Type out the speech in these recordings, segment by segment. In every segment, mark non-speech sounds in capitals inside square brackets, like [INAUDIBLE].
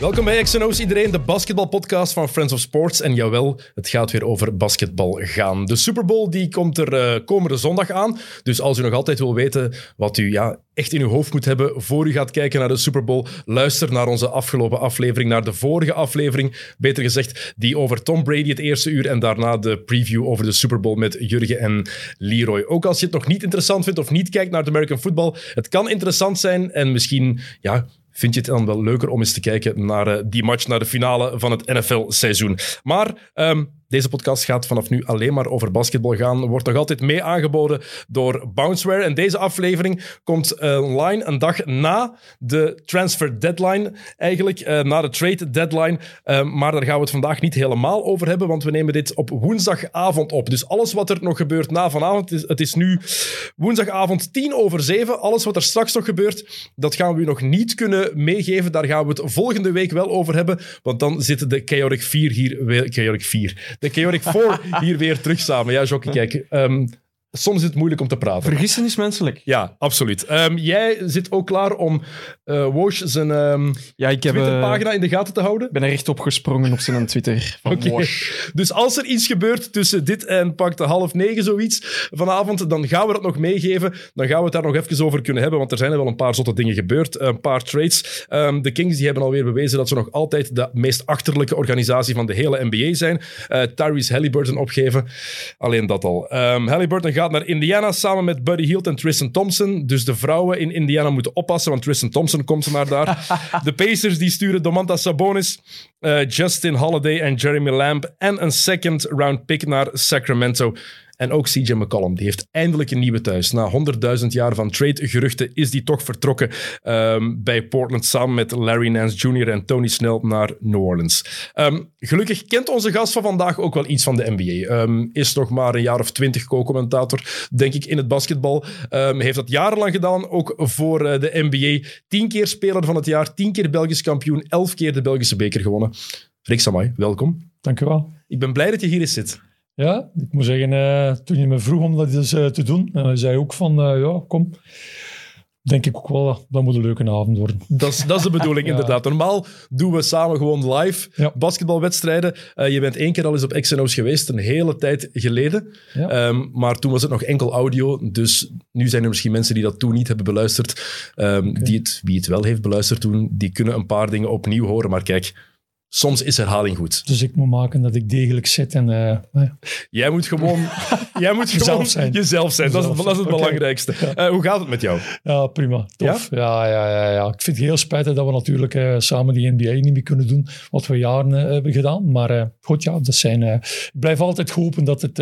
Welkom bij XNO's iedereen, de basketbalpodcast van Friends of Sports. En jawel, het gaat weer over basketbal gaan. De Super Bowl die komt er eh, komende zondag aan. Dus als u nog altijd wil weten wat u ja, echt in uw hoofd moet hebben voor u gaat kijken naar de Super Bowl, luister naar onze afgelopen aflevering, naar de vorige aflevering, beter gezegd, die over Tom Brady het eerste uur en daarna de preview over de Super Bowl met Jurgen en Leroy. Ook als je het nog niet interessant vindt of niet kijkt naar de American football, het kan interessant zijn en misschien ja, vind je het dan wel leuker om eens te kijken naar uh, die match, naar de finale van het NFL-seizoen. Maar um, deze podcast gaat vanaf nu alleen maar over basketbal gaan. Wordt nog altijd mee aangeboden door Bounceware. En deze aflevering komt uh, online een dag na de transfer deadline. Eigenlijk uh, na de trade deadline. Uh, maar daar gaan we het vandaag niet helemaal over hebben, want we nemen dit op woensdagavond op. Dus alles wat er nog gebeurt na vanavond, is, het is nu woensdagavond tien over zeven. Alles wat er straks nog gebeurt, dat gaan we u nog niet kunnen meegeven. Daar gaan we het volgende week wel over hebben, want dan zitten de Chaotic 4 hier. Chaotic 4 de Chaotic 4 hier weer terug samen. Ja, Jokke, kijk. Um, soms is het moeilijk om te praten. Vergissen is menselijk. Ja, absoluut. Um, jij zit ook klaar om uh, zijn um, ja, ik heb, Twitterpagina in de gaten te houden? Ik ben er echt opgesprongen op zijn Twitter van okay. Dus als er iets gebeurt tussen dit en pak de half negen zoiets vanavond, dan gaan we dat nog meegeven. Dan gaan we het daar nog even over kunnen hebben, want er zijn er wel een paar zotte dingen gebeurd. Een paar trades. Um, de Kings die hebben alweer bewezen dat ze nog altijd de meest achterlijke organisatie van de hele NBA zijn. Uh, Tyrese Halliburton opgeven. Alleen dat al. Halliburton gaat naar Indiana samen met Buddy Hield en Tristan Thompson. Dus de vrouwen in Indiana moeten oppassen, want Tristan Thompson komt naar daar. [LAUGHS] de Pacers die sturen Domantas Sabonis, uh, Justin Holiday en Jeremy Lamb en een second round pick naar Sacramento. En ook CJ McCollum, die heeft eindelijk een nieuwe thuis. Na 100.000 jaar van trade-geruchten is die toch vertrokken um, bij Portland samen met Larry Nance Jr. en Tony Snell naar New Orleans. Um, gelukkig kent onze gast van vandaag ook wel iets van de NBA. Um, is nog maar een jaar of twintig co-commentator, denk ik, in het basketbal. heeft dat jarenlang gedaan, ook voor uh, de NBA. Tien keer speler van het jaar, tien keer Belgisch kampioen, elf keer de Belgische beker gewonnen. Rick Samay, welkom. Dank u wel. Ik ben blij dat je hier eens zit. Ja, ik moet zeggen, uh, toen je me vroeg om dat eens uh, te doen, uh, zei ook van, ja, kom. Denk ik ook wel, dat moet een leuke avond worden. Dat is, dat is de bedoeling, [LAUGHS] ja. inderdaad. Normaal doen we samen gewoon live ja. basketbalwedstrijden. je bent één keer al eens op XNO's geweest, een hele tijd geleden. Ja. Um, maar toen was het nog enkel audio. Dus nu zijn er misschien mensen die dat toen niet hebben beluisterd. Um, okay. die het, wie het wel heeft beluisterd toen, die kunnen een paar dingen opnieuw horen. Maar kijk, Soms is herhaling goed. Dus ik moet maken dat ik degelijk zit en... Uh, ja. Jij moet gewoon, [LAUGHS] jij moet gewoon zijn. jezelf zijn. Dat is, dat is het okay. belangrijkste. Uh, hoe gaat het met jou? Ja, prima. Tof. Ja? Ja, ja, ja, ja. Ik vind het heel spijtig dat we natuurlijk uh, samen die NBA niet meer kunnen doen. Wat we jaren hebben gedaan. Maar goed, ja, dat zijn... ik blijf altijd hopen dat het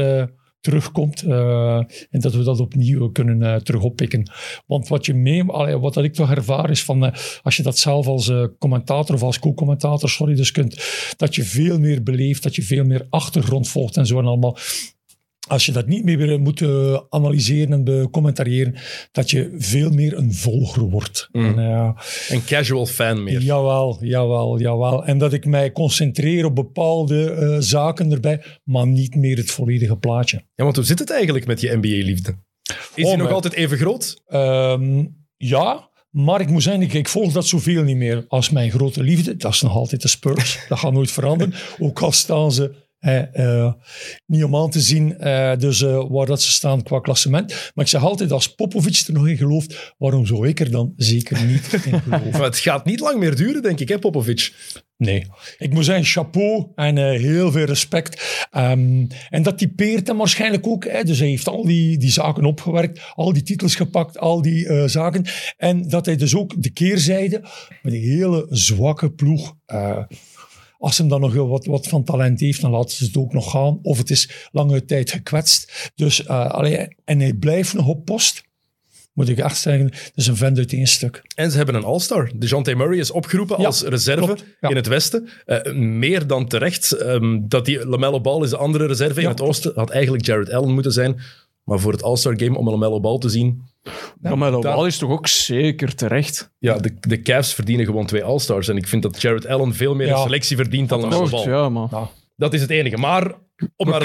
terugkomt uh, en dat we dat opnieuw kunnen uh, oppikken. Want wat je mee, wat dat ik toch ervaar is van uh, als je dat zelf als commentator of als co-commentator, sorry, dus kunt, dat je veel meer beleeft, dat je veel meer achtergrond volgt en zo en allemaal als je dat niet meer moet uh, analyseren en becommentariëren, dat je veel meer een volger wordt. Mm. En, uh, een casual fan meer. Jawel, jawel, jawel. En dat ik mij concentreer op bepaalde uh, zaken erbij, maar niet meer het volledige plaatje. Ja, want hoe zit het eigenlijk met je NBA-liefde? Is oh, die nog altijd even groot? Um, ja, maar ik moet zeggen, ik, ik, volg dat zoveel niet meer als mijn grote liefde. Dat is nog altijd de Spurs. dat gaat nooit veranderen. Ook al staan ze uh, niet om aan te zien uh, dus, uh, waar dat ze staan qua klassement. Maar ik zeg altijd, als Popovic er nog in gelooft, waarom zou ik er dan zeker niet in [LAUGHS] geloven? maar het gaat niet lang meer duren, denk ik, hè, Popovic? Nee. Ik moet zeggen, chapeau en heel veel respect. Um, en dat typeert hem waarschijnlijk ook. Hè. Dus hij heeft al die, die zaken opgewerkt, al die titels gepakt, al die zaken. En dat hij dus ook de keerzijde met een hele zwakke ploeg als hem dan nog wat, wat van talent heeft, dan laten ze het ook nog gaan. Of het is lange tijd gekwetst. Dus, uh, allee, en hij blijft nog op post. Moet ik echt zeggen, dat is een vent uit één stuk. En ze hebben een all-star. Dejante Murray is opgeroepen ja, als reserve ja. in het westen. Uh, meer dan terecht. Um, dat die LaMelo Ball is de andere reserve in het oosten. Had eigenlijk Jared Allen moeten zijn. Maar voor het All-Star Game om LaMelo Ball te zien... Ja, maar LaMelo is toch ook zeker terecht? Ja, de, de Cavs verdienen gewoon twee All-Stars. En ik vind dat Jared Allen veel meer ja. een selectie verdient dan LaMelo Ball. Ja, maar... Dat is het enige. Maar om naar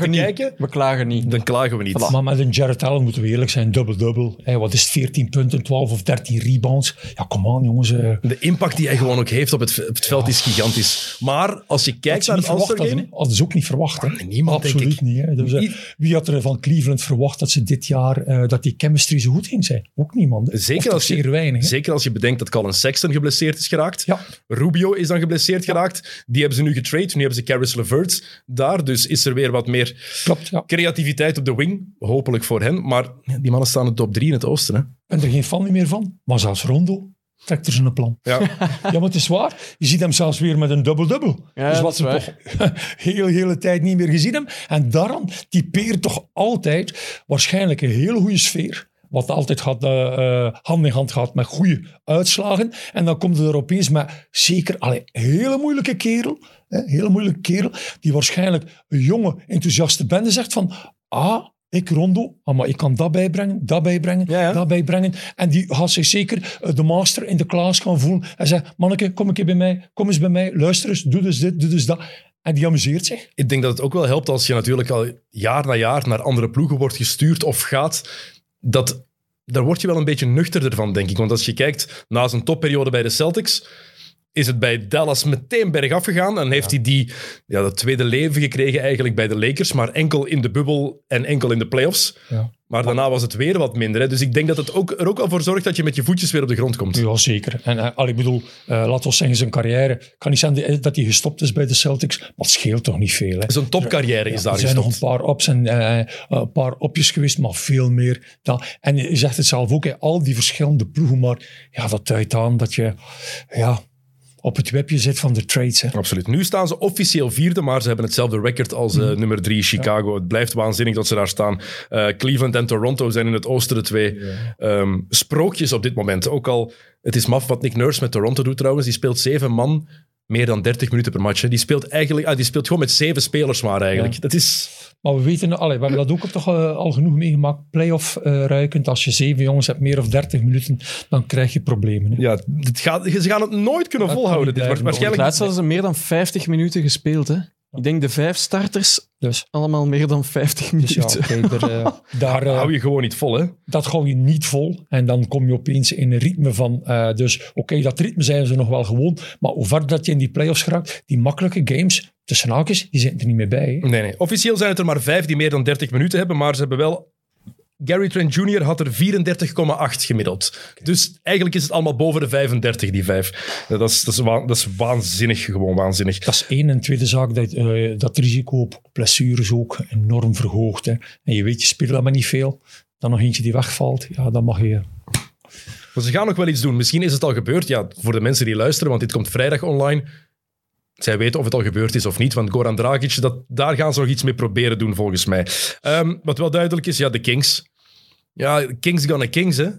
te niet. kijken, We klagen niet. dan klagen we niet. Maar met een Jared Allen moeten we eerlijk zijn, dubbel-dubbel. Wat is het, 14 punten, 12 of 13 rebounds? Ja, kom aan jongens. eh, De impact die hij gewoon ook heeft op het, op het veld is gigantisch. Maar als je dat kijkt naar het verwacht All-Star hadden. game... hè. Hadden ze ook niet verwacht. Hè. Niemand, denk Absoluut ik. niet. Hè. Dus, eh, wie had er van Cleveland verwacht dat ze dit jaar, eh, dat die chemistry zo goed ging zijn? Ook niemand. hè. Zeker als je- weinig. Zeker als je bedenkt dat Colin Sexton geblesseerd is geraakt. Ja. Rubio is dan geblesseerd geraakt. Die hebben ze nu getrade. Nu hebben ze Caris LeVert daar. Dus is er weer wat meer Klopt, ja. creativiteit op de wing. Hopelijk voor hen. Maar die mannen staan in de top drie in het oosten. Hè? Ik ben er geen fan meer van. Maar zelfs Rondo trekt er zijn plan. Ja. [LAUGHS] Ja, maar het is waar. Je ziet hem zelfs weer met een dubbel-dubbel. Ja, dus wat ze toch [LAUGHS] heel, hele tijd niet meer gezien hebben. En daarom typeert toch altijd waarschijnlijk een hele goede sfeer. Wat altijd gaat, eh, eh, hand in hand gaat met goede uitslagen. En dan komt er opeens met zeker een hele moeilijke kerel. Hè, hele moeilijke kerel. Die waarschijnlijk een jonge, enthousiaste bende zegt van... Ah, ik Rondo, ah, maar ik kan dat bijbrengen, dat bijbrengen, Ja, ja. dat bijbrengen. En die gaat zich zeker eh, de master in de klas gaan voelen. En zegt, manneke, kom een keer bij mij, kom eens bij mij, luister eens, doe dus dit, doe dus dat. En die amuseert zich. Ik denk dat het ook wel helpt als je natuurlijk al jaar na jaar naar andere ploegen wordt gestuurd of gaat. Dat, daar word je wel een beetje nuchterder van, denk ik. Want als je kijkt na zijn topperiode bij de Celtics, is het bij Dallas meteen bergaf gegaan. En heeft hij die, ja, dat tweede leven gekregen eigenlijk bij de Lakers, maar enkel in de bubbel en enkel in de playoffs. Ja. Maar daarna was het weer wat minder. Hè. Dus ik denk dat het ook, er ook wel voor zorgt dat je met je voetjes weer op de grond komt. Ja, zeker. En uh, al, ik bedoel, uh, laten we zeggen, zijn carrière. kan niet zijn dat hij gestopt is bij de Celtics, maar het scheelt toch niet veel. Zijn topcarrière is Ja, daar er zijn nog een paar ups en uh, een paar opjes geweest, maar veel meer. Dan. En je zegt het zelf ook, hè, al die verschillende ploegen, maar ja, dat duidt aan dat je ja, op het webje zit van de trades. Hè. Absoluut. Nu staan ze officieel vierde, maar ze hebben hetzelfde record als uh, nummer drie Chicago. Het blijft waanzinnig dat ze daar staan. Uh, Cleveland en Toronto zijn in het oosten de twee ja. um, sprookjes op dit moment. Ook al, het is maf wat Nick Nurse met Toronto doet trouwens. Die speelt zeven man meer dan 30 minuten per match. Hè. Die, speelt eigenlijk, ah, die speelt gewoon met zeven spelers maar eigenlijk. Ja. Dat is... Maar we weten, allee, we hebben dat ook toch uh, al genoeg meegemaakt. Playoff uh, ruikend. Als je zeven jongens hebt, meer of 30 minuten, dan krijg je problemen. Hè. Ja, het gaat, ze gaan het nooit kunnen dat volhouden. Dit wordt waarschijnlijk... Laatst hadden ze meer dan 50 minuten gespeeld. Hè? Ik denk de vijf starters, dus. allemaal meer dan 50 minuten. Dus ja, okay, er, uh, daar hou je gewoon niet vol, hè? Dat hou je niet vol. En dan kom je opeens in een ritme van... Uh, dus oké, okay, dat ritme zijn ze nog wel gewoon. Maar hoe ver dat je in die playoffs geraakt, die makkelijke games, tussen haakjes, die zitten er niet meer bij. Hè? Nee, nee. Officieel zijn het er maar vijf die meer dan 30 minuten hebben, maar ze hebben wel... Gary Trent Jr. had er 34,8 gemiddeld. Okay. Dus eigenlijk is het allemaal boven de 35, die vijf. Dat is, dat is, dat is waanzinnig, gewoon waanzinnig. Dat is één. En tweede zaak, dat, uh, dat risico op blessures ook enorm verhoogd. Hè. En je weet, je speelt dat maar niet veel. Dan nog eentje die wegvalt, ja, dan mag je... Maar ze gaan nog wel iets doen. Misschien is het al gebeurd. Ja, voor de mensen die luisteren, want dit komt vrijdag online. Zij weten of het al gebeurd is of niet, want Goran Dragic, dat, daar gaan ze nog iets mee proberen doen, volgens mij. Um, wat wel duidelijk is, ja, de Kings. Ja, Kings gonna Kings, hè. Uh,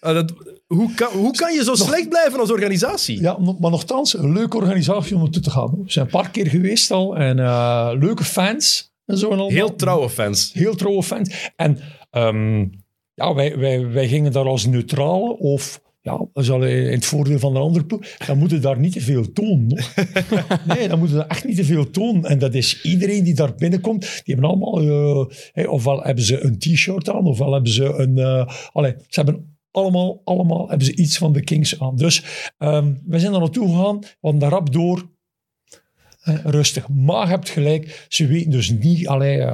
dat, hoe, kan, hoe kan je zo nog, slecht blijven als organisatie? Ja, maar nogthans, een leuke organisatie om naartoe te gaan. We zijn een paar keer geweest al en uh, leuke fans. En zo en al Heel trouwe fans. Heel trouwe fans. En um, ja, wij, wij, wij gingen daar als neutrale of ja, dat is al in het voordeel van de andere ploeg. Dan moeten daar niet te veel tonen. [LAUGHS] nee, dan moeten daar echt niet te veel tonen. En dat is iedereen die daar binnenkomt. Die hebben allemaal... Uh, hey, ofwel hebben ze een t-shirt aan, ofwel hebben ze een... Uh, allee, ze hebben allemaal, allemaal hebben ze iets van de Kings aan. Dus um, we zijn daar naartoe gegaan. Hadden daar rap door. Uh, rustig. Maar je hebt gelijk. Ze weten dus niet... Allee,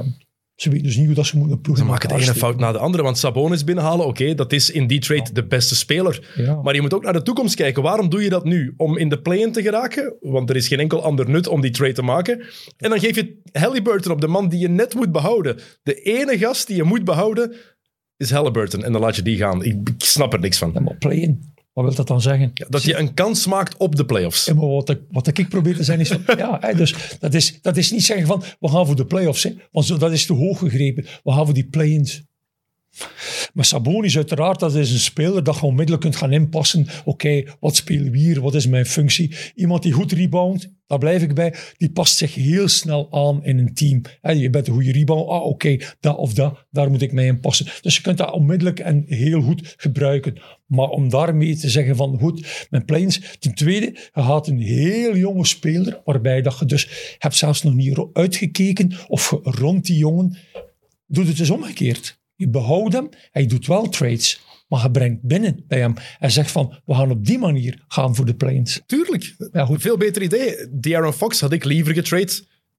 ze weten dus niet hoe dat ze moeten ploegen. Ze maken de ene steken. fout na de andere. Want Sabonis binnenhalen, oké, okay, dat is in die trade ja. de beste speler. Ja. Maar je moet ook naar de toekomst kijken. Waarom doe je dat nu? Om in de play-in te geraken? Want er is geen enkel ander nut om die trade te maken. En dan geef je Halliburton op de man die je net moet behouden. De ene gast die je moet behouden is Halliburton. En dan laat je die gaan. Ik, ik snap er niks van. Ja, maar play-in. Wat wil dat dan zeggen? Ja, dat je een kans maakt op de playoffs. Ja, maar wat ik, wat ik probeer te zijn is... Van, [LAUGHS] ja, dus dat is, dat is niet zeggen van... We gaan voor de playoffs. Hè, want zo, dat is te hoog gegrepen. We gaan voor die play-ins. Maar Sabonis uiteraard, dat is een speler dat je onmiddellijk kunt gaan inpassen. Oké, wat spelen we hier? Wat is mijn functie? Iemand die goed rebound, daar blijf ik bij. Die past zich heel snel aan in een team. je bent een goede rebound. Ah, oké, dat of dat, daar moet ik mij in passen. Dus je kunt dat onmiddellijk en heel goed gebruiken. Maar om daarmee te zeggen van, goed, mijn planes. Ten tweede, je gaat een heel jonge speler, waarbij dat je dus hebt zelfs nog niet uitgekeken of je rond die jongen doet het dus omgekeerd. Je behoudt hem je doet wel trades. Maar je brengt binnen bij hem en zegt van, we gaan op die manier gaan voor de Plains. Tuurlijk. Ja, goed. Veel beter idee. Aaron Fox had ik liever getrade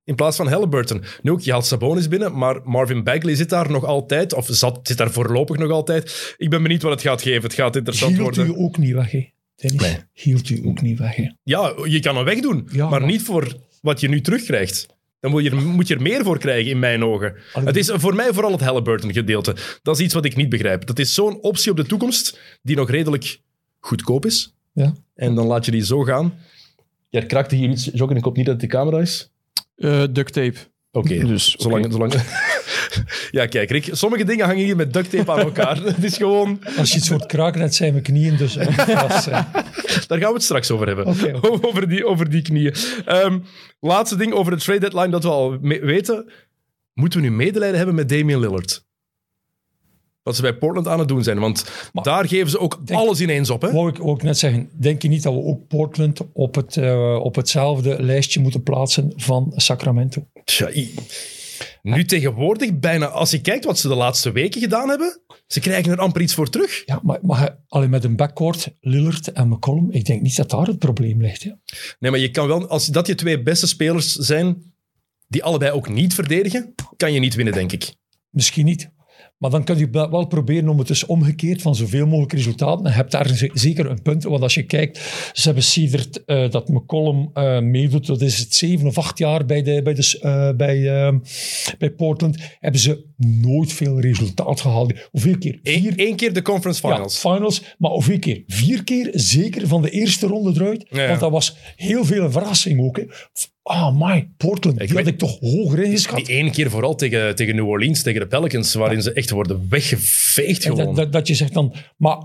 in plaats van Halliburton. Nu ook, je haalt Sabonis binnen, maar Marvin Bagley zit daar nog altijd, of zat, zit daar voorlopig nog altijd. Ik ben benieuwd wat het gaat geven. Het gaat interessant Hield worden. Hield u ook niet weg, hè? Dennis, nee. hield u ook niet weg, hè? Ja, je kan hem wegdoen, ja, maar, maar niet voor wat je nu terugkrijgt. Dan moet je, er, moet je er meer voor krijgen, in mijn ogen. Het is voor mij vooral het Halliburton-gedeelte. Dat is iets wat ik niet begrijp. Dat is zo'n optie op de toekomst die nog redelijk goedkoop is. Ja. En dan laat je die zo gaan. Ja, krakte hier iets, Jokken. Ik hoop niet dat het de camera is. Uh, duct tape. Oké, [LAUGHS] dus, zolang, zolang, [LAUGHS] ja, kijk, Rick, sommige dingen hangen hier met duct tape aan elkaar. [LAUGHS] het is gewoon... Als je iets hoort kraken, dat zijn mijn knieën dus vast Daar gaan we het straks over hebben. over, die, over die knieën. Um, laatste ding over de trade deadline dat we al weten. Moeten we nu medelijden hebben met Damian Lillard? Wat ze bij Portland aan het doen zijn. Want daar geven ze ook alles ineens op. Hè? Wou ik ook net zeggen, denk je niet dat we ook Portland op, het, uh, op hetzelfde lijstje moeten plaatsen van Sacramento? Tja, nu tegenwoordig, bijna als je kijkt wat ze de laatste weken gedaan hebben, ze krijgen er amper iets voor terug. Ja, maar, maar alleen met een backcourt, Lillard en McCollum, ik denk niet dat daar het probleem ligt. Nee, maar je kan wel, als dat je twee beste spelers zijn, die allebei ook niet verdedigen, kan je niet winnen, denk ik. Misschien niet. Maar dan kun je wel proberen om het dus omgekeerd van zoveel mogelijk resultaten. En je hebt daar zeker een punt. Want als je kijkt, ze hebben Siedert uh, dat McCollum uh, meedoet. Dat is het zeven of acht jaar bij, de, bij, de, uh, bij, bij Portland. Hebben ze nooit veel resultaat gehaald. Hoeveel keer? Vier Eén keer de conference finals. Ja, finals. Maar hoeveel keer? Vier keer zeker van de eerste ronde eruit. Ja. Want dat was heel veel een verrassing ook. Hè. Oh my, Portland, ik die had ik toch hoger ingeschat. Die één keer vooral tegen, tegen New Orleans, tegen de Pelicans, waarin ze echt worden weggeveegd gewoon. Dat, dat, dat, je zegt dan, maar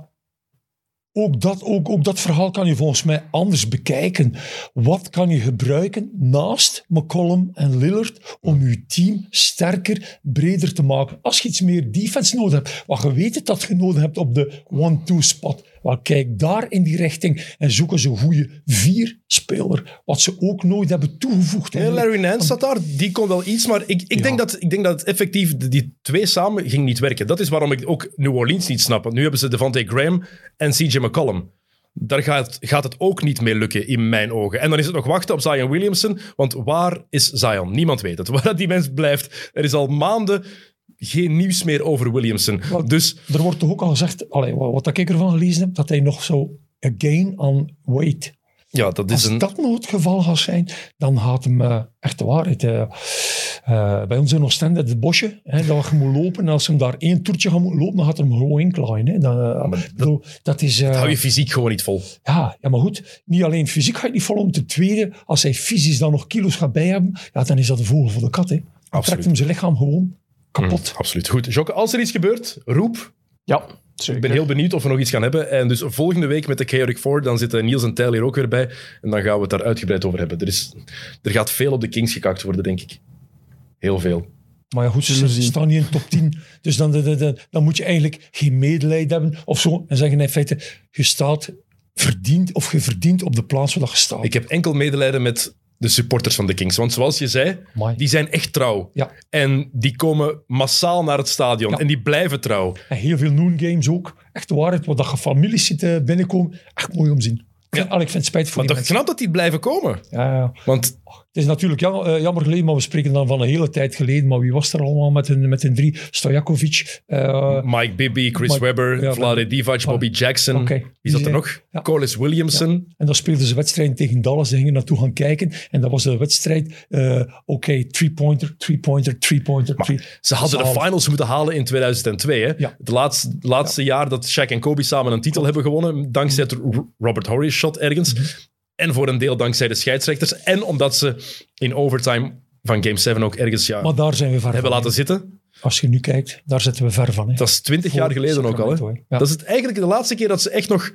ook dat, ook, ook dat verhaal kan je volgens mij anders bekijken. Wat kan je gebruiken naast McCollum en Lillard om je team sterker, breder te maken? Als je iets meer defense nodig hebt, wat je weet dat je nodig hebt op de one-two spot. Wel, kijk daar in die richting en zoeken ze een goede vier-speler. Wat ze ook nooit hebben toegevoegd. Nee, Larry Nance zat daar, die kon wel iets, maar ik, ik, denk, dat, ik denk dat het effectief, die twee samen ging niet werken. Dat is waarom ik ook New Orleans niet snap. nu hebben ze Devante Graham en CJ McCollum. Daar gaat, gaat het ook niet mee lukken, in mijn ogen. En dan is het nog wachten op Zion Williamson, want waar is Zion? Niemand weet het. [LAUGHS] Waar die mens blijft. Er is al maanden geen nieuws meer over Williamson. dus, er wordt toch ook al gezegd, allee, wat ik ervan gelezen heb, dat hij nog zo again on weight. Ja, dat is Als een... dat nog het geval gaat zijn, dan gaat hem uh, echt de waarheid. Uh, uh, bij ons in Oostende, het bosje, hè, dat je moet lopen. En als hem daar één toertje gaat lopen, dan gaat hij hem gewoon inklaaien. Dat, dat, dat, is... dat hou je fysiek gewoon niet vol. Ja, ja, maar goed. Niet alleen fysiek ga je niet vol, om ten tweede, als hij fysisch dan nog kilo's gaat bij hebben, ja, dan is dat de vogel voor de kat. Hè. Dan trekt hem zijn lichaam gewoon kapot. Mm, absoluut. Goed. Jocke, als er iets gebeurt, roep. Ja, zeker. Ik ben heel benieuwd of we nog iets gaan hebben. En dus volgende week met de Chaotic Four, dan zitten Niels en Tyler hier ook weer bij. En dan gaan we het daar uitgebreid over hebben. Er, is, er gaat veel op de Kings gekakt worden, denk ik. Heel veel. Maar ja, goed, ze staan niet in de top 10. [LAUGHS] Dus dan, dan, dan, dan moet je eigenlijk geen medelijden hebben of zo. En zeggen in feite, je staat verdient of je verdient op de plaats waar je staat. Ik heb enkel medelijden met de supporters van de Kings. Want zoals je zei, Amai. die zijn echt trouw. Ja. En die komen massaal naar het stadion. Ja. En die blijven trouw. En heel veel noon games ook. Echt waarheid, wat dat je families zitten binnenkomen. Echt mooi om te zien. Ja. allee, ik vind het spijt voor Maar die knap dat die blijven komen. Ja, ja. Want Het is natuurlijk eh, jammer geleden, maar we spreken dan van een hele tijd geleden. Maar wie was er allemaal met hun, met hun drie? Stojakovic. eh, Mike Bibby, Chris Mike- Webber, ja, Vlade Divac, Bobby Jackson. Wie zat Die er nog? ja. Corliss Williamson. en dan speelden ze wedstrijden tegen Dallas. Ze gingen naartoe gaan kijken. En dat was de wedstrijd. eh, Oké, three-pointer, three-pointer, three-pointer. Three. Ze hadden de finals moeten halen in 2002. Hè? Ja. Het laatste, laatste jaar dat Shaq en Kobe samen een titel hebben gewonnen. Dankzij het Ro- Robert Horry shot ergens. Mhm. En voor een deel dankzij de scheidsrechters. En omdat ze in overtime van Game 7 ook ergens ja, Maar daar zijn we ver hebben van. laten zitten. Als je nu kijkt, daar zitten we ver van. Hè. Dat is twintig jaar geleden ook al. Hè? Ja. Dat is het, eigenlijk de laatste keer dat ze echt nog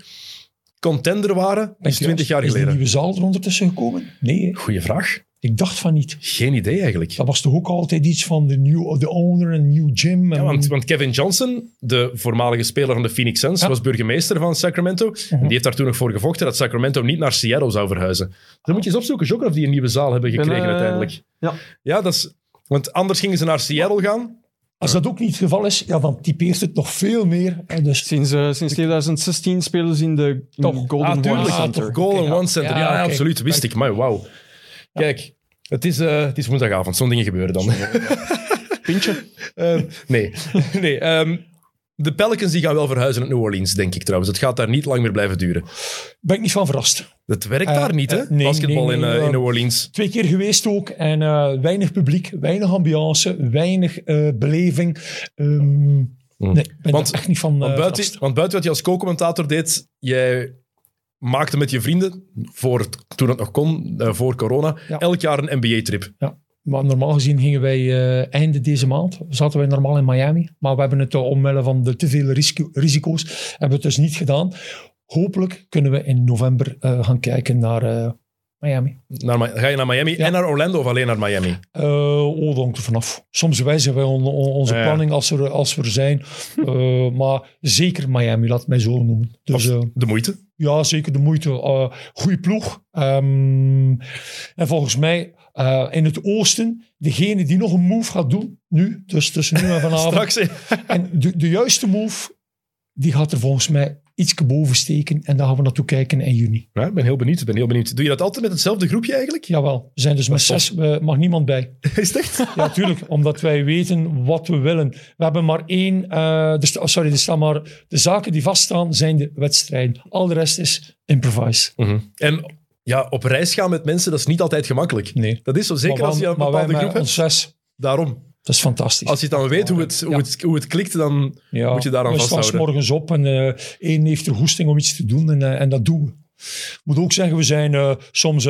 contender waren. Dat is twintig jaar Is geleden. de nieuwe zaal er ondertussen gekomen? Nee, hè. Goeie vraag. Ik dacht van niet. Geen idee eigenlijk. Dat was toch ook altijd iets van de, new, de owner en new gym. En, Ja, want, want Kevin Johnson, de voormalige speler van de Phoenix Suns, Ja. was burgemeester van Sacramento. En die heeft daar toen nog voor gevochten dat Sacramento niet naar Seattle zou verhuizen. Dan moet je eens opzoeken, Joker, of die een nieuwe zaal hebben ben, gekregen eh, uiteindelijk. ja. Ja, dat is... Want anders gingen ze naar Seattle gaan. Als dat ook niet het geval is, ja, dan typeert het nog veel meer. hè. Dus Sinds, eh, sinds 2016 spelen ze in de in. Golden ah, One. Center. Golden. One Center. Ja, Ja, ja, oké. absoluut. Wist ik. Maar wauw. Kijk, het is, eh, het is woensdagavond. Zo'n dingen gebeuren dan. [LAUGHS] Pintje. Eh, nee. [LAUGHS] nee ehm, de Pelicans die gaan wel verhuizen naar New Orleans, denk ik trouwens. Het gaat daar niet lang meer blijven duren. ben ik niet van verrast. Het werkt Eh, daar niet, hè? eh, nee, Basketbal nee, in, nee, eh, in eh, New Orleans. Twee keer geweest ook. En eh, weinig publiek, weinig ambiance, weinig eh, beleving. Ehm, Nee, ik ben Want- er echt niet van Want eh, buiten, verrast. want buiten wat je als co-commentator deed, jij maakte met je vrienden, voor, het- toen het nog kon, eh, voor corona, Ja. elk jaar een NBA-trip. Maar normaal gezien gingen wij eh einde deze maand, zaten wij normaal in Miami. Maar we hebben het uh, omwille van de te veel risico- risico's, hebben we het dus niet gedaan. Hopelijk kunnen we in november gaan kijken naar Miami. Naar, ga je naar Miami Ja. en naar Orlando of alleen naar Miami? Eh oh, dat hangt er vanaf. Soms wijzigen wij on- on- onze Ja, ja. planning als, er, als we er zijn. Eh, maar zeker Miami, laat het mij zo noemen. Dus eh, De moeite. ja, zeker de moeite. Uh, goeie ploeg. Ehm, en volgens mij eh, in het oosten, degene die nog een move gaat doen, nu, dus tussen nu en [LAUGHS] vanavond. Straks. En de, de juiste move, die gaat er volgens mij iets boven steken. En daar gaan we naartoe kijken in juni. Ja, ik ben heel benieuwd. ik ben heel benieuwd. Doe je dat altijd met hetzelfde groepje eigenlijk? Jawel, we zijn dus met zes, er mag niemand bij. [LAUGHS] Is het echt? Ja, tuurlijk, omdat wij weten wat we willen. We hebben maar één, eh, dus, oh, sorry, er staan maar, de zaken die vaststaan zijn de wedstrijden. Al de rest is improvise. Mhm. En ja, op reis gaan met mensen, dat is niet altijd gemakkelijk. Nee. Dat is zo, zeker Maar als je een maar wij bepaalde groep ons hebt. zes, Daarom. Dat is fantastisch. Als je dan weet hoe het, hoe het, hoe het klikt, dan Ja, moet je daaraan we staan vasthouden. s morgens op en eh één heeft de goesting om iets te doen en, eh, en dat doen we. Ik moet ook zeggen, we zijn eh, soms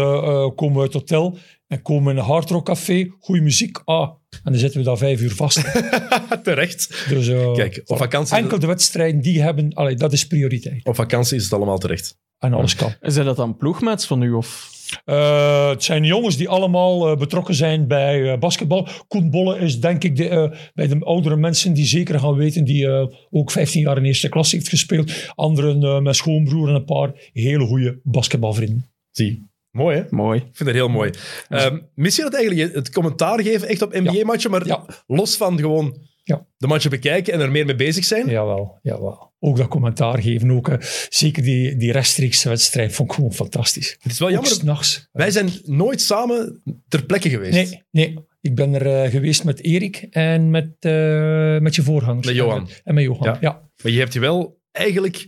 komen we uit het hotel en komen in een hardrock café, goede muziek, ah, en dan zitten we daar vijf uur vast. [LAUGHS] terecht. Dus, eh, Kijk, op vakantie, enkel de wedstrijden die hebben, allee, dat is prioriteit. op vakantie is het allemaal terecht. En alles kan. Zijn dat dan ploegmaats van u? Of? Eh, het zijn jongens die allemaal eh, betrokken zijn bij eh, basketbal. Koen Bolle is denk ik de, eh, bij de oudere mensen die zeker gaan weten, die eh, ook 15 jaar in eerste klas heeft gespeeld. Anderen, eh, mijn schoonbroer en een paar hele goede basketbalvrienden. Zie. Mooi, hè? Mooi. Ik vind het heel mooi. Ehm, mis je dat eigenlijk, het commentaar geven echt op NBA-matchen, maar Ja. los van gewoon Ja. de matchen bekijken en er meer mee bezig zijn? Jawel, jawel. Ook dat commentaar geven, ook eh, zeker die, die rechtstreekse wedstrijd vond ik gewoon fantastisch. Het is wel Ook jammer, s'nachts. wij zijn nooit samen ter plekke geweest. Nee, nee. Ik ben er eh, geweest met Erik en met, eh, met je voorgangers. Met Johan. En met Johan, Ja. ja. Maar je hebt je wel eigenlijk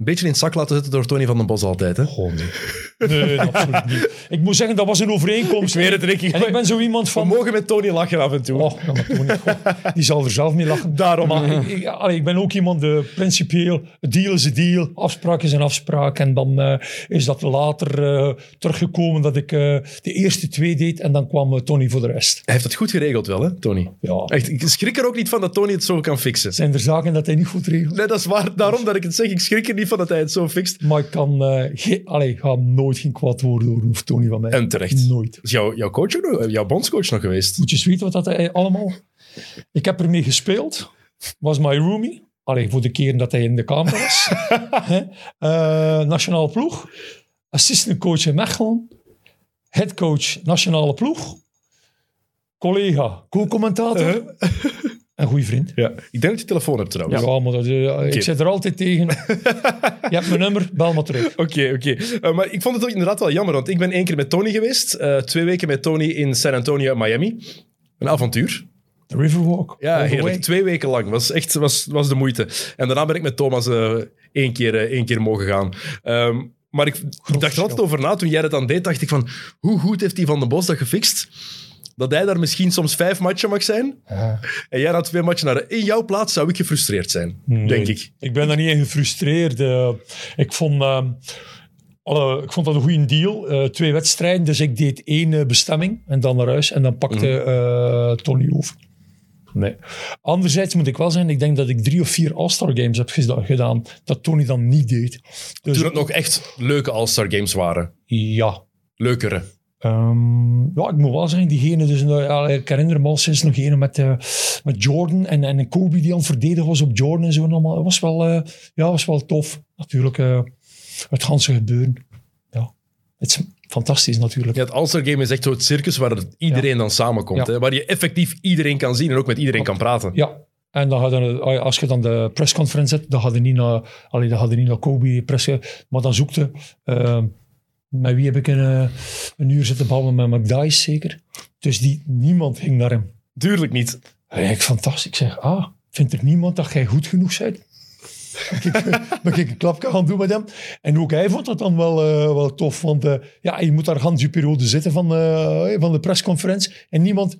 een beetje in het zak laten zetten door Tony van den Bos altijd, hè? Oh, nee. Nee, absoluut niet. Ik moet zeggen, dat was een overeenkomst. Ik weet het, Ricky. En ik ben zo iemand We van... mogen met Tony lachen af en toe. Oh, ja. Goh, die zal er zelf mee lachen. Daarom. Maar ik, ik, allee, ik ben ook iemand, de principieel, een deal is een deal, afspraak is een afspraak. En dan eh, is dat later eh, teruggekomen dat ik eh, de eerste twee deed en dan kwam eh, Tony voor de rest. Hij heeft het goed geregeld wel, hè, Tony? Ja, Echt, ik schrik er ook niet van dat Tony het zo kan fixen. zijn er zaken dat hij niet goed regelt. Nee, dat is waar. Daarom dat ik het zeg. Ik schrik er niet van dat hij het zo fixt. Maar ik kan, eh ge- allee, ga nooit geen kwaad woord horen over Tony van mij. En terecht. Nooit. Is jouw, jouw coach ook nog, jouw bondscoach nog geweest? Moet je eens weten wat dat hij allemaal... Ik heb ermee gespeeld. Was my roomie. Allee, voor de keren dat hij in de kamer was. [LAUGHS] Eh, nationale ploeg. Assistant coach in Mechelen. Headcoach nationale ploeg. Collega, co-commentator. En goede vriend. Ja. Ik denk dat je telefoon hebt trouwens. Ja, maar dat, eh, ik zit er altijd tegen. [LAUGHS] Je hebt mijn nummer, bel maar terug. Oké, oké. Uh, maar ik vond het ook inderdaad wel jammer, want ik ben één keer met Tony geweest. uh, twee weken met Tony in San Antonio Miami. Een avontuur. The Riverwalk. Ja, heerlijk. way. Twee weken lang. Was echt was, was de moeite. En daarna ben ik met Thomas uh, één, keer, uh, één keer mogen gaan. Um, maar ik, ik dacht er altijd over na. Toen jij dat dan deed, dacht ik van... Hoe goed heeft die Van den Bos dat gefixt? Dat hij daar misschien soms vijf matchen mag zijn. Ja. En jij had twee matchen naar... In jouw plaats zou ik gefrustreerd zijn, Nee, denk ik. Ik ben daar niet in gefrustreerd. Uh, ik, vond, uh, alle, ik vond dat een goede deal. Uh, twee wedstrijden, dus ik deed één bestemming en dan naar huis. En dan pakte mm. Tony over. Nee. Anderzijds moet ik wel zeggen, ik denk dat ik drie of vier All-Star Games heb gedaan, dat Tony dan niet deed. Dus, Toen het nog echt leuke All-Star Games waren. Ja. Leukere. Um, ja, ik moet wel zeggen, diegene, dus, ja, ik herinner me al sinds nog een met, uh, met Jordan en, en Kobe die aan het verdedigen was op Jordan en zo. En allemaal. Dat was wel, uh, ja, was wel tof. Natuurlijk, uh, het ganse gebeuren. Ja, het is fantastisch natuurlijk. Ja, het All-Star Game is echt zo'n circus waar iedereen dan samenkomt. Hè? Waar je effectief iedereen kan zien en ook met iedereen kan praten. Ja, en dan hadden, als je dan de persconferentie zet, dan hadden niet naar, allee, dan hadden niet naar Kobe press, maar dan zoekte met wie heb ik een, eh, een uur zitten babbelen? Met McDice zeker. Dus die, niemand ging naar hem. Tuurlijk niet. Eigenlijk fantastisch. Ik zeg, ah, vindt er niemand dat jij goed genoeg bent? ben [LAUGHS] ik een klapje gaan doen met hem. En ook hij vond dat dan wel, uh, wel tof. Want uh, ja, je moet daar gans je periode zitten van, uh, van de persconferentie. En niemand...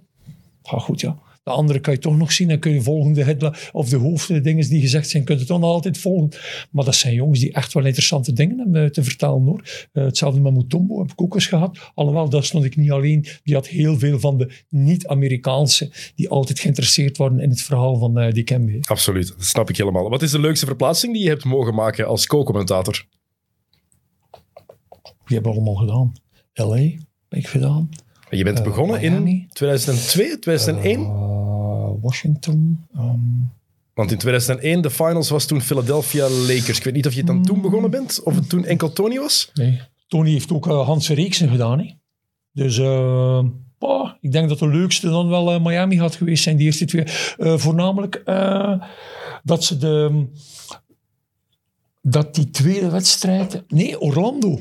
Ah, goed, ja. De andere kan je toch nog zien en kun je volgende headline, of de hoofddingen die gezegd zijn, kun je toch nog altijd volgen. Maar dat zijn jongens die echt wel interessante dingen hebben te vertellen hoor. Uh, hetzelfde met Mutombo heb ik ook eens gehad. Alhoewel, dat stond ik niet alleen. Die had heel veel van de niet-Amerikaanse die altijd geïnteresseerd waren in het verhaal van uh, die Kembe. Absoluut, dat snap ik helemaal. Wat is de leukste verplaatsing die je hebt mogen maken als co-commentator? Die hebben we allemaal gedaan. L.A. heb ik gedaan. Je bent uh, begonnen in 2002, 2001? Washington. Um... Want in 2001, de finals was toen Philadelphia Lakers. Ik weet niet of je dan toen mm. begonnen bent, of het toen enkel Tony was? Nee, Tony heeft ook uh, Reeksen gedaan. Hè? Dus uh, oh, ik denk dat de leukste dan wel uh, Miami had geweest zijn, die eerste twee. voornamelijk dat ze de... Dat die tweede wedstrijd... Nee, Orlando.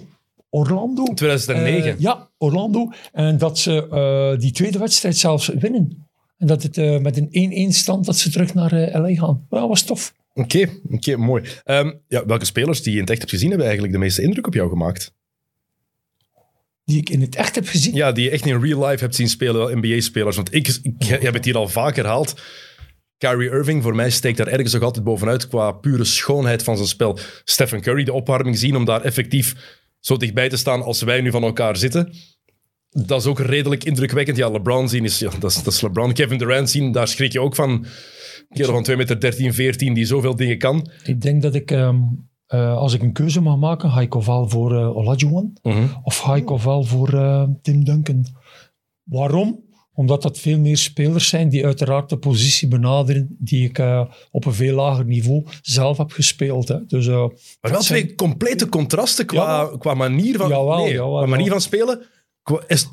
Orlando. 2009. ja, Orlando. En dat ze die tweede wedstrijd zelfs winnen. En dat het uh, met een 1-1 stand dat ze terug naar uh, LA gaan. Ja, was tof. Oké, oké, mooi. Um, ja, welke spelers die je in het echt hebt gezien hebben eigenlijk de meeste indruk op jou gemaakt? Die ik in het echt heb gezien? Ja, die je echt in real life hebt zien spelen, NBA-spelers. Want ik, ik, heb het hier al vaak herhaald. Kyrie Irving, voor mij steekt daar ergens nog altijd bovenuit qua pure schoonheid van zijn spel. Stephen Curry, de opwarming zien om daar effectief zo dichtbij te staan als wij nu van elkaar zitten dat is ook redelijk indrukwekkend. Ja, LeBron zien is, ja, dat, is, dat is LeBron. Kevin Durant zien, daar schrik je ook van. Een kerel van 2 meter 13, 14 die zoveel dingen kan. Ik denk dat ik, um, uh, als ik een keuze mag maken, ga ik ofwel voor uh, Olajuwon -hmm. of ga ik ofwel voor uh, Tim Duncan. Waarom? Omdat dat veel meer spelers zijn die uiteraard de positie benaderen die ik uh, op een veel lager niveau zelf heb gespeeld. Hè. Dus, uh, maar wel twee complete contrasten qua, ja, qua manier van, jawel, nee, jawel, qua manier van spelen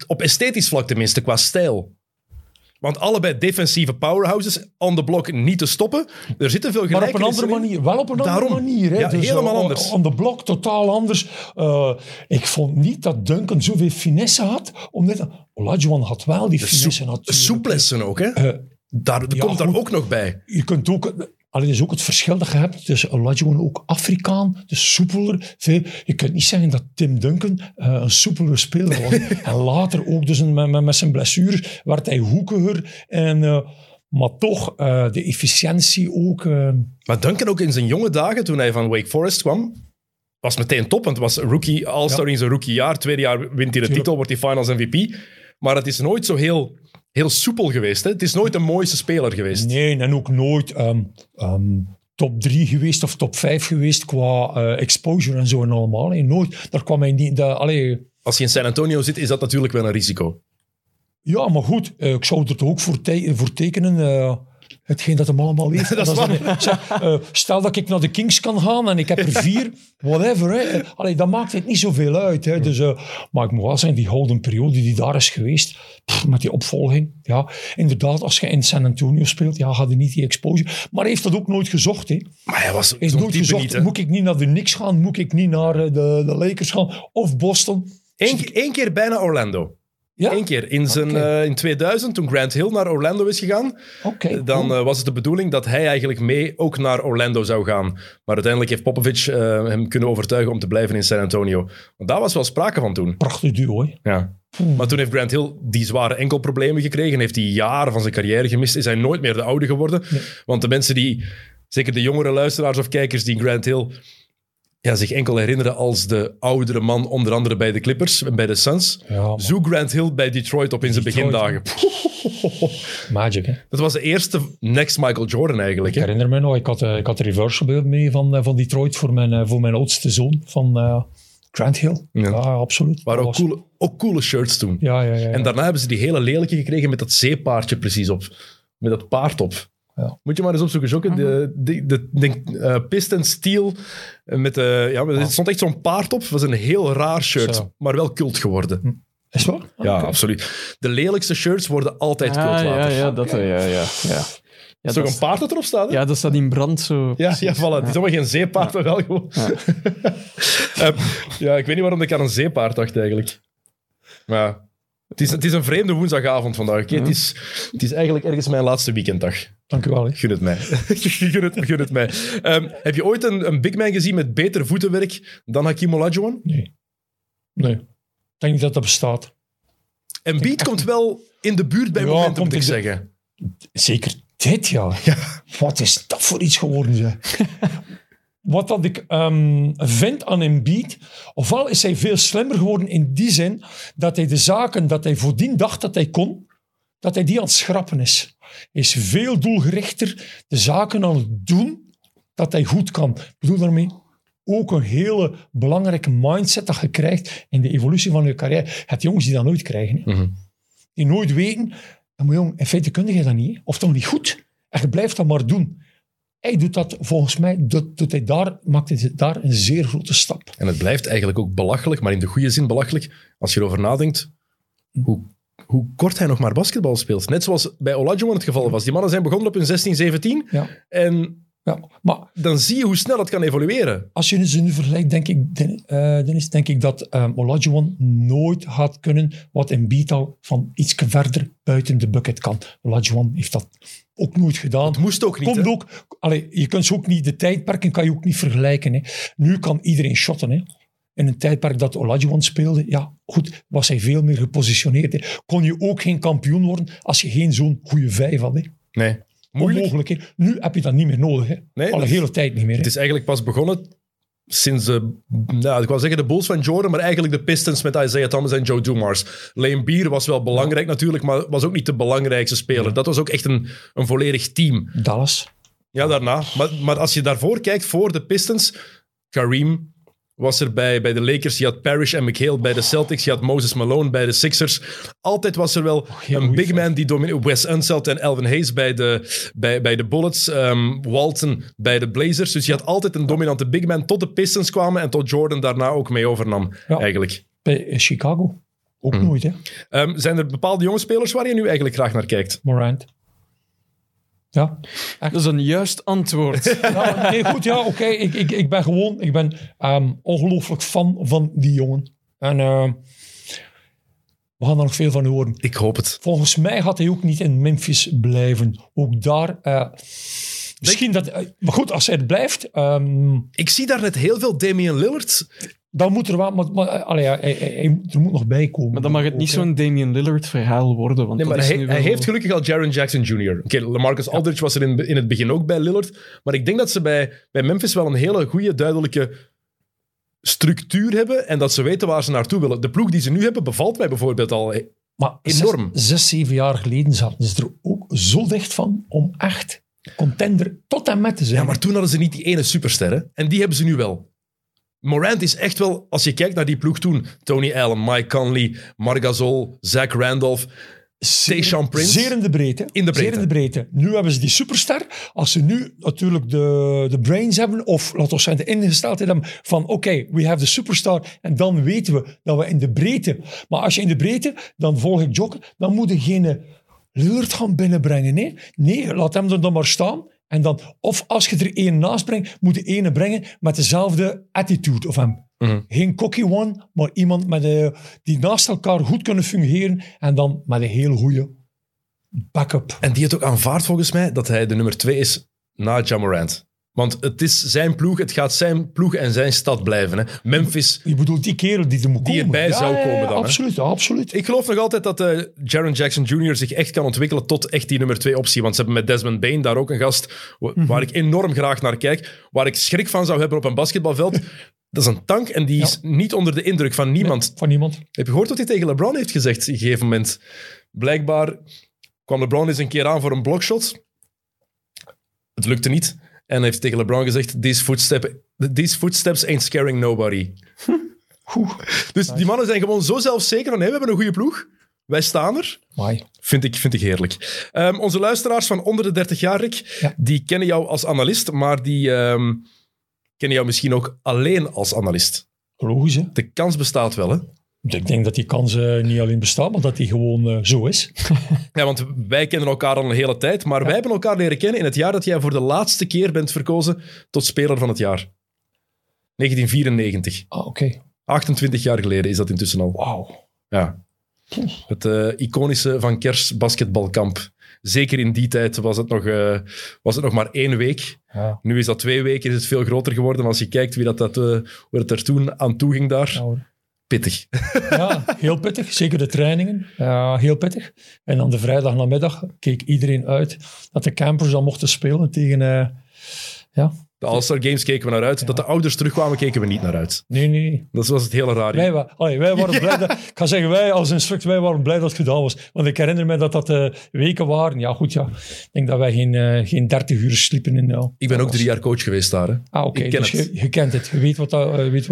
op esthetisch vlak tenminste, qua stijl. Want allebei defensieve powerhouses on the block niet te stoppen. Er zitten veel gelijkenissen Maar op een andere manier. Wel op een andere manier. Hè? Ja, dus, helemaal uh, anders. On the block totaal anders. Uh, ik vond niet dat Duncan zoveel finesse had. Omdat Olajuwon had wel die finesse. De souplesse ook, hè? Uh, daar, ja, komt daar ook nog bij. Je kunt ook Alleen is ook het verschil dat je hebt tussen Olajuwon ook Afrikaan, dus soepeler. Veel. Je kunt niet zeggen dat Tim Duncan uh, een soepeler speler was. [LAUGHS] en later ook dus met, met, zijn blessures werd hij hoekiger. En, uh, maar toch, uh, de efficiëntie ook. Maar Duncan ook in zijn jonge dagen, toen hij van Wake Forest kwam, was meteen top. Want het was rookie, all-star ja. in zijn rookiejaar. Tweede jaar wint hij de titel, wordt hij finals MVP. Maar het is nooit zo heel heel soepel geweest. Hè? Het is nooit de mooiste speler geweest. Nee, en ook nooit um, um, top 3 geweest of top 5 geweest qua uh, exposure en zo en allemaal. Nee, nooit. Daar kwam hij niet... De, allee. Als je in San Antonio zit, is dat natuurlijk wel een risico. Ja, maar goed. Uh, ik zou er toch ook voor, te voor tekenen... Uh, hetgeen dat hem allemaal weet. [LAUGHS] dat is dat zeg, uh, stel dat ik naar de Kings kan gaan en ik heb er vier, whatever. Hè. Allee, dan maakt het niet zoveel uit. Hè. Dus, uh, maar ik moet wel zeggen, die golden periode die daar is geweest, pff, met die opvolging. Ja, inderdaad, als je in San Antonio speelt, ja, had hij niet die exposure. Maar hij heeft dat ook nooit gezocht. Hè. Maar hij was nooit gezocht, niet, moet ik niet naar de Knicks gaan, moet ik niet naar de, de Lakers gaan, of Boston. Eén keer bijna Orlando. Ja? Eén keer. In, zijn, okay. uh, in 2000, toen Grant Hill naar Orlando is gegaan, okay, dan uh, was het de bedoeling dat hij eigenlijk mee ook naar Orlando zou gaan. Maar uiteindelijk heeft Popovich uh, hem kunnen overtuigen om te blijven in San Antonio. Want daar was wel sprake van toen. Prachtig duo, hoor. Ja. Hmm. Maar toen heeft Grant Hill die zware enkelproblemen gekregen. Heeft hij jaren van zijn carrière gemist. Is hij nooit meer de oude geworden. Nee. Want de mensen die, zeker de jongere luisteraars of kijkers die Grant Hill ja, zich enkel herinneren als de oudere man, onder andere bij de Clippers en bij de Suns. Ja. Zo Grant Hill bij Detroit op in zijn Detroit, begindagen. [LAUGHS] Magic, hè. Dat was de eerste next Michael Jordan eigenlijk. Ik herinner me nog, ik had, eh, ik had de reversible mee van, eh, van Detroit voor mijn, eh, voor mijn oudste zoon van Grant Hill. Ja. Ja, absoluut. Waren Dat ook was- coole, ook coole shirts toen. Ja, ja. ja. En daarna hebben ze die hele lelijke gekregen met dat zeepaardje precies op. Met dat paard op. Ja. Moet je maar eens opzoeken, Jokke. De, de, de, de eh, Piston Steel. eh, Met, eh ja, er stond echt zo'n paard op. Het was een heel raar shirt, Zo. maar wel cult geworden. Is het waar? Ja, absoluut. De lelijkste shirts worden altijd cult Ah, later. ja, ja, dat, ja, ja, ja. ja. is dat toch een paard dat erop staat? Hè? Ja, dat staat in brand zo. Ja, ja, voilà. Het is allemaal geen zeepaard, maar wel gewoon. [LAUGHS] Ehm, ja, ik weet niet waarom ik aan een zeepaard dacht eigenlijk. Maar ja, het is, het is een vreemde woensdagavond vandaag. oké? Het, is, het is eigenlijk ergens mijn laatste weekenddag. Dank u wel. hè. Gun het mij. [LAUGHS] gun, het, gun het mij. Ehm, heb je ooit een, een big man gezien met beter voetenwerk dan Hakim Olajuwon? Nee. Nee. Ik denk niet dat dat bestaat. En Beat komt wel in de buurt bij Ja, momenten, komt moet ik de- zeggen. Zeker dit jaar. Wat is dat voor iets geworden, zeg. [LAUGHS] Wat dat ik ehm, vind aan Embiid, ofwel is hij veel slimmer geworden in die zin dat hij de zaken dat hij voordien dacht dat hij kon, dat hij die aan het schrappen is. Is veel doelgerichter de zaken aan het doen dat hij goed kan. Ik bedoel daarmee ook een hele belangrijke mindset dat je krijgt in de evolutie van je carrière. Het jongens die dat nooit krijgen. Mhm. die nooit weten, je, jong, in feite kun je dat niet. hè. Of toch niet goed. En je blijft dat maar doen. Hij doet dat, volgens mij, doet, doet hij daar, maakt hij daar een zeer grote stap. En het blijft eigenlijk ook belachelijk, maar in de goede zin belachelijk, als je erover nadenkt, hoe, hoe kort hij nog maar basketbal speelt. Net zoals bij Olajuwon het geval was. Die mannen zijn begonnen op hun 16, 17 Ja. en Ja. Maar dan zie je hoe snel het kan evolueren. als je ze nu vergelijkt, denk ik, eh, Dennis, denk ik dat um, Olajuwon nooit had kunnen wat Embiid al van iets verder buiten de bucket kan. Olajuwon heeft dat ook nooit gedaan. Het moest ook niet. Komt hè? ook, allee, je kunt ze ook niet, de tijdperken kan je ook niet vergelijken. Hè. Nu kan iedereen shotten. Hè. In een tijdperk dat Olajuwon speelde, ja, goed, was hij veel meer gepositioneerd. Hè. Kon je ook geen kampioen worden als je geen zo'n goede vijf had. Hè. Nee. Moeilijk. Onmogelijk. Hè. Nu heb je dat niet meer nodig. Hè. Nee, Al de dat- hele tijd niet meer. Het is eigenlijk pas begonnen sinds de, nou, ik wou zeggen de Bulls van Jordan, maar eigenlijk de Pistons met Isaiah Thomas en Joe Dumars. Lane Beer was wel belangrijk natuurlijk, maar was ook niet de belangrijkste speler. Dat was ook echt een, een volledig team. Dallas. Ja, daarna. Maar, maar als je daarvoor kijkt, voor de Pistons, Kareem was er bij, bij de Lakers. Je had Parrish en McHale bij de Celtics. Je had Moses Malone bij de Sixers. Altijd was er wel heel een big man die domineerde. Wes Unseld en Elvin Hayes bij de, bij, bij de Bullets. ehm, Walton bij de Blazers. Dus je had altijd een dominante big man tot de Pistons kwamen en tot Jordan daarna ook mee overnam, Ja. eigenlijk. Bij Chicago. Ook Mhm. nooit, hè. Ehm, zijn er bepaalde jonge spelers waar je nu eigenlijk graag naar kijkt? Morant. Ja. Dat is een juist antwoord. [LAUGHS] ja nee, goed, ja, oké. Ik, ik, ik ben gewoon, ik ben ehm, ongelooflijk fan van die jongen. En ehm, we gaan er nog veel van horen. Ik hoop het. Volgens mij gaat hij ook niet in Memphis blijven. Ook daar... eh, misschien dat... eh, maar goed, als hij er blijft... ehm, Ik zie daar net heel veel Damian Lillard. Dan moet er wel... Maar, maar, allee, ja, hij, hij- hij- er moet nog bij komen. Maar dan mag het niet zo'n Damian Lillard verhaal worden. Want Nee, maar dat is hij, nu hij wel- heeft gelukkig al Jaron Jackson Jr. Oké, LaMarcus Aldridge was er in, in het begin ook bij Lillard. Maar ik denk dat ze bij, bij Memphis wel een hele goede, duidelijke structuur hebben. En dat ze weten waar ze naartoe willen. De ploeg die ze nu hebben bevalt mij bijvoorbeeld al. Maar Enorm. Zes, zes, zeven jaar geleden zaten ze er ook zo dicht van om echt contender tot en met te zijn. Ja, maar toen hadden ze niet die ene superster. hè. En die hebben ze nu wel. Morant is echt wel, als je kijkt naar die ploeg toen, Tony Allen, Mike Conley, Marc Gasol, Zach Randolph, Tayshaun Prince. Zeer in de breedte. In de breedte. Zeer in de breedte. Nu hebben ze die superster. Als ze nu natuurlijk de, de brains hebben, of laten we zeggen de ingesteldheid hebben van oké, we have the superstar, en dan weten we dat we in de breedte... Maar als je in de breedte, dan volg ik Jokken, dan moet je geen Lillard gaan binnenbrengen. Nee, nee laat hem er dan maar staan. En dan, of als je er één naast brengt, moet je ene brengen met dezelfde attitude of hem. Mhm. Geen cocky one, maar iemand met, eh, die naast elkaar goed kunnen fungeren en dan met een heel goede backup. En die het ook aanvaardt volgens mij dat hij de nummer twee is na Jamorant. Want het is zijn ploeg, het gaat zijn ploeg en zijn stad blijven. Hè. Memphis. Je bedoelt die kerel die er moet Die komen. erbij zou komen dan? Absoluut, ja, absoluut. Ik geloof nog altijd dat eh Jaron Jackson Jr. zich echt kan ontwikkelen tot echt die nummer twee optie. Want ze hebben met Desmond Bain daar ook een gast Mhm. waar ik enorm graag naar kijk. Waar ik schrik van zou hebben op een basketbalveld. [LAUGHS] dat is een tank en die is niet onder de indruk van niemand. van niemand. Heb je gehoord wat hij tegen LeBron heeft gezegd op een gegeven moment? Blijkbaar kwam LeBron eens een keer aan voor een blockshot. Het lukte niet. En heeft tegen LeBron gezegd: These, footstep, these footsteps ain't scaring nobody. [LAUGHS] dus die mannen zijn gewoon zo zelfzeker van: hey, we hebben een goede ploeg. Wij staan er. Vind ik, vind ik heerlijk. Um, onze luisteraars van onder de 30 jaar, Rick, Ja. die kennen jou als analist, maar die ehm, kennen jou misschien ook alleen als analist. Logisch, hè? De kans bestaat wel, hè? Ik denk dat die kans eh, niet alleen bestaat, maar dat die gewoon eh, zo is. [LAUGHS] Ja, want wij kennen elkaar al een hele tijd, maar wij hebben elkaar leren kennen in het jaar dat jij voor de laatste keer bent verkozen tot speler van het jaar. 1994. Ah, oké. 28 jaar geleden is dat intussen al. Wauw. Ja. Het eh, iconische Van Kers basketbalkamp. Zeker in die tijd was het, nog, was het nog maar één week. Ja. Nu is dat twee weken, is het veel groter geworden. Maar als je kijkt wie dat, dat, hoe het er toen aan toe ging daar, Ja. Pittig. ja, heel pittig. Zeker de trainingen. Ja, heel pittig. En dan de vrijdag namiddag keek iedereen uit dat de campers al mochten spelen tegen... eh, ja, De All-Star Games keken we naar uit. Dat de ouders terugkwamen, keken we niet naar uit. nee, nee, nee. Dat was het hele rare. Wij, wa- allee, wij waren [LAUGHS] blij dat, ik ga zeggen, wij als instructeur, wij waren blij dat het gedaan was. Want ik herinner me dat dat eh, weken waren. Ja, goed, ja. Ik denk dat wij geen, eh, geen 30 uur sliepen in. Ik ben ook was- drie jaar coach geweest daar. Hè. Ah, oké. Dus. Je, je kent het. Je weet wat dat, weet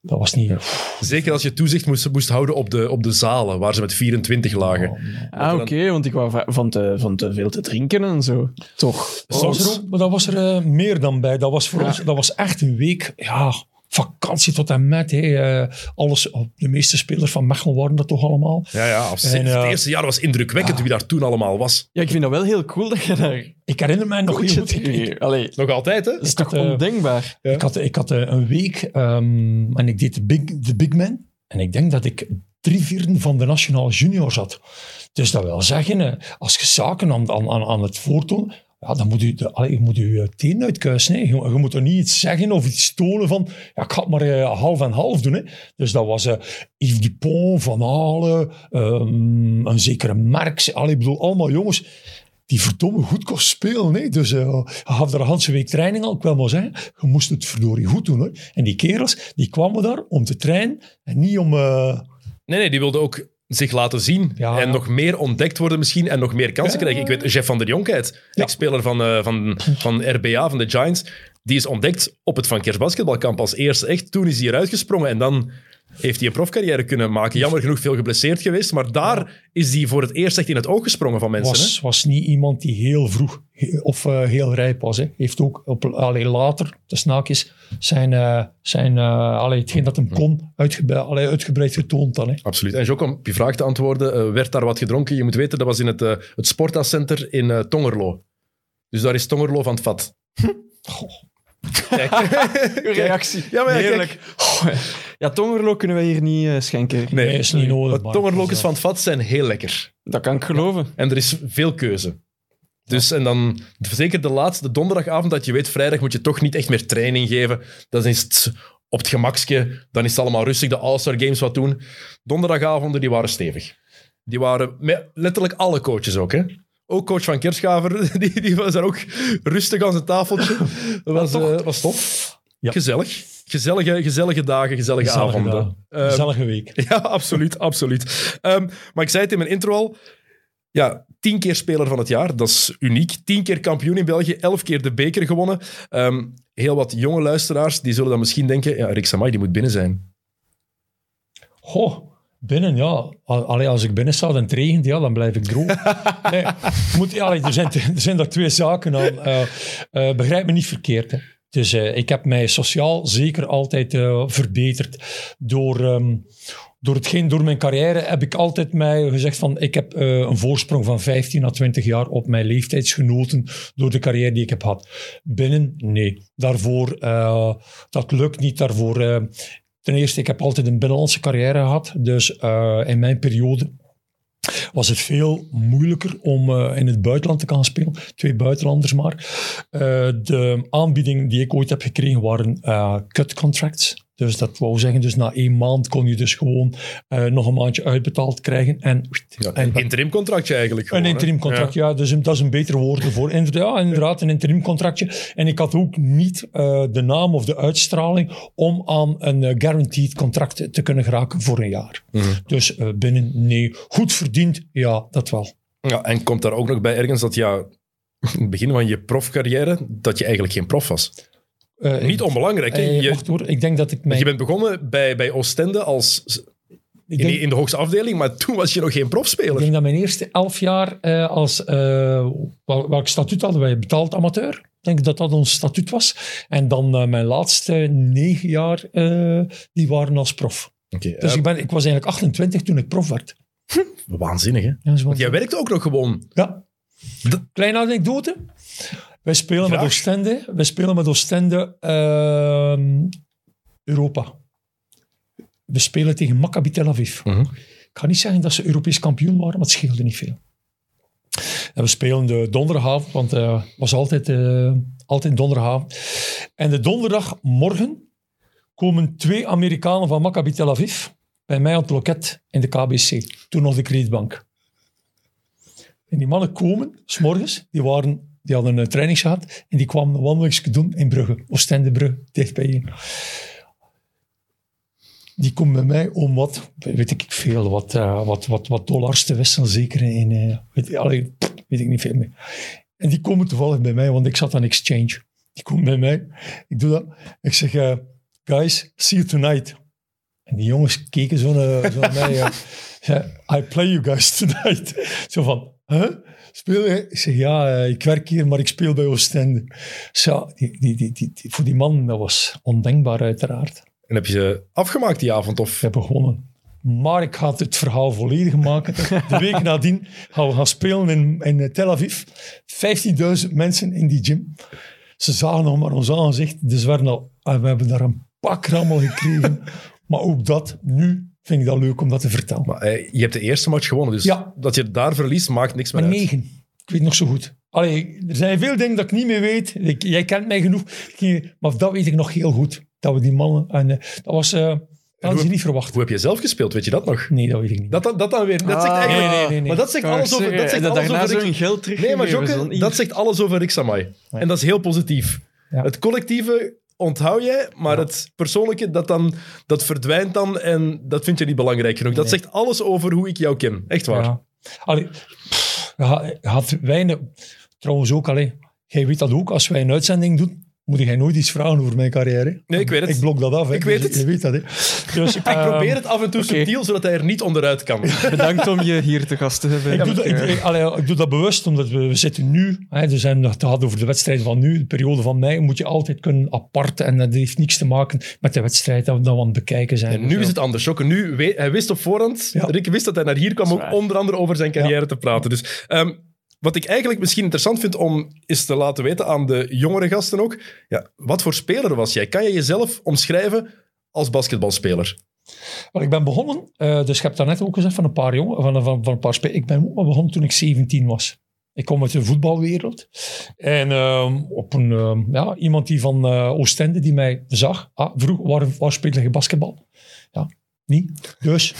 dat was niet... Zeker als je toezicht moest, moest houden op de, op de zalen, waar ze met 24 lagen. Ah, oké, want ik wou va- van te, van te veel te drinken en zo. Toch? Dat was er ook, maar dat was er eh, meer dan bij. Dat was voor Ja. ons, dat was echt een week, ja, vakantie tot en met. Eh, alles, oh, de meeste spelers van Mechelen waren dat toch allemaal. Ja, ja. Als, En, het eh, eerste jaar was indrukwekkend wie daar toen allemaal was. Ja, ik vind dat wel heel cool dat je daar Ik herinner mij nog heel goed. Ik, ik, Allee, dat Nog altijd, hè? is had, toch eh, ondenkbaar? Ja. ik had, ik had een week ehm, en ik deed de big, de big Man. En ik denk dat ik drie vierden van de nationale juniors had. Dus dat wil zeggen, als je zaken aan, aan, aan aan het voortonen, ja, dan moet je, de, allee, moet je teen uitkuisen. Hè. Je, moet er niet iets zeggen of iets tonen van, ja, ik ga het maar eh, half en half doen. Hè. Dus dat was eh Yves Dupont, Van Halen, ehm, een zekere Marx. Allee, ik bedoel, allemaal jongens die verdomme goed kon spelen. Dus eh je gaf er een hele week training al. Ik wil maar zeggen, je moest het verdorie goed doen. Hoor. En die kerels, die kwamen daar om te trainen en niet om... eh, Nee, nee, die wilde ook zich laten zien. Ja. En nog meer ontdekt worden misschien en nog meer kansen Ja. krijgen. Ik weet, Jeff van der Jonkheid, ex-speler van, eh, van, van RBA, van de Giants, die is ontdekt op het Van Kers basketbalkamp als eerste echt. Toen is hij eruit gesprongen en dan heeft hij een profcarrière kunnen maken. Jammer genoeg veel geblesseerd geweest, maar daar is hij voor het eerst echt in het oog gesprongen van mensen. hè? was, was niet iemand die heel vroeg of eh, heel rijp was. Hè. Heeft ook op, allee, later, de snaakjes, zijn, eh, zijn allee, hetgeen dat hem kon uitgebreid, allee, uitgebreid getoond dan. Hè. Absoluut. En Jocke, om op je vraag te antwoorden, werd daar wat gedronken? Je moet weten, dat was in het, het Sporta Center in Tongerlo. Dus daar is Tongerlo van het vat. [LAUGHS] Kijk. [LAUGHS] Uw reactie. Ja, maar ja. Heerlijk. Ja, tongerlo kunnen we hier niet eh, schenken. Nee, Nee, is niet nodig. Tongerlokjes van het vat zijn heel lekker. Dat kan ik geloven. En er is veel keuze. Dus en dan, zeker de laatste donderdagavond, dat je weet, vrijdag moet je toch niet echt meer training geven. Dan is het op het gemakske, dan is het allemaal rustig, de All-Star Games wat doen. Donderdagavonden, die waren stevig. Die waren met letterlijk alle coaches ook, hè. Ook coach van Kerschaver, [LAUGHS] die, die was daar ook rustig aan zijn tafeltje. Dat was, eh, was tof. Ja. Gezellig. Gezellige, gezellige dagen, gezellige, Gezellige avonden. dagen. Ehm, Gezellige week. [LAUGHS] ja, absoluut, absoluut. Ehm, maar ik zei het in mijn intro al. Ja, tien keer speler van het jaar, dat is uniek. Tien keer kampioen in België, elf keer de beker gewonnen. Ehm, heel wat jonge luisteraars, die zullen dan misschien denken, ja, Rick Samai, die moet binnen zijn. Goh, binnen, ja. Al- Allee, als ik binnen sta en het regent, ja, dan blijf ik droog. [LAUGHS] nee, moet, allee, er, zijn, er zijn daar twee zaken aan. Eh, eh, begrijp me niet verkeerd. Hè. Dus eh, ik heb mij sociaal zeker altijd verbeterd. Door, ehm, door hetgeen, door mijn carrière heb ik altijd mij gezegd van ik heb een voorsprong van 15 à 20 jaar op mijn leeftijdsgenoten door de carrière die ik heb gehad. Binnen, nee. Daarvoor, dat lukt niet. Daarvoor, ten eerste, ik heb altijd een binnenlandse carrière gehad. Dus eh, in mijn periode was het veel moeilijker om eh, in het buitenland te gaan spelen. Twee buitenlanders maar. Eh, de aanbiedingen die ik ooit heb gekregen waren cut contracts. Dus dat wou zeggen, dus na één maand kon je dus gewoon uh, nog een maandje uitbetaald krijgen. En, ja, een interimcontractje eigenlijk. Gewoon, een interimcontract, ja. ja. dus dat is een beter woord ervoor. Ja, inderdaad, een interimcontractje. En ik had ook niet uh, de naam of de uitstraling om aan een uh, guaranteed contract te kunnen geraken voor een jaar. Mm -hmm. Dus binnen, nee. Goed verdiend, ja, dat wel. Ja, en komt daar ook nog bij ergens dat ja, in [LAUGHS] het begin van je profcarrière, dat je eigenlijk geen prof was? Uh, Niet onbelangrijk. Hè? Je, ik denk dat ik mijn... Je bent begonnen bij, bij Oostende als... In, denk, in, de hoogste afdeling, maar toen was je nog geen profspeler. Ik denk dat mijn eerste elf jaar uh, als... Uh, welk statuut hadden wij? Betaald amateur. Ik denk dat dat ons statuut was. En dan mijn laatste negen jaar, die waren als prof. Okay, dus ik, ben, ik was eigenlijk 28 toen ik prof werd. Waanzinnig, hè? Ja, Want jij werkte ook nog gewoon. Ja. Kleine anekdote. Wij spelen Graag. met Oostende. Wij spelen met Oostende uh, Europa. We spelen tegen Maccabi Tel Aviv. -huh. Ik ga niet zeggen dat ze Europees kampioen waren, maar het scheelde niet veel. En we spelen de donderdagavond, want het uh, was altijd, uh, altijd donderdagavond. En de donderdagmorgen komen twee Amerikanen van Maccabi Tel Aviv bij mij aan het loket in de KBC. Toen nog de kredietbank. En die mannen komen, s'morgens, die waren die hadden een training gehad en die kwam een wandelingje doen in Brugge, Oostendebrugge, dicht bij je. Die komt bij mij om wat, weet ik veel, wat, uh, wat, wat, wat dollars te wisselen, zeker in, uh, weet, allee, weet ik niet veel meer. En die komen toevallig bij mij, want ik zat aan exchange. Die komen bij mij, ik doe dat. Ik zeg, uh, guys, see you tonight. En die jongens keken zo naar, zo naar mij. [LAUGHS] I play you guys tonight. Zo van, huh? Speel je? Ik zeg, ja, eh, ik werk hier, maar ik speel bij Oostende. Zo, die, die, die, die, voor die man, dat was ondenkbaar uiteraard. En heb je ze afgemaakt die avond? Of? Ik heb gewonnen. Maar ik ga het verhaal volledig maken. De week [LAUGHS] nadien gaan we gaan spelen in, in Tel Aviv. 15.000 mensen in die gym. Ze zagen nog maar ons aangezicht. Dus we, al, we hebben daar een pak rammel gekregen. [LAUGHS] maar ook dat, nu vind ik dat leuk om dat te vertellen. Maar eh, je hebt de eerste match gewonnen, dus ja. dat je daar verliest maakt niks meer maar uit. negen. Ik weet nog zo goed. Allee, er zijn veel dingen dat ik niet meer weet. Ik, jij kent mij genoeg. Maar dat weet ik nog heel goed. Dat we die mannen... En, uh, dat was... Uh, dat had je niet verwacht. Hoe heb je zelf gespeeld? Weet je dat nog? Nee, dat weet ik niet. Dat, dat, dat dan weer. Dat ah, zegt eigenlijk, nee, nee, nee, Maar dat zegt alles over. Dat zegt dat alles over geld terug. Nee, maar Jokke, dat zegt alles over Rick Samai. En dat is heel positief. Ja. Het collectieve onthoud jij, maar ja. het persoonlijke, dat, dan, dat verdwijnt dan en dat vind je niet belangrijk genoeg. Dat zegt alles over hoe ik jou ken. Echt waar. Ja. Allee, pff, had weinig... Trouwens ook, alleen, jij weet dat ook, als wij een uitzending doen, moet jij nooit iets vragen over mijn carrière. Nee, ik weet het. Ik blok dat af. Hè. Ik weet het. Je, weet dat, hè. Dus, ik [LAUGHS] um, probeer het af en toe okay. subtiel, zodat hij er niet onderuit kan. [LAUGHS] Bedankt om je hier te gast te hebben. Ik, doe, dat, ik, ik, allee, ik doe dat bewust, omdat we, we zitten nu, hè, we zijn het hadden over de wedstrijd van nu, de periode van mei, moet je altijd kunnen apart, en dat heeft niks te maken met de wedstrijd dat we dan aan het bekijken zijn. En nu zo. is het anders. Ook nu, hij wist op voorhand, ja. Rick wist dat hij naar hier kwam, ook onder andere over zijn carrière ja. te praten. Dus... Um, wat ik eigenlijk misschien interessant vind om is te laten weten aan de jongere gasten ook. Ja, wat voor speler was jij? Kan je jezelf omschrijven als basketbalspeler? Well, ik ben begonnen, uh, dus je hebt daarnet ook gezegd van een paar jongen, van, van, van een paar spelers. Ik ben begonnen toen ik 17 was. Ik kom uit de voetbalwereld. En uh, op een, uh, ja, iemand die van uh, Oostende die mij zag, ah, vroeg, waar, waar speelde je basketbal? Niet. Dus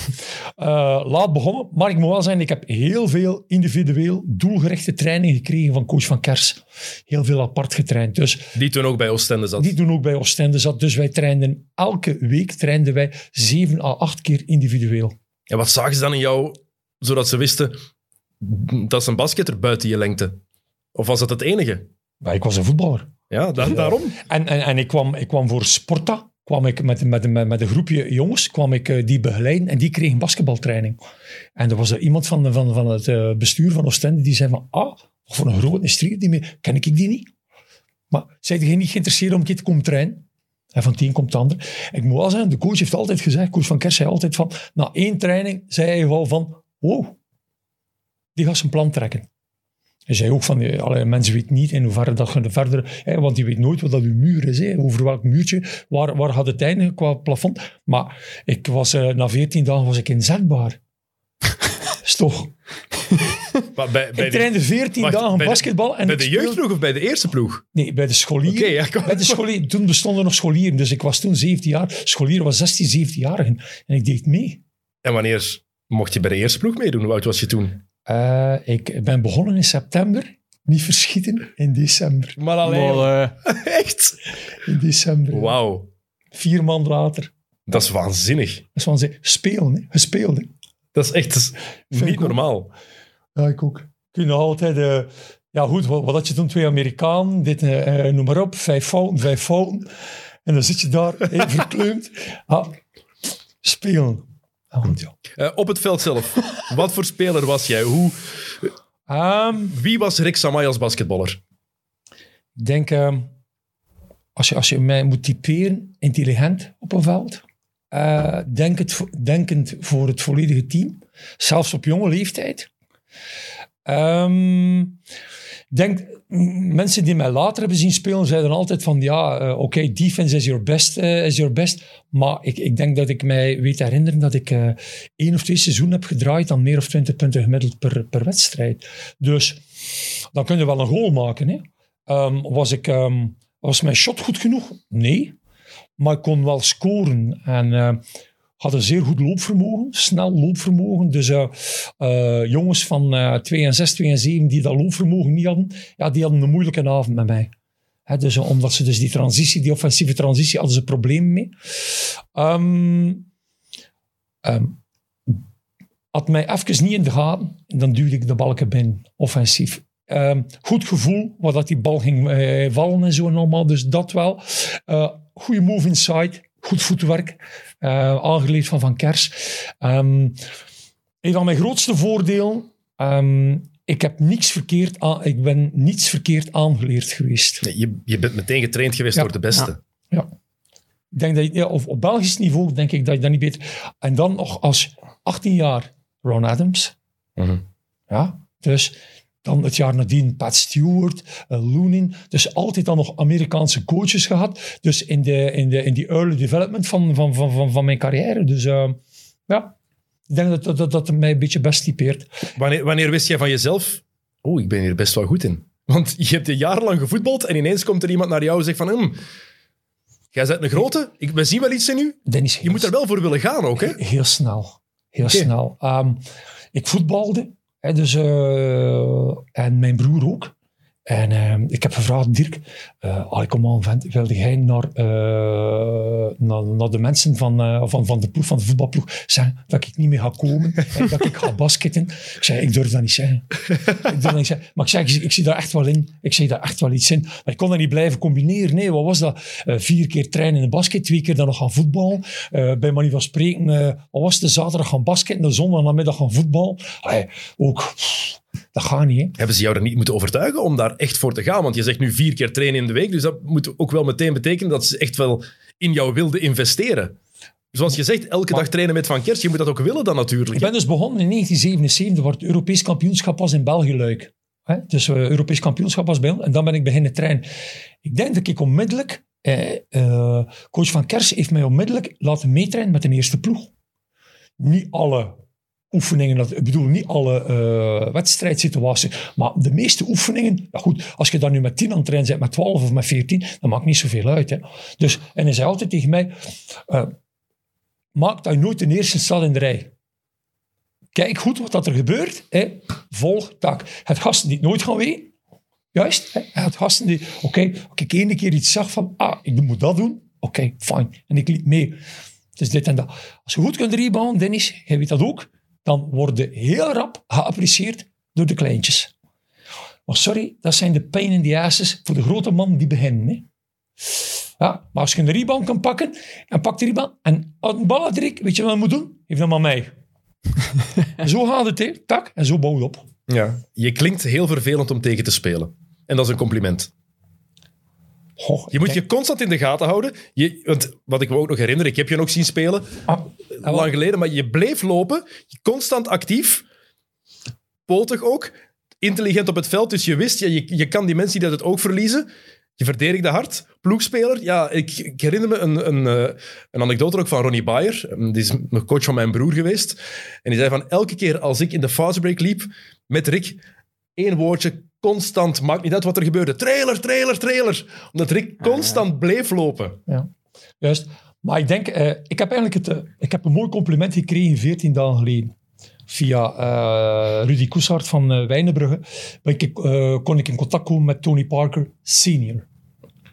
uh, laat begonnen. Maar ik moet wel zeggen, ik heb heel veel individueel doelgerichte training gekregen van coach Van Kers. Heel veel apart getraind. Dus, die toen ook bij Oostende zat? Die toen ook bij Oostende zat. Dus wij trainden elke week trainden wij zeven à acht keer individueel. En wat zagen ze dan in jou, zodat ze wisten dat is een basketter buiten je lengte? Of was dat het enige? Ik was een voetballer. Ja, da daarom. En, en, en ik, kwam, ik kwam voor Sporta kwam ik met, met, met, met een groepje jongens kwam ik, uh, die begeleiden en die kregen basketbaltraining. En er was er iemand van, van, van het uh, bestuur van Oostende die zei van, ah, voor een grote street, die mee, ken ik die niet. Maar zei je niet geïnteresseerd om een keer te komen trainen? En van tien komt de ander. Ik moet wel zeggen, de coach heeft altijd gezegd, coach van Kers zei altijd van, na één training zei hij wel van, wow, die gaat zijn plan trekken. Hij zei ook van, alle mensen weten niet in hoeverre dat je verder... Hè, want je weet nooit wat dat uw muur is. Hè, over welk muurtje, waar, waar gaat het eindigen qua plafond. Maar ik was, uh, na veertien dagen was ik inzetbaar. [LAUGHS] is toch... Maar bij, bij ik de, trainde 14 wacht, dagen bij basketbal. en bij de jeugdploeg of bij de eerste ploeg? Nee, bij de ja, kom. Bij de scholieren. Toen bestonden nog scholieren. Dus ik was toen 17 jaar. Scholieren was 16, 17 jaar. En ik deed mee. En wanneer mocht je bij de eerste ploeg meedoen? Hoe oud was je toen? Eh, ik ben begonnen in september. Niet verschieten. In december. Maar alleen. Maar, [LAUGHS] Echt? In december. Wauw. Vier maanden later. Dat is waanzinnig. Dat is ze spelen. Hè. Gespeeld. Hè. Dat is echt dat is Vind niet ik ook. normaal. Ja, ik ook. Kun je altijd... eh, ja, goed. Wat, wat had je toen? Twee Amerikanen. Dit, eh, noem maar op. Vijf fouten, vijf fouten. En dan zit je daar, [LAUGHS] eh, verkleumd. Ah, spelen. Eh, op het veld zelf. [LAUGHS] Wat voor speler was jij? Hoe, Ehm, wie was Rick Samay als basketballer? Ik denk, ehm, als, je, als je mij moet typeren, intelligent op een veld. Eh, denkend, vo- denkend voor het volledige team. Zelfs op jonge leeftijd. Ehm, ik denk, mensen die mij later hebben zien spelen, zeiden altijd van, ja, eh, oké, defense is your best, eh, is your best. Maar ik, ik denk dat ik mij weet herinneren dat ik eh één of twee seizoenen heb gedraaid aan meer of 20 punten gemiddeld per, per wedstrijd. Dus dan kun je wel een goal maken, hè. Ehm, was, ik, ehm, was mijn shot goed genoeg? Nee. Maar ik kon wel scoren. En had een zeer goed loopvermogen. Snel loopvermogen. Dus eh, eh, jongens van eh 2 en 6, 2 en 7 die dat loopvermogen niet hadden, ja, die hadden een moeilijke avond met mij. Dus, omdat ze dus die transitie, die offensieve transitie, hadden ze problemen mee. Ehm ehm, had mij even niet in de gaten, dan duwde ik de balken binnen, offensief. Ehm, goed gevoel, wat dat die bal ging vallen en zo en allemaal, dus dat wel. Goede move inside, goed voetwerk, eh, aangeleerd van Van Kers. Ehm, een van mijn grootste voordelen, ehm, ik heb niks verkeerd aan, ik ben niets verkeerd aangeleerd geweest. Nee, je, je bent meteen getraind geweest Ja. door de beste. Ja. Ik denk dat je, ja, of op Belgisch niveau denk ik dat je dat niet beter. En dan nog als 18 jaar Ron Adams. Mhm. Ja, dus dan het jaar nadien Pat Stewart, uh, Loonin. Dus altijd dan nog Amerikaanse coaches gehad. Dus in, de, in, de, in die early development van, van, van, van, van mijn carrière. Dus eh, ja, ik denk dat dat, dat, dat mij een beetje best typeert. Wanneer, wanneer wist jij van jezelf, oh, ik ben hier best wel goed in? Want je hebt jarenlang gevoetbald en ineens komt er iemand naar jou en zegt van, hm, jij bent een grote, ik, we zien wel iets in u. Je moet er wel voor willen gaan ook, hè? Heel snel. Heel snel. Ehm, ik voetbalde. Hè, dus, eh, en mijn broer ook. En ehm, ik heb gevraagd, Dirk, allee, kom aan, vent, wilde jij naar, eh, naar, naar de mensen van, eh, van, van de ploeg, van de voetbalploeg, zeggen dat ik niet meer ga komen, [LAUGHS] en dat ik ga basketten? Ik zei, ik durf dat niet zeggen. ik durf dat niet zeggen. Maar ik zei, ik, ik zie daar echt wel in. Ik zie daar echt wel iets in. Maar ik kon dat niet blijven combineren. Nee, wat was dat? Vier keer trainen in de basket, twee keer dan nog gaan voetballen. Eh, bij manier van spreken, wat was het? De zaterdag gaan basketten, de zondag namiddag gaan voetballen. Allee, ook, pff, dat gaat niet, hè. Hebben ze jou er niet moeten overtuigen om daar echt voor te gaan? Want je zegt nu vier keer trainen in de week, dus dat moet ook wel meteen betekenen dat ze echt wel in jou wilden investeren. Zoals je zegt, elke dag trainen met Van Kers, je moet dat ook willen dan natuurlijk. Ik ben dus begonnen in 1977, waar het Europees kampioenschap was in België Luik. Hè? Dus eh, Europees kampioenschap was bij ons. En dan ben ik beginnen trainen. Ik denk dat ik onmiddellijk... Eh, eh, coach Van Kers heeft mij onmiddellijk laten meetrainen met de eerste ploeg. Niet alle oefeningen, dat- ik bedoel niet alle eh wedstrijdsituaties, maar de meeste oefeningen, goed, als je dan nu met 10 aan het trainen bent, met 12 of met 14, dan maakt niet zoveel uit. Hè. Dus, en hij zei altijd tegen mij, eh, maak dat je nooit de eerste staat in de rij. Kijk goed wat dat er gebeurt. Hè. Volg, tak. Het gasten die nooit gaan weten. Juist. Hè. Het gasten die, oké, als ik één keer iets zag van, ah, ik moet dat doen. Oké, fijn. En ik liep mee. Dus dit en dat. Als je goed kunt rebounden, Dennis, jij weet dat ook, dan word je heel rap geapprecieerd door de kleintjes. Maar sorry, dat zijn de pain in the asses voor de grote man die beginnen. Hè. Ja, maar als je een rebound kan pakken, en pak de rebound, en een bal weet je wat je moet doen? Geef dat maar mij. En [LAUGHS] zo gaat het, hè. Tak, en zo bouw je op. Ja. Je klinkt heel vervelend om tegen te spelen. En dat is een compliment. Goh, Je moet je constant in de gaten houden. Je, want wat ik me ook nog herinner, ik heb je nog zien spelen, ah, ah, lang geleden, maar je bleef lopen, constant actief, potig ook, intelligent op het veld, dus je wist, ja, je, je kan die mensen die dat het oog verliezen, je verdedigde hard, ploegspeler. Ja, ik, ik herinner me een, een, eh, een anekdote ook van Ronnie Bayer. Die is een coach van mijn broer geweest. En die zei van elke keer als ik in de fastbreak liep met Rick, één woordje, constant, maakt niet uit wat er gebeurde. Trailer, trailer, trailer. Omdat Rick constant bleef lopen. Ja, juist. Maar ik denk, eh, ik heb eigenlijk het, eh, ik heb een mooi compliment gekregen 14 dagen geleden. Via eh, Rudy Koeshart van uh, Wijnenbrugge ik, eh, kon ik in contact komen met Tony Parker senior.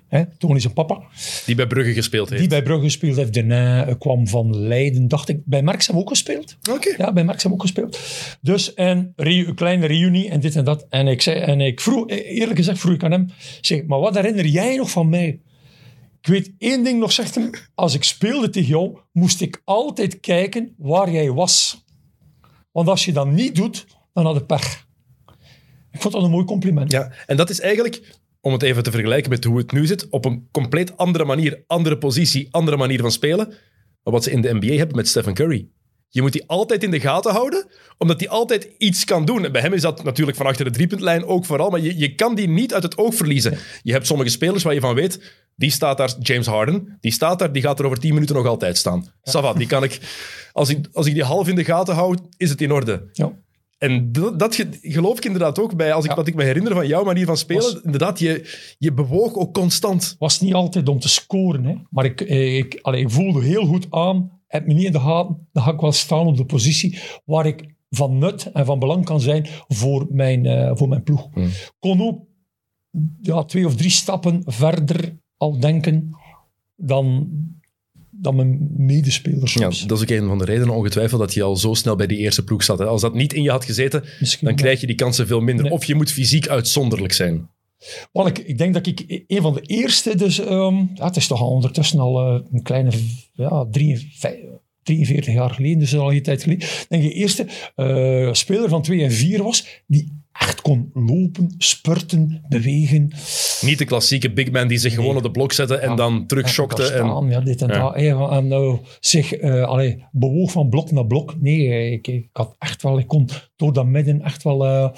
Hè, Tony zijn papa. Die bij Brugge gespeeld heeft. Die bij Brugge gespeeld heeft. Daarna kwam van Leiden, dacht ik. Bij Merksem ook gespeeld. Oké. Ja, bij Merksem ook gespeeld. Dus en een kleine reunie en dit en dat. En ik, zei, en ik vroeg, eerlijk gezegd vroeg ik aan hem, zeg, maar wat herinner jij nog van mij? Ik weet één ding nog, zegt hem. Als ik speelde tegen jou, moest ik altijd kijken waar jij was. Want als je dat niet doet, dan had ik pech. Ik vond dat een mooi compliment. Ja, en dat is eigenlijk, om het even te vergelijken met hoe het nu zit, op een compleet andere manier, andere positie, andere manier van spelen. Maar wat ze in de NBA hebben met Stephen Curry. Je moet die altijd in de gaten houden, omdat die altijd iets kan doen. En bij hem is dat natuurlijk van achter de driepuntlijn ook vooral, maar je, je kan die niet uit het oog verliezen. Je hebt sommige spelers waar je van weet, die staat daar, James Harden, die staat daar, die gaat er over tien minuten nog altijd staan. Sava, die kan ik, als ik, als ik die half in de gaten hou, is het in orde. Ja. En dat, dat ge- geloof ik inderdaad ook bij, als ik, Ja. wat ik me herinner van jouw manier van spelen. Was- inderdaad, je, je bewoog ook constant. was niet altijd om te scoren. Hè. Maar ik, eh, ik, allee, ik voelde heel goed aan. Heb me niet in de gaten. Dan ga ik wel staan op de positie waar ik van nut en van belang kan zijn voor mijn, eh, voor mijn ploeg. Hmm. Kon ook ja, twee of drie stappen verder al denken dan, dan mijn medespelers. Ja, dat is ook een van de redenen ongetwijfeld dat je al zo snel bij die eerste ploeg zat. hè. Als dat niet in je had gezeten, Misschien dan krijg je die kansen veel minder. Nee. Of je moet fysiek uitzonderlijk zijn. Ik, ik denk dat ik een van de eerste, dus ehm, ja, het is toch al ondertussen al eh, een kleine ja, 43, 43 jaar geleden, dus al een tijd geleden, denk ik de eerste eh, speler van 2 en 4 was die echt kon lopen, spurten, bewegen. Niet de klassieke big man die zich gewoon op de blok zette en Ja. dan terugschokte. En, staan, ja, dit en Ja. dat. En eh, zich eh, allee, bewoog van blok naar blok. Nee, ik, ik had echt wel, ik kon door dat midden echt wel... eh,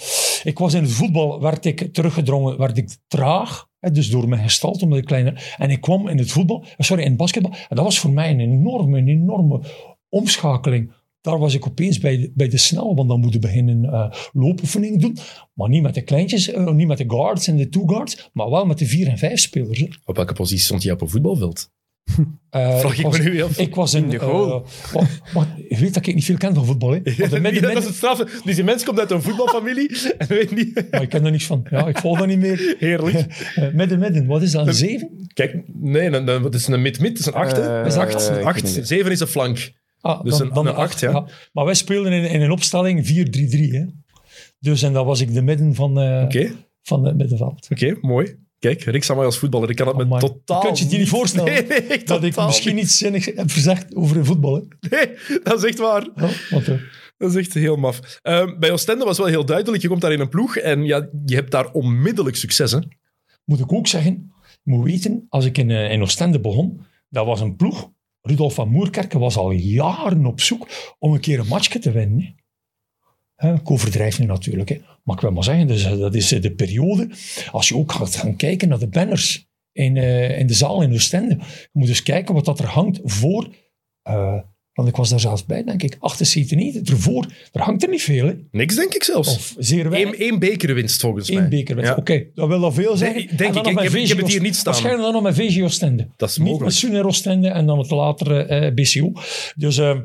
ik was in het voetbal, werd ik teruggedrongen, werd ik traag. Hè, dus door mijn gestalte, omdat ik kleiner... En ik kwam in het voetbal, eh, sorry, in het basketbal. En dat was voor mij een enorme, een enorme omschakeling. Daar was ik opeens bij de, bij de snel, want dan moeten beginnen uh, loopoefeningen doen. Maar niet met de kleintjes, uh, niet met de guards en de two guards, maar wel met de vier en vijf spelers. Hè. Op welke positie stond je op een voetbalveld? Uh, [LAUGHS] Vraag ik, was, me nu af. Ik was in, In de goal. Uh, wat, je weet dat ik niet veel ken van voetbal. Hè? [LAUGHS] Ja, de midden, dat is het. Dus die mens komt uit een voetbalfamilie [LAUGHS] en weet niet... Maar ik ken er niks van. Ja, ik volg dat niet meer. Heerlijk. Uh, midden, midden. Wat is dat? Een zeven? Kijk, nee, een, een, het is een mid-mid. Het is een acht? Uh, Het is acht. acht. Zeven is een flank. Ah, Dus dan, een- dan een acht, ja. Maar wij speelden in, in een opstelling 4-3-3. hè. Dus en dan was ik de midden van, uh, van het middenveld. oké, mooi. Kijk, Rick Samay als voetballer, ik kan het me Amai. totaal... Je kunt je het je niet voorstellen, [LAUGHS] Nee, nee, echt Dat ik misschien iets zinnigs heb verzegd over voetbal. Hè. niet. Nee, dat is echt waar. Ja, uh, Dat is echt heel maf. Um, bij Oostende was wel heel duidelijk, je komt daar in een ploeg en ja, je hebt daar onmiddellijk succes, hè? moet ik ook zeggen, moet weten, als ik in, uh, in Oostende begon, dat was een ploeg. Rudolf van Moerkerken was al jaren op zoek om een keer een matchje te winnen. Hè, ik overdrijf nu natuurlijk. Maar ik wil maar zeggen, dus, dat is de periode. Als je ook gaat gaan kijken naar de banners in, uh, in de zaal in Oostende. Je moet eens kijken wat dat er hangt voor... want ik was daar zelfs bij, denk ik. 78 niet. Ervoor, er hangt er niet veel. Hè. Niks, denk ik zelfs. Of zeer weinig. Eén, één bekerwinst, volgens Eén mij. bekerwinst. Ja. Oké, okay, dat wil al veel zijn. Nee, denk ik, ik, heb, ik heb het hier niet staan. Waarschijnlijk dan nog met VG Oostende. Dat is Niet mogelijk. met Suner Oostende en dan het latere uh, BCO. Dus uh,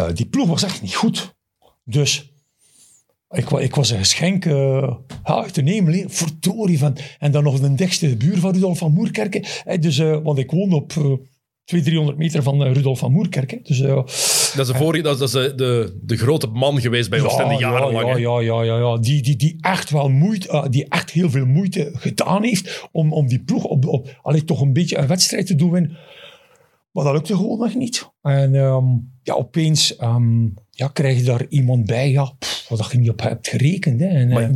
uh, die ploeg was echt niet goed. Dus ik, ik was een geschenk uh, uit de hemel, verdorie van. En dan nog de dichtste buur van Rudolf van Moerkerken. Dus, uh, want ik woon op... 200, 300 meter van uh, Rudolf van Moerkerken. Dus, uh, dat is, de, vorige, dat is de, de, de, grote man geweest bij Oostende ja, jarenlang. Ja, ja, ja, ja, ja. Die, die, die echt wel moeite, uh, die echt heel veel moeite gedaan heeft om, om die ploeg op, op allee, toch een beetje een wedstrijd te doen. Maar dat lukte gewoon nog niet. En um, ja, opeens um, ja, krijg je daar iemand bij, ja, pff, wat je niet op hebt gerekend. Hè. En, maar,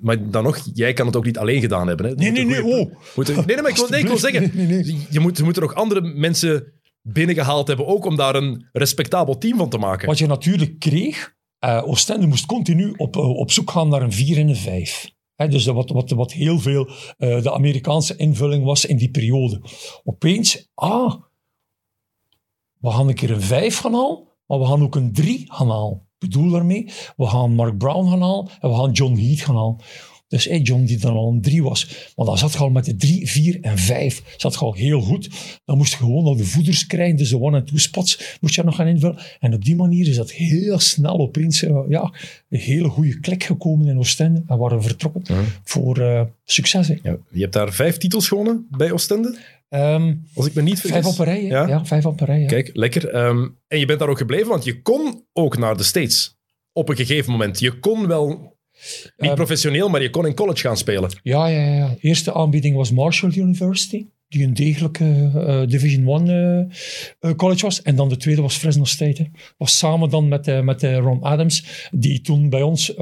maar, dan nog, jij kan het ook niet alleen gedaan hebben. Hè? Nee, nee, nee, oh. Moeten, nee, nee, maar ik wil, nee, ik wil [LAUGHS] zeggen, nee. Je, moet, je moet er nog andere mensen binnengehaald hebben, ook om daar een respectabel team van te maken. Wat je natuurlijk kreeg, uh, Oostende moest continu op, uh, op zoek gaan naar een 4 en een 5. Hè, dus wat, wat, wat heel veel uh, de Amerikaanse invulling was in die periode. Opeens, ah, we gaan een keer een 5 gaan halen, maar we gaan ook een 3 gaan halen. Bedoel daarmee, we gaan Mark Brown gaan halen en we gaan John Heath gaan halen. Dus hey, John, die dan al een 3 was. Maar dan zat je al met de 3, 4 en 5. Zat je al heel goed. Dan moest je gewoon al de voeders krijgen. Dus de one- en two-spots moest je nog gaan invullen. En op die manier is dat heel snel opeens uh, ja, een hele goede klik gekomen in Oostende. En waren we vertrokken voor uh, succes. Ja, je hebt daar vijf titels gewonnen bij Oostende. Um, Als ik me niet vergis. Vijf op een rij, ja? ja? vijf op een rij. Ja. Kijk, lekker. Um, en je bent daar ook gebleven, want je kon ook naar de States. Op een gegeven moment. Je kon wel niet uh, professioneel, maar je kon in college gaan spelen. Ja, ja, ja. Eerste aanbieding was Marshall University, die een degelijke uh, Division One uh, college was. En dan de tweede was Fresno State. Hè. Was samen dan met, met Ron Adams, die toen bij ons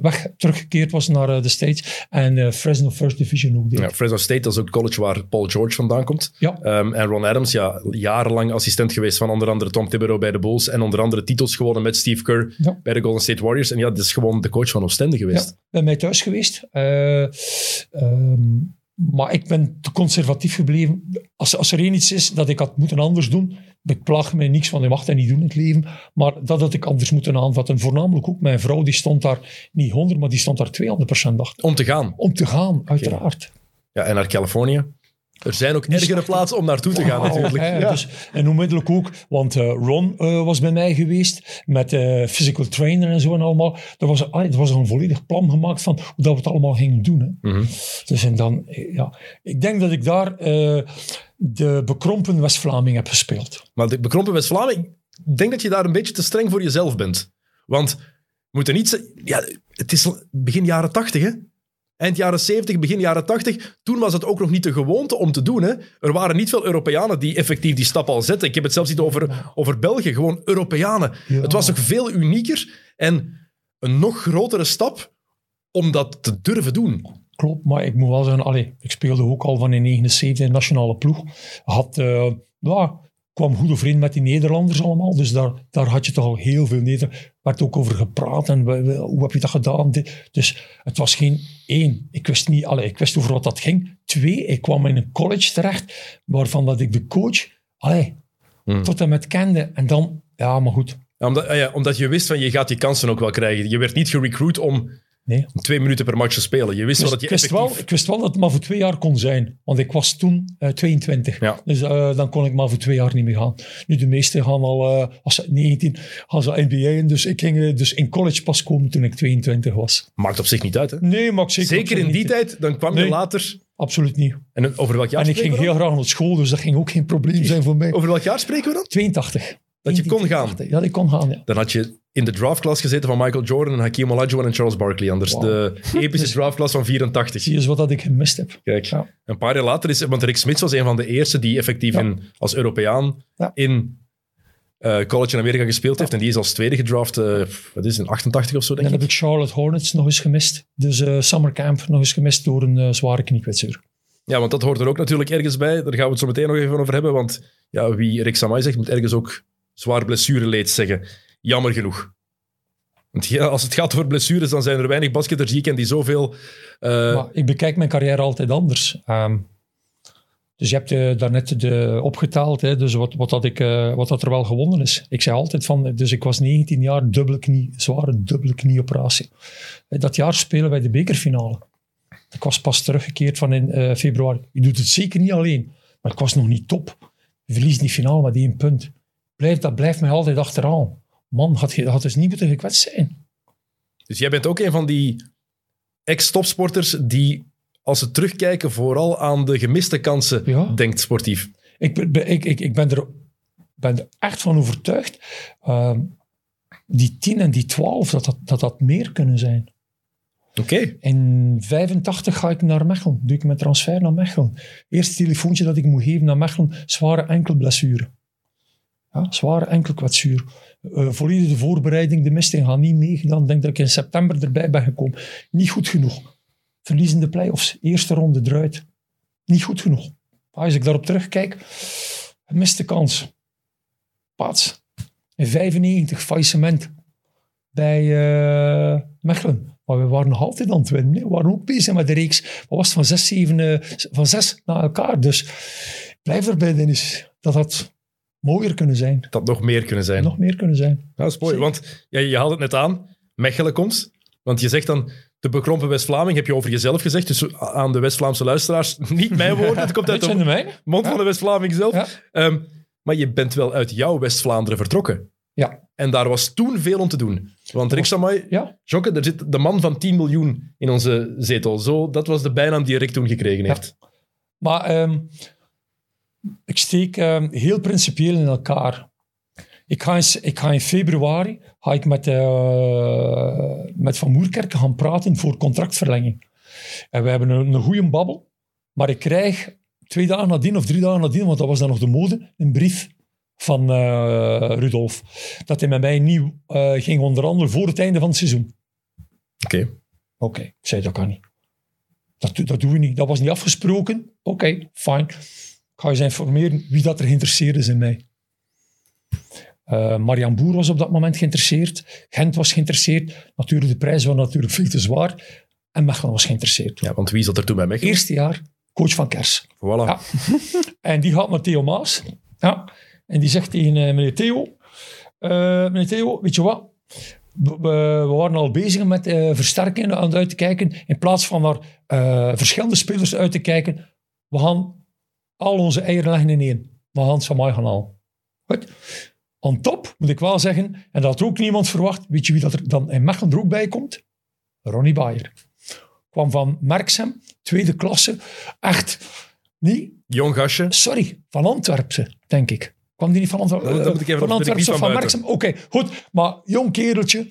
weg teruggekeerd was naar de States. En Fresno First Division ook deed. Ja, Fresno State, dat is ook het college waar Paul George vandaan komt. Ja. Um, en Ron Adams, ja, jarenlang assistent geweest van onder andere Tom Thibodeau bij de Bulls. En onder andere titels gewonnen met Steve Kerr ja. bij de Golden State Warriors. En ja, dat is gewoon de coach van Oostende geweest. Ja, bij mij thuis geweest. Um, maar ik ben te conservatief gebleven. Als, als er één iets is dat ik had moeten anders doen, ik plaag mij niks van, je mag dat niet doen in het leven, maar dat had ik anders moeten aanvatten. Voornamelijk ook mijn vrouw, die stond daar niet 100, maar die stond daar 200% achter. Om te gaan? Om te gaan, uiteraard. Ja, en naar Californië? Er zijn ook ergere plaatsen om naartoe te gaan, wow, natuurlijk. Ja. Dus, en onmiddellijk ook, want uh, Ron uh, was bij mij geweest met uh, physical trainer en zo en allemaal. Er was, ah, er was een volledig plan gemaakt van hoe dat we het allemaal gingen doen. Hè. Mm -hmm. Dus en dan, ja, ik denk dat ik daar de bekrompen West-Vlaming heb gespeeld. Maar de bekrompen West-Vlaming, ik denk dat je daar een beetje te streng voor jezelf bent. Want we moeten niet... Ja, het is begin jaren tachtig, hè? Eind jaren 70, begin jaren 80, toen was het ook nog niet de gewoonte om te doen. Hè. Er waren niet veel Europeanen die effectief die stap al zetten. Ik heb het zelfs niet over, over België, gewoon Europeanen. Ja. Het was toch veel unieker en een nog grotere stap om dat te durven doen. Klopt, maar ik moet wel zeggen, allee, ik speelde ook al van in 79 in de nationale ploeg. Had, uh, ja, kwam goed overeen met die Nederlanders allemaal. Dus daar, daar had je toch al heel veel Neder. werd ook over gepraat en we, we, hoe heb je dat gedaan? Dus het was geen één. Ik wist niet, allee, ik wist over wat dat ging. Twee, ik kwam in een college terecht waarvan dat ik de coach allee, hmm. tot en met kende. En dan, ja, maar goed. Ja, omdat, ja, omdat je wist van je gaat die kansen ook wel krijgen. Je werd niet gerecruit om Nee. Twee minuten per match te spelen. Je wist wel dat je ik wist, effectief... wel, ik wist wel dat het maar voor twee jaar kon zijn. Want ik was toen uh, 22. Ja. Dus uh, dan kon ik maar voor twee jaar niet meer gaan. Nu, de meesten gaan al, uh, als ze 19, gaan ze NBA in. Dus ik ging dus in college pas komen toen ik 22 was. Maakt op zich niet uit, hè? Nee, maakt zeker Zeker in die niet. tijd, dan kwam nee, je later... Absoluut niet. En over welk jaar En ik ging heel graag naar school, dus dat ging ook geen probleem zijn voor mij. Over welk jaar spreken we dan? 82. Dat je kon gaan? Ja, ik kon gaan, ja. Dan had je in de draftklas gezeten van Michael Jordan, Hakeem Olajuwon en Charles Barkley. Anders wow. de epische [LAUGHS] draftklas van 84. Zie eens wat dat ik gemist heb. Kijk, ja. een paar jaar later is... Want Rick Smits was een van de eerste die effectief ja. in, als Europeaan in uh, college in Amerika gespeeld heeft. En die is als tweede gedraft, uh, wat is het, in 88 of zo, denk en dan heb ik Charlotte Hornets nog eens gemist. Dus uh, Summer Camp nog eens gemist door een zware kniekwetsuur. Ja, want dat hoort er ook natuurlijk ergens bij. Daar gaan we het zo meteen nog even over hebben. Want ja, wie Rick Samai zegt, moet ergens ook zwaar blessureleed zeggen. Jammer genoeg. Want als het gaat over blessures, dan zijn er weinig basketters die ken die zoveel... Uh... Maar ik bekijk mijn carrière altijd anders. Um, dus je hebt uh, daarnet de, opgetaald, hè, dus wat, wat, dat ik, uh, wat dat er wel gewonnen is. Ik zei altijd van, dus ik was 19 jaar, dubbele knie, zware dubbele knieoperatie. Dat jaar spelen wij de bekerfinale. Ik was pas teruggekeerd van in februari. Je doet het zeker niet alleen, maar ik was nog niet top. Je verliest die finale met één punt. Blijf, dat blijft mij altijd achteraan man, had, had dus niet moeten gekwetst zijn. Dus jij bent ook een van die ex-topsporters die, als ze terugkijken, vooral aan de gemiste kansen ja. denkt sportief. Ik, ik, ik, ik ben, er, ben er echt van overtuigd. Uh, die 10 en die 12, dat dat, dat, dat meer kunnen zijn. Oké. Okay. In 85 ga ik naar Mechelen. Doe ik mijn transfer naar Mechelen. Eerste telefoontje dat ik moet geven naar Mechelen, zware enkelblessure. Ja, zware enkelkwetsuur. Uh, volledige voorbereiding, de misting gaat niet meegedaan. Ik denk dat ik in september erbij ben gekomen. Niet goed genoeg. Verliezende play-offs, eerste ronde eruit. Niet goed genoeg. Als ik daarop terugkijk, gemiste kans. Pats. In 95, faillissement bij uh, Mechelen. Maar we waren nog altijd aan het winnen. We waren ook bezig met de reeks. Wat was van zes, zeven, eh, van zes na elkaar. Dus blijf erbij, Dennis. Dat had mooier kunnen zijn. Dat had nog meer kunnen zijn. Nog meer kunnen zijn. Ja, dat is mooi, want ja, je haalt het net aan. Mechelen komt. Want je zegt dan, de bekrompen West-Vlaming heb je over jezelf gezegd. Dus aan de West-Vlaamse luisteraars, [LAUGHS] niet mijn woorden. Het komt [LAUGHS] uit de mond van de West-Vlaming zelf. Ja. Ehm, maar je bent wel uit jouw West-Vlaanderen vertrokken. Ja. En daar was toen veel om te doen. Want Rick Samay, Ja. Jokke, er zit de man van 10 miljoen in onze zetel. Zo, dat was de bijnaam die Rick toen gekregen heeft. Maar ehm, ik steek ehm, heel principieel in elkaar. Ik ga in, ik ga in februari ga ik met, eh, met Van Moerkerken gaan praten voor contractverlenging. En we hebben een, een goede babbel. Maar ik krijg twee dagen nadien of drie dagen nadien, want dat was dan nog de mode, een brief van eh, Rudolf. Dat hij met mij nieuw eh, ging onderhandelen voor het einde van het seizoen. Oké. Oké, ik zei dat kan niet. Dat, dat doen we niet. Dat was niet afgesproken. Oké, fijn. Ik ga je eens informeren wie dat er geïnteresseerd is in mij. Eh Marian Boer was op dat moment geïnteresseerd. Gent was geïnteresseerd. Natuurlijk, de prijs was natuurlijk veel te zwaar. En Mechelen was geïnteresseerd. Ja, want wie zat er toen bij Mechelen? Eerste jaar coach van Kers. Voilà. Ja. [LAUGHS] En die gaat naar Theo Maas. Ja. En die zegt tegen eh, meneer Theo... eh, meneer Theo, weet je wat? We, waren al bezig met versterkingen aan het uit te kijken. In plaats van naar verschillende spelers uit te kijken. We gaan al onze eieren leggen in één. We gaan Samai gaan halen. Goed. On top moet ik wel zeggen, en dat had ook niemand verwacht, weet je wie dat er dan in Mechelen er ook bij komt? Ronnie Bayer. Kwam van Merksem, tweede klasse. Echt, niet Jong gastje. Sorry, van Antwerpse, denk ik. Kwam die niet van Antwerpen? Dat- dat moet ik even- van Antwerpen van van. Merksem? Oké, goed. Maar jong kereltje,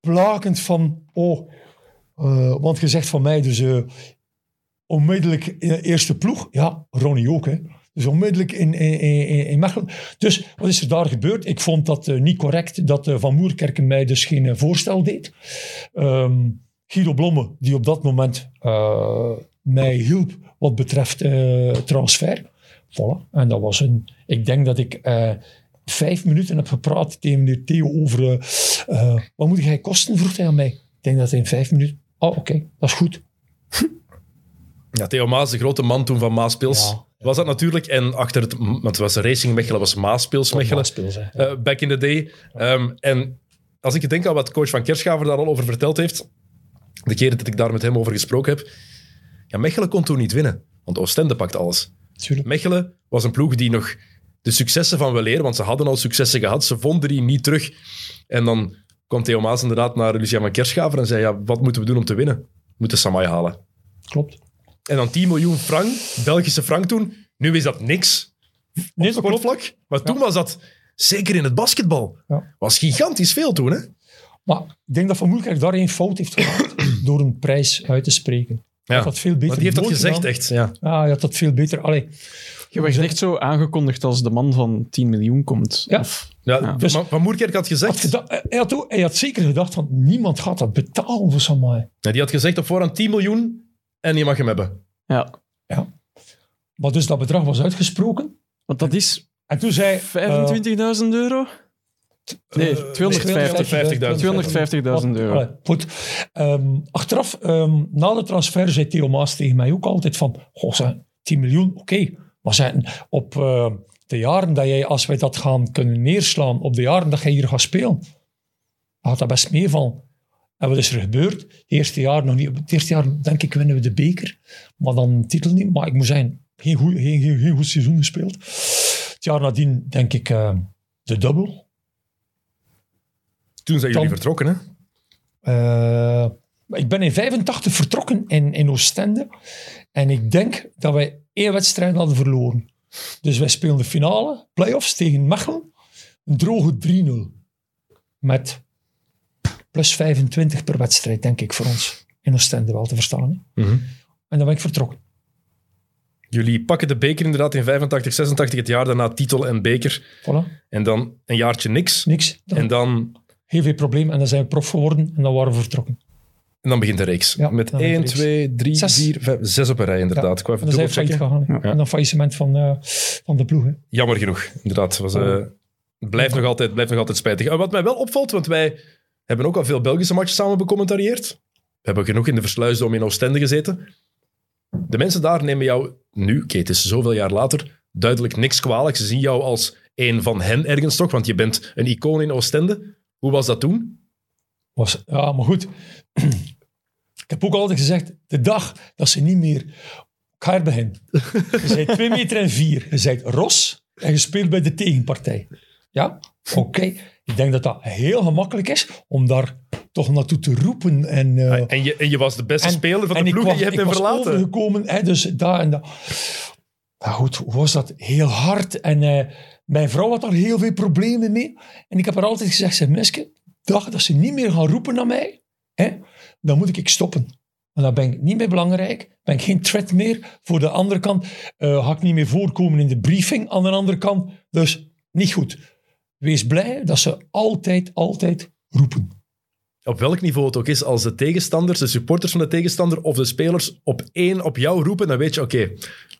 plakend van, oh, eh, want je zegt van mij dus eh, onmiddellijk de eerste ploeg. Ja, Ronnie ook, hè. Dus onmiddellijk in, in, in, in Mechelen. Dus wat is er daar gebeurd? Ik vond dat eh, niet correct dat eh, Van Moerkerken mij dus geen eh, voorstel deed. Ehm, Guido Blomme, die op dat moment eh, mij hielp wat betreft eh, transfer. Voilà. En dat was een... Ik denk dat ik eh, vijf minuten heb gepraat tegen meneer Theo over... eh, eh, wat moet jij kosten, vroeg hij aan mij. Ik denk dat hij in vijf minuten... Oh, oké, dat is goed. [LAUGHS] Ja, Theo Maas, de grote man toen van Maaspils. Ja. Was dat natuurlijk. En achter het... Want het was Racing Mechelen, was Maaspils Mechelen. Eh, back in the day. Ehm, en als ik denk aan wat coach van Kerschaver daar al over verteld heeft, de keer dat ik daar met hem over gesproken heb, ja, Mechelen kon toen niet winnen, want Oostende pakt alles. Tuurlijk. Mechelen was een ploeg die nog de successen van weleer, want ze hadden al successen gehad, ze vonden die niet terug. En dan kwam Theo Maas inderdaad naar Lucian van Kerschaver en zei, ja, wat moeten we doen om te winnen? We moeten Samai halen. Klopt. En dan 10 miljoen frank, Belgische frank toen. Nu is dat niks Nee, op dat. Maar toen was dat, zeker in het basketbal, Ja. was gigantisch veel toen. Hè? Maar ik denk dat Van Moerkerk daar een fout heeft gemaakt [CLEARS THROAT] door een prijs uit te spreken. Ja. Had dat veel beter Maar die heeft dat gezegd, gedaan. echt. Ja. Ah, je had dat veel beter... Allee, Je werd echt zo aangekondigd als de man van 10 miljoen komt. Ja. Of- Ja, Ja. Dus- Van, van Moerkerk had had gezegd... geda- hij, had ook, hij had zeker gedacht van niemand gaat dat betalen voor Samai. Ja, die had gezegd op voorhand 10 miljoen en je mag hem hebben. ja. Maar dus dat bedrag was uitgesproken. Want dat is En toen zei... 25.000 euro? Nee, Eh, 250. 250.000 euro. Goed. Ehm, achteraf, ehm, na de transfer, zei Theo Maas tegen mij ook altijd van, goh, zeg, 10 miljoen, oké. Maar zijn op eh, de jaren dat jij, als wij dat gaan kunnen neerslaan, op de jaren dat jij hier gaat spelen, dan gaat dat best meevallen. En wat is er gebeurd? Het eerste jaar nog niet. Het eerste jaar, denk ik, winnen we de beker. Maar dan een titel niet. Maar ik moet zeggen, geen goed, geen, geen, geen goed seizoen gespeeld. Het jaar nadien, denk ik, eh, de dubbel. Toen zijn jullie Dan- vertrokken, hè? Eh, ik ben in 85 vertrokken in, in Oostende. En ik denk dat wij één wedstrijd hadden verloren. Dus wij speelden de finale, playoffs tegen Mechelen. Een droge 3-0. Met plus 25 per wedstrijd, denk ik, voor ons. In Oostende wel te verstaan. Hè? Mhm. En dan ben ik vertrokken. Jullie pakken de beker inderdaad in 85, 86, het jaar daarna titel en beker. Voilà, En dan een jaartje niks. niks. Dan En dan, heel veel probleem. En dan zijn we prof geworden en dan waren we vertrokken. en dan begint de reeks. Ja, Met dan begint 1, de reeks. 2, 3, Zes. 4, 5, 6 op een rij inderdaad. Even dan zijn failliet gegaan. Ja. En dan faillissement van, eh, van de ploeg. Hè. Jammer genoeg, inderdaad. Was, eh, blijft, nog altijd, blijft nog altijd spijtig. En wat mij wel opvalt, want wij hebben ook al veel Belgische matches samen becommentarieerd. We hebben genoeg in de Versluisdom in Oostende gezeten. De mensen daar nemen jou nu, oké, het is zoveel jaar later, duidelijk niks kwalijk. Ze zien jou als een van hen ergens toch, want je bent een icoon in Oostende. Hoe was dat toen? Was, ja, maar goed. [CLEARS THROAT] Ik heb ook altijd gezegd, de dag dat ze niet meer... Ik ga er beginnen. Je bent [LAUGHS] 2 meter en 4. Je bent Ros en je speelt bij de tegenpartij. Ja? Oké. Ik denk dat dat heel gemakkelijk is om daar toch naartoe te roepen. En, uh, en, je, en je was de beste en- speler van de ik ploeg was, die je hebt ik hem verlaten. overgekomen, hè, dus daar en dat. Maar goed, hoe was dat? Heel hard. En eh, mijn vrouw had daar heel veel problemen mee. En ik heb haar altijd gezegd, zeg Meske, dag dat ze niet meer gaan roepen naar mij, hè, dan moet ik stoppen. En dan ben ik niet meer belangrijk, ben ik geen threat meer. Voor de andere kant eh, ga ik niet meer voorkomen in de briefing aan de andere kant. Dus niet goed. Wees blij dat ze altijd, altijd roepen. Op welk niveau het ook is, als de tegenstanders, de supporters van de tegenstander of de spelers op één op jou roepen, dan weet je, oké,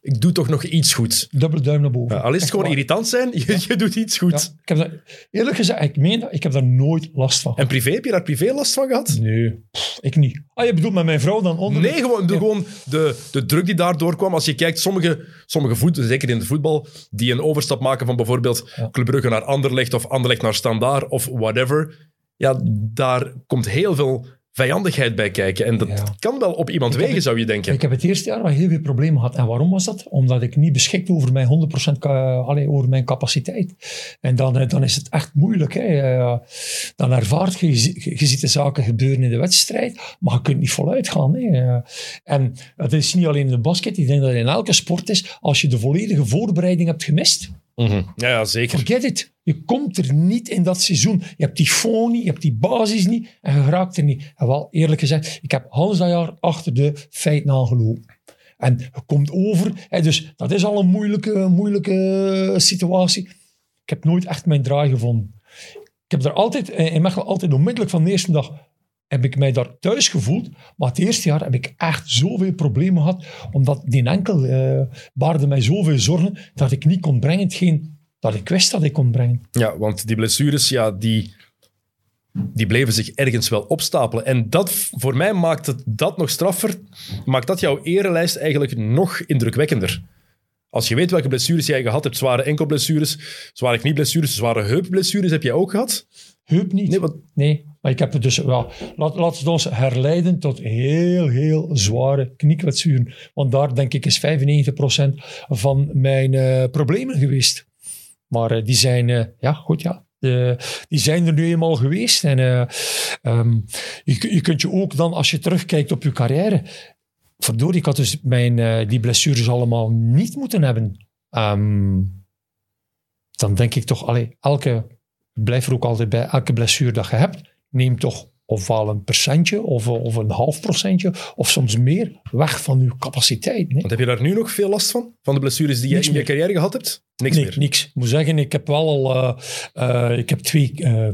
ik doe toch nog iets goeds. Dubbele duim naar boven. Ja, al is het gewoon waar. irritant zijn, je, je doet iets goeds. Ja, ik heb daar, eerlijk gezegd, ik meen dat, ik heb daar nooit last van. En privé, heb je daar privé last van gehad? Nee, pff, ik niet. Ah, je bedoelt met mijn vrouw dan onder? Nee, gewoon, de, gewoon de, de druk die daardoor kwam. Als je kijkt, sommige, sommige voet, zeker in de voetbal, die een overstap maken van bijvoorbeeld. Club Brugge naar Anderlecht of Anderlecht naar Standaard of whatever. Ja, daar komt heel veel vijandigheid bij kijken. En dat Ja. kan wel op iemand Ik wegen, het- zou je denken. Ik heb het eerste jaar wel heel veel problemen gehad. En waarom was dat? Omdat ik niet beschikte over mijn 100% ka- allee, over mijn capaciteit. En dan, eh, dan is het echt moeilijk. Hè. Eh, Dan ervaart je, je ziet de zaken gebeuren in de wedstrijd, maar je kunt niet voluit gaan. Hè. Eh, En het is niet alleen in de basket, ik denk dat het in elke sport is. Als je de volledige voorbereiding hebt gemist, Mhm. Ja, ja, zeker. Forget it. Je komt er niet in dat seizoen. Je hebt die fond niet, je hebt die basis niet en je raakt er niet. En wel, eerlijk gezegd, ik heb Hans dat jaar achter de feiten aangelopen. En je komt over. Hè, dus dat is al een moeilijke, moeilijke situatie. Ik heb nooit echt mijn draai gevonden. Ik heb er altijd, eh, in Mechelen altijd onmiddellijk van de eerste dag heb ik mij daar thuis gevoeld. Maar het eerste jaar heb ik echt zoveel problemen gehad, omdat die enkel eh, baarde mij zoveel zorgen dat ik niet kon brengen hetgeen dat ik wist dat ik kon brengen. Ja, want die blessures, ja, die, die bleven zich ergens wel opstapelen. En dat, voor mij maakt het dat nog straffer, maakt dat jouw erelijst eigenlijk nog indrukwekkender. Als je weet welke blessures jij gehad hebt, zware enkelblessures, zware knieblessures, zware heupblessures heb jij ook gehad? Heup niet. Nee, Nee, maar ik heb het dus wel. Laat, we ons herleiden tot heel, heel zware kniekwetsuren. Want daar denk ik is 95% van mijn eh, problemen geweest. Maar eh, die zijn, eh, ja, goed, ja. Die zijn er nu eenmaal geweest. En eh, ehm, je, je kunt je ook dan, als je terugkijkt op je carrière. Verdorie, ik had dus mijn, die blessures allemaal niet moeten hebben. Ehm, dan denk ik toch, allee, elke, blijf er ook altijd bij, elke blessure dat je hebt, neem toch ofwel een percentje of, of een half procentje of soms meer weg van je capaciteit. Nee, want heb je daar nu nog veel last van? Van de blessures die jij Niks in je carrière gehad hebt? Niks nee, meer. niks. Ik moet zeggen, ik heb wel al eh, eh, ik heb twee eh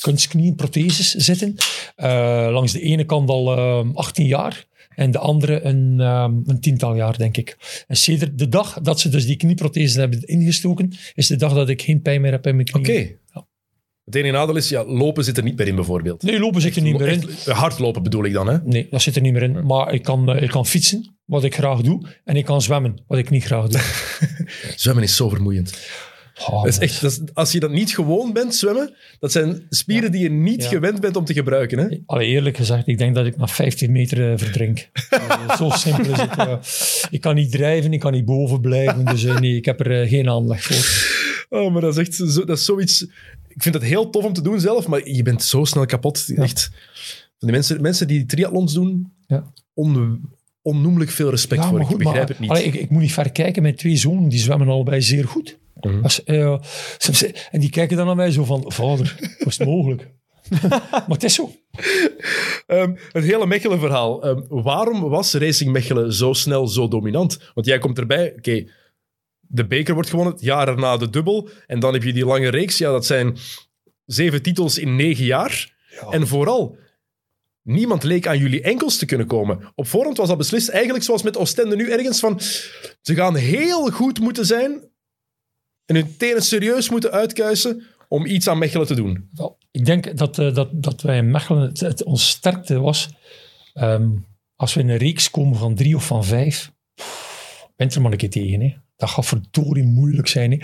kunstknieprotheses zitten. Eh, langs de ene kant al eh, 18 jaar. En de andere een, ehm, een tiental jaar, denk ik. En sedert de dag dat ze dus die knieprotheses hebben ingestoken, is de dag dat ik geen pijn meer heb in mijn Oké. knie. Het enige nadeel is, ja, lopen zit er niet meer in bijvoorbeeld. Nee, lopen zit er niet meer in. Echt, hardlopen bedoel ik dan, hè? Nee, dat zit er niet meer in. Maar ik kan, eh, ik kan fietsen, wat ik graag doe. En ik kan zwemmen, wat ik niet graag doe. [LAUGHS] Zwemmen is zo vermoeiend. Oh, Dat is echt, dat is- als je dat niet gewoon bent, zwemmen, dat zijn spieren die je niet Ja. gewend bent om te gebruiken. Hè? Allee, eerlijk gezegd, ik denk dat ik na 50 meter eh, verdrink. [LAUGHS] Eh, zo simpel is het. eh. ik kan niet drijven, ik kan niet boven blijven. Dus eh, nee, ik heb er eh, geen aanleg voor. Oh, maar dat is echt zo, dat is zoiets... Ik vind het heel tof om te doen zelf, maar je bent zo snel kapot. Echt. Mensen, mensen die triathlons doen, Ja. on, onnoemelijk veel respect voor. ik begrijp het niet. allee, ik, ik moet niet ver kijken. Mijn twee zonen die zwemmen allebei zeer goed. Mhm. Als, eh, en die kijken dan naar mij zo van, vader, [LAUGHS] hoe is het mogelijk? [LAUGHS] maar het is zo. Ehm, het hele Mechelen-verhaal. Ehm, waarom was Racing Mechelen zo snel zo dominant? Want jij komt erbij, oké, de beker wordt gewonnen, het jaar erna de dubbel. En dan heb je die lange reeks. Ja, dat zijn zeven titels in negen jaar. En vooral, niemand leek aan jullie enkels te kunnen komen. Op voorhand was dat beslist, eigenlijk zoals met Oostende nu ergens van... Ze gaan heel goed moeten zijn en hun tenen serieus moeten uitkuisen om iets aan Mechelen te doen. Wel, Ik denk dat, uh, dat, dat wij in Mechelen, het, het ons sterkte was, um, als we in een reeks komen van drie of van vijf, bent er maar een keer tegen. Hè. Dat gaat verdorie moeilijk zijn. Hè.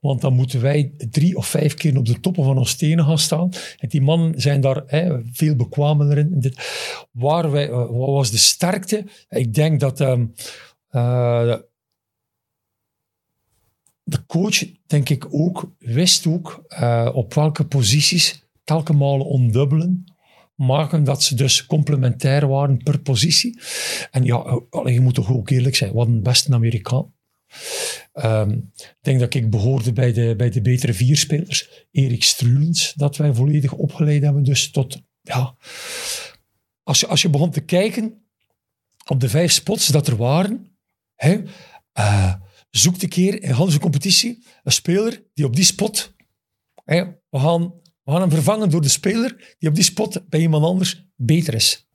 Want dan moeten wij drie of vijf keer op de toppen van ons stenen gaan staan. En die mannen zijn daar hè, veel bekwamer in. Waar wij, uh, wat was de sterkte? Ik denk dat um, uh, de coach, denk ik ook, wist ook uh, op welke posities telkens ondubbelen maken dat ze dus complementair waren per positie. En ja, je moet toch ook eerlijk zijn, wat een beste Amerikaan. Um, ik denk dat ik behoorde bij de, bij de betere vier spelers. Erik Strulens, dat wij volledig opgeleid hebben. Dus tot, ja... Als je, als je begon te kijken op de vijf spots dat er waren, hè, uh, zoek een keer in de competitie een speler die op die spot... Hè, we gaan we gaan hem vervangen door de speler die op die spot bij iemand anders beter is.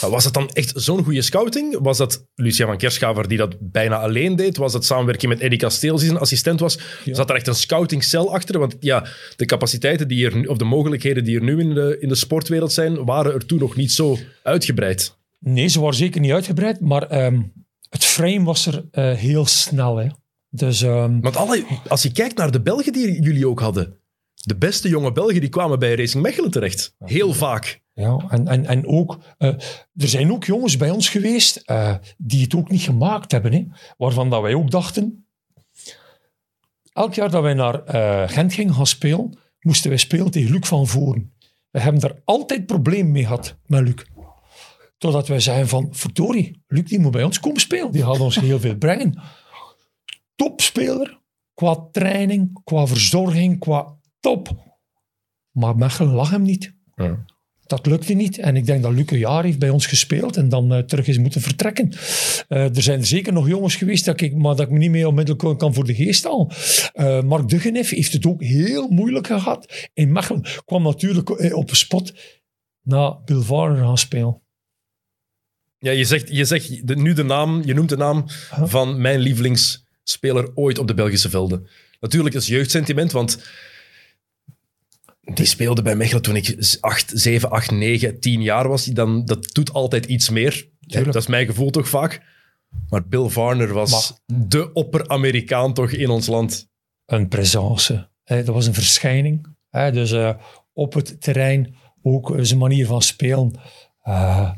Was het dan echt zo'n goede scouting? Was dat Lucia van Kerschaver die dat bijna alleen deed? Was het samenwerking met Eddie Kasteel die zijn assistent was? Ja. Zat er echt een scoutingcel achter? Want ja, de capaciteiten die er, of de mogelijkheden die er nu in de, in de sportwereld zijn, waren er toen nog niet zo uitgebreid. Nee, ze waren zeker niet uitgebreid, maar um, het frame was er uh, heel snel. Hè. Dus, um... Want alle, als je kijkt naar de Belgen die jullie ook hadden, de beste jonge Belgen die kwamen bij Racing Mechelen terecht. Heel vaak. Ja, en, en, en ook, uh, er zijn ook jongens bij ons geweest uh, die het ook niet gemaakt hebben. Hè, waarvan dat wij ook dachten, elk jaar dat wij naar uh, Gent gingen gaan spelen, moesten wij spelen tegen Luc van Voren. We hebben daar altijd probleem mee gehad met Luc. Totdat wij zeiden van, verdorie, Luc die moet bij ons komen spelen. Die gaat ons heel veel brengen. Topspeler, qua training, qua verzorging, qua top. Maar Mechelen lag hem niet. Ja. Dat lukte niet. En ik denk dat Luc een jaar heeft bij ons gespeeld en dan uh, terug is moeten vertrekken. Uh, er zijn zeker nog jongens geweest, dat ik, maar dat ik me niet meer onmiddellijk kan voor de geest halen. Uh, Mark Duggenef heeft het ook heel moeilijk gehad. In Mechelen kwam natuurlijk op een spot na Bill Varner gaan spelen. Ja, je zegt, je zegt de, nu de naam, je noemt de naam huh? van mijn lievelingsspeler ooit op de Belgische velden. Natuurlijk is jeugdsentiment, want die speelde bij Mechelen toen ik 8, 7, 8, 9, 10 jaar was. Dan, dat doet altijd iets meer. Dat is mijn gevoel toch vaak. Maar Bill Varner was maar, de opper-Amerikaan toch in ons land. Een presence. Dat was een verschijning. Dus uh, op het terrein ook zijn manier van spelen. Uh,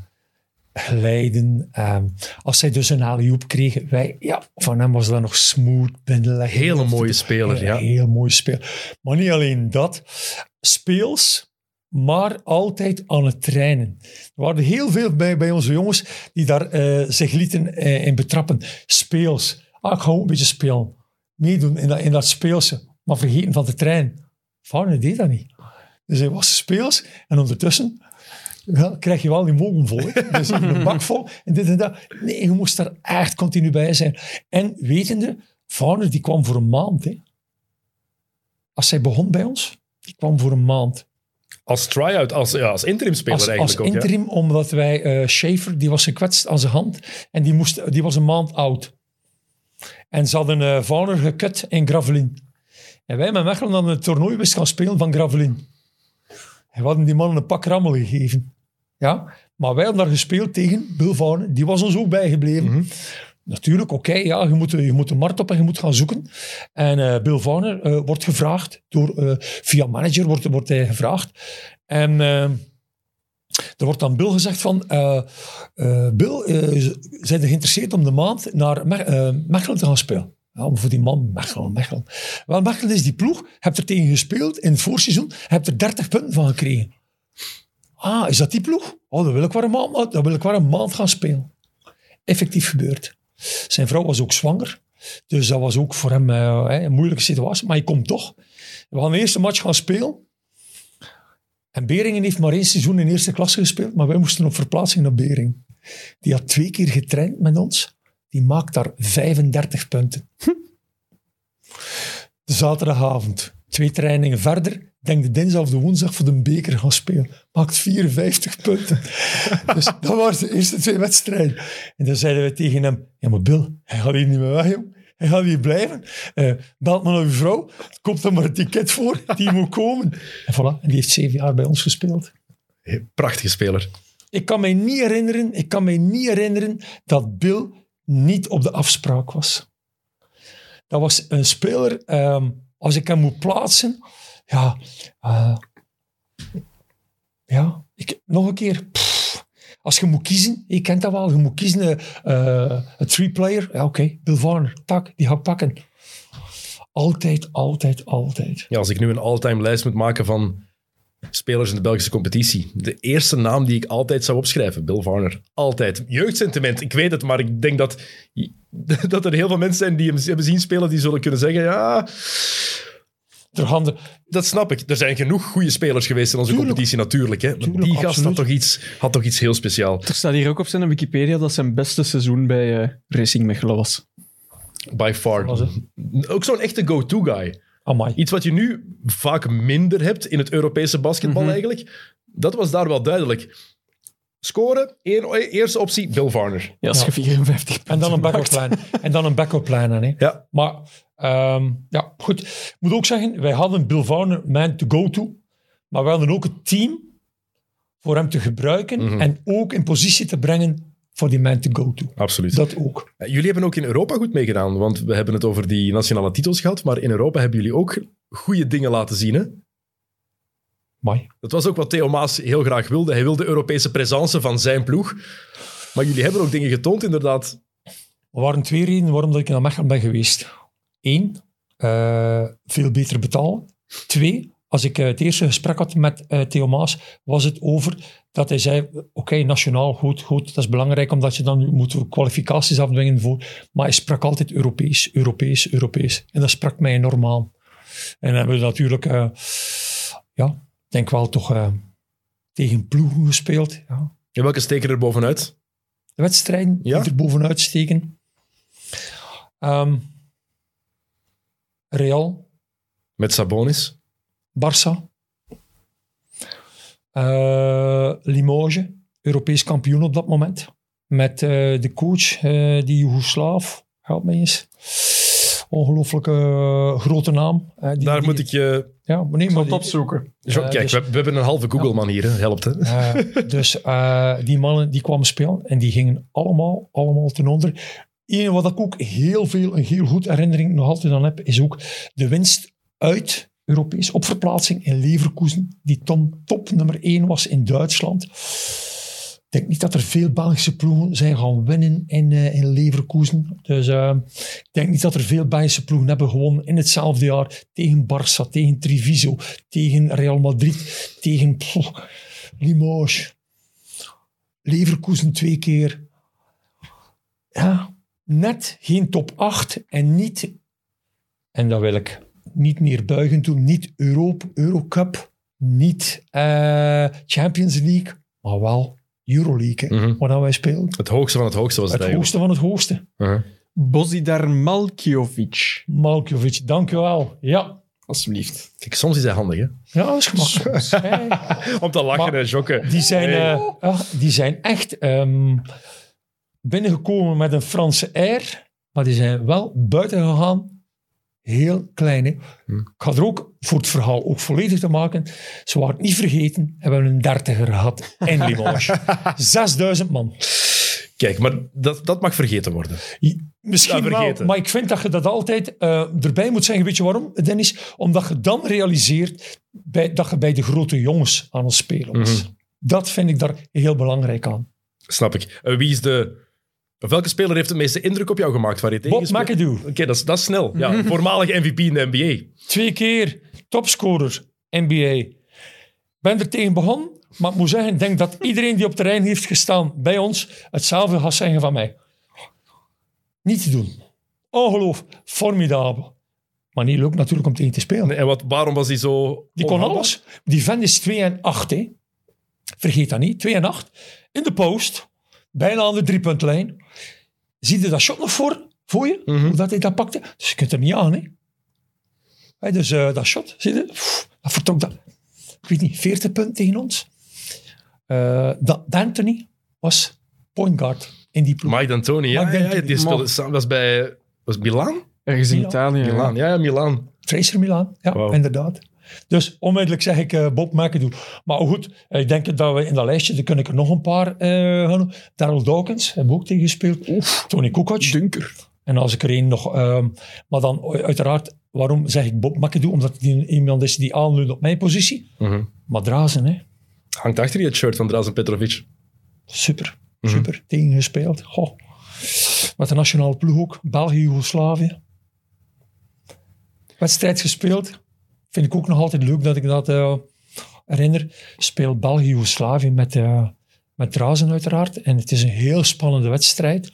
glijden. Um, als zij dus een alley-oop kregen, wij, ja, van hem was dat nog smooth binnenleggen. Hele mooie speler, ja. Heel mooie speler. Maar niet alleen dat speels, maar altijd aan het trainen. Er waren heel veel bij, bij onze jongens die daar uh, zich lieten uh, in betrappen. Speels. Ah, ik ga ook een beetje spelen. Meedoen in dat, in dat speelse. Maar vergeten van te trainen. Vader deed dat niet. Dus hij was speels en ondertussen ja, krijg je wel die mogen vol. [LAUGHS] Dus een bak vol en dit en dat. Nee, je moest daar echt continu bij zijn. En wetende, Vader die kwam voor een maand. Hè. Als zij begon bij ons, die kwam voor een maand. Als try-out, als, ja, als interim-speler als, eigenlijk als interim, omdat wij... Uh, Schaefer, die was gekwetst aan zijn hand. En die, moest, die was een maand oud. En ze hadden uh, Vauner gekut in Gravelin. En wij met Mechelen hadden het toernooi wist gaan spelen van Gravelin. En we hadden die mannen een pak rammel gegeven. Ja? Maar wij hadden daar gespeeld tegen Bill Vauner. Die was ons ook bijgebleven. Mm -hmm. Natuurlijk, oké, ja, je moet, je moet de markt op en je moet gaan zoeken. En uh, Bill Varner uh, wordt gevraagd, door, uh, via manager wordt, wordt hij gevraagd. En er wordt dan Bill gezegd van, Bill, zijn geïnteresseerd om de maand naar Me Mechelen te gaan spelen? Ja, voor die man, Mechelen, Mechelen. Wel, Mechelen is die ploeg, hebt er tegen gespeeld in het voorseizoen, hebt er 30 punten van gekregen. Ah, is dat die ploeg? Oh, dan wil ik wel een maand, dan wil ik wel een maand gaan spelen. Effectief gebeurd. Zijn vrouw was ook zwanger. Dus dat was ook voor hem uh, een moeilijke situatie. Maar hij komt toch. We gaan de eerste match gaan spelen. En Beringen heeft maar één seizoen in eerste klasse gespeeld. Maar wij moesten op verplaatsing naar Bering. Die had twee keer getraind met ons. Die maakt daar 35 punten. Hm. Zaterdagavond. Twee trainingen verder denk de dinsdag of de woensdag voor de beker gaan spelen. Maakt 54 punten. [LAUGHS] dus dat waren de eerste twee wedstrijden. En dan zeiden we tegen hem, ja maar Bill, hij gaat hier niet meer weg, jong. hij gaat hier blijven. Uh, belt maar naar uw vrouw. Komt er maar een ticket voor. Die moet komen. En voilà. En die heeft zeven jaar bij ons gespeeld. Prachtige speler. Ik kan mij niet herinneren, ik kan mij niet herinneren dat Bill niet op de afspraak was. Dat was een speler, ehm, als ik hem moet plaatsen, ja, uh, ja ik, nog een keer. als je moet kiezen, je kent dat wel, je moet kiezen uh, een three-player. Ja, oké, Bill Warner, tak, die ga ik pakken. Altijd, altijd, altijd. Ja, als ik nu een all-time lijst moet maken van spelers in de Belgische competitie. De eerste naam die ik altijd zou opschrijven, Bill Varner. Altijd. Jeugdsentiment, ik weet het, maar ik denk dat, [LAUGHS] dat er heel veel mensen zijn die hem hebben zien spelen, die zullen kunnen zeggen, ja... handen. Dat snap ik. Er zijn genoeg goede spelers geweest in onze competitie natuurlijk. Hè. Tuurlijk, die gast had toch, iets, had toch iets heel speciaals. Er staat hier ook op zijn Wikipedia dat zijn beste seizoen bij uh, Racing Mechelen was. By far. Ook zo'n echte go-to guy. Amai. Iets wat je nu vaak minder hebt in het Europese basketbal mhm. eigenlijk. Dat was daar wel duidelijk. Scoren, eerste optie, Bill Varner. Ja, als je 54 En dan een backup plan. en dan een backup plan. Hè. Ja. Maar um, ja, goed. Ik moet ook zeggen, wij hadden Bill Varner man to go to. Maar we hadden ook het team voor hem te gebruiken mhm. en ook in positie te brengen voor die man to go to. Absoluut. Dat ook. Jullie hebben ook in Europa goed meegedaan, want we hebben het over die nationale titels gehad, maar in Europa hebben jullie ook goede dingen laten zien, hè? Mooi. Dat was ook wat Theo Maas heel graag wilde. Hij wilde Europese presence van zijn ploeg. Maar jullie hebben ook dingen getoond, inderdaad. Er waren twee redenen waarom ik naar Mechelen ben geweest. Eén, uh, veel beter betalen. Twee, als ik eh, het eerste gesprek had met uh, Theo Maas, was het over dat hij zei, oké, nationaal, goed, goed, dat is belangrijk, omdat je dan moet kwalificaties afdwingen voor, maar hij sprak altijd Europees, Europees, Europees. En dat sprak mij enorm aan. En dan hebben we natuurlijk, ja, denk wel toch tegen ploegen gespeeld. Ja. En welke steken er bovenuit? De wedstrijden die er bovenuit steken. Um, Real. Met Sabonis. Barça. Uh, Limoges, Europees kampioen op dat moment. Met uh, de coach, uh, die Joegoslaaf, help me eens. Ongelooflijke grote naam. Die, Daar die, moet ik je... Ja, maar nee, maar die, opzoeken. kijk, dus, we, we, hebben een halve Google-man hier, hè. helpt. Hè? dus die mannen die kwamen spelen en die gingen allemaal, allemaal ten onder. Eén wat ik ook heel veel, een heel goed herinnering nog altijd aan heb, is ook de winst uit Europees op verplaatsing in Leverkusen, die Tom top nummer 1 was in Duitsland. Ik denk niet dat er veel Belgische ploegen zijn gaan winnen in, uh, in Leverkusen. Dus uh, ik denk niet dat er veel Belgische ploegen hebben gewonnen in hetzelfde jaar tegen Barça, tegen Treviso, tegen Real Madrid, tegen Limoges. Leverkusen twee keer. Ja, net geen top 8 en niet, en dat wil ik niet meer buigen toen, niet Europe, Eurocup, niet uh, Champions League, maar wel Euroleague, mm -hmm. waar wij spelen. Het hoogste van het hoogste was het Het hoogste van het hoogste. Uh -huh. Bozidar Malkiovic. Malkiovic, dankjewel. Ja. Alsjeblieft. Kijk, soms is hij handig, hè? Ja, dat is gemakkelijk. [LAUGHS] Om te lachen en jokken. Die zijn, uh, die zijn echt um, binnengekomen met een Franse air, maar die zijn wel buiten gegaan heel kleine. Hm. Ik ga er ook voor het verhaal ook volledig te maken. Ze waren niet vergeten, hebben een dertiger gehad in [LAUGHS] Limoges. 6000 man. Kijk, maar dat, dat mag vergeten worden. Misschien wel, maar ik vind dat je dat altijd uh, erbij moet zeggen. Weet je waarom, Dennis? Omdat je dan realiseert bij, dat je bij de grote jongens aan het spelen was. Mm Dat vind ik daar heel belangrijk aan. Snap ik. Uh, wie is de Welke speler heeft de meeste indruk op jou gemaakt waar je tegen Bob McAdoo. Oké, dat, is, dat is snel. Ja, voormalig MVP in de NBA. Twee keer topscorer NBA. Ben er tegen begonnen, maar ik moet zeggen, ik denk dat iedereen die op terrein heeft gestaan bij ons hetzelfde gaat zeggen van mij. Niet te doen. Ongeloof, formidabel. Maar niet leuk natuurlijk om tegen te spelen. en wat, waarom was hij zo... Die kon alles. Die vent is 2 en 8. Hè. Vergeet dat niet. 2 en 8. In de post. Bijna aan de driepuntlijn. Zie je dat shot nog voor, voor je? Mm -hmm. Hoe dat hij dat pakte? Dus je kunt er niet aan, hè? Hey, dus uh, dat shot, zie je? Pff, dat vertrok dat. Ik weet niet, 40 punten tegen ons. Uh, dat D'Antoni was point guard in die ploeg. Mike D'Antoni, ja, ja, ja, die speelde, was bij was Milan? Ergens in Milan? Italië. ja. Milaan. Ja, ja, Milaan. Tracer Milan, ja, inderdaad. Dus onmiddellijk zeg ik eh, Bob McAdoo. Maar goed, ik denk dat we in dat lijstje, daar kun ik er nog een paar eh gaan. Daryl Dawkins, hebben we ook tegen gespeeld. Tony Kukoc. Dunker. En als ik er één nog... ehm, maar dan uiteraard, waarom zeg ik Bob McAdoo? Omdat die iemand is die aanleunt op mijn positie. Mhm. Maar Drazen, hè. Hangt achter je het shirt van Drazen Petrovic. Super, super. Tegengespeeld. Goh. Met de nationale ploeg ook. België, Joegoslavië. Wedstrijd gespeeld. Vind ik ook nog altijd leuk dat ik dat eh, herinner. Speel België, Joegoslavië met, eh met Drazen uiteraard. En het is een heel spannende wedstrijd.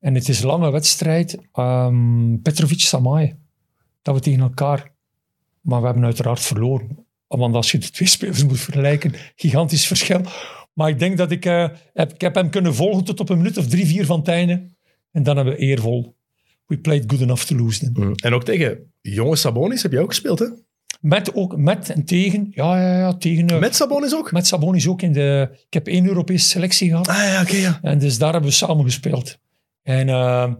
En het is een lange wedstrijd. Ehm Petrovic, Samaye. Dat we tegen elkaar... Maar we hebben uiteraard verloren. Want als je de twee spelers moet vergelijken, gigantisch verschil. Maar ik denk dat ik... eh, heb, ik heb hem kunnen volgen tot op een minuut of drie, vier van einde. En dan hebben we eervol. We played good enough to lose them. Mhm. En ook tegen jonge Sabonis heb jij ook gespeeld, hè? Met, ook, met en tegen. Ja, ja, ja. Tegen, eh, Met Sabonis ook? met Sabonis ook in de... Ik heb één Europese selectie gehad. Ah ja, oké, ja. En dus daar hebben we samen gespeeld. En eh,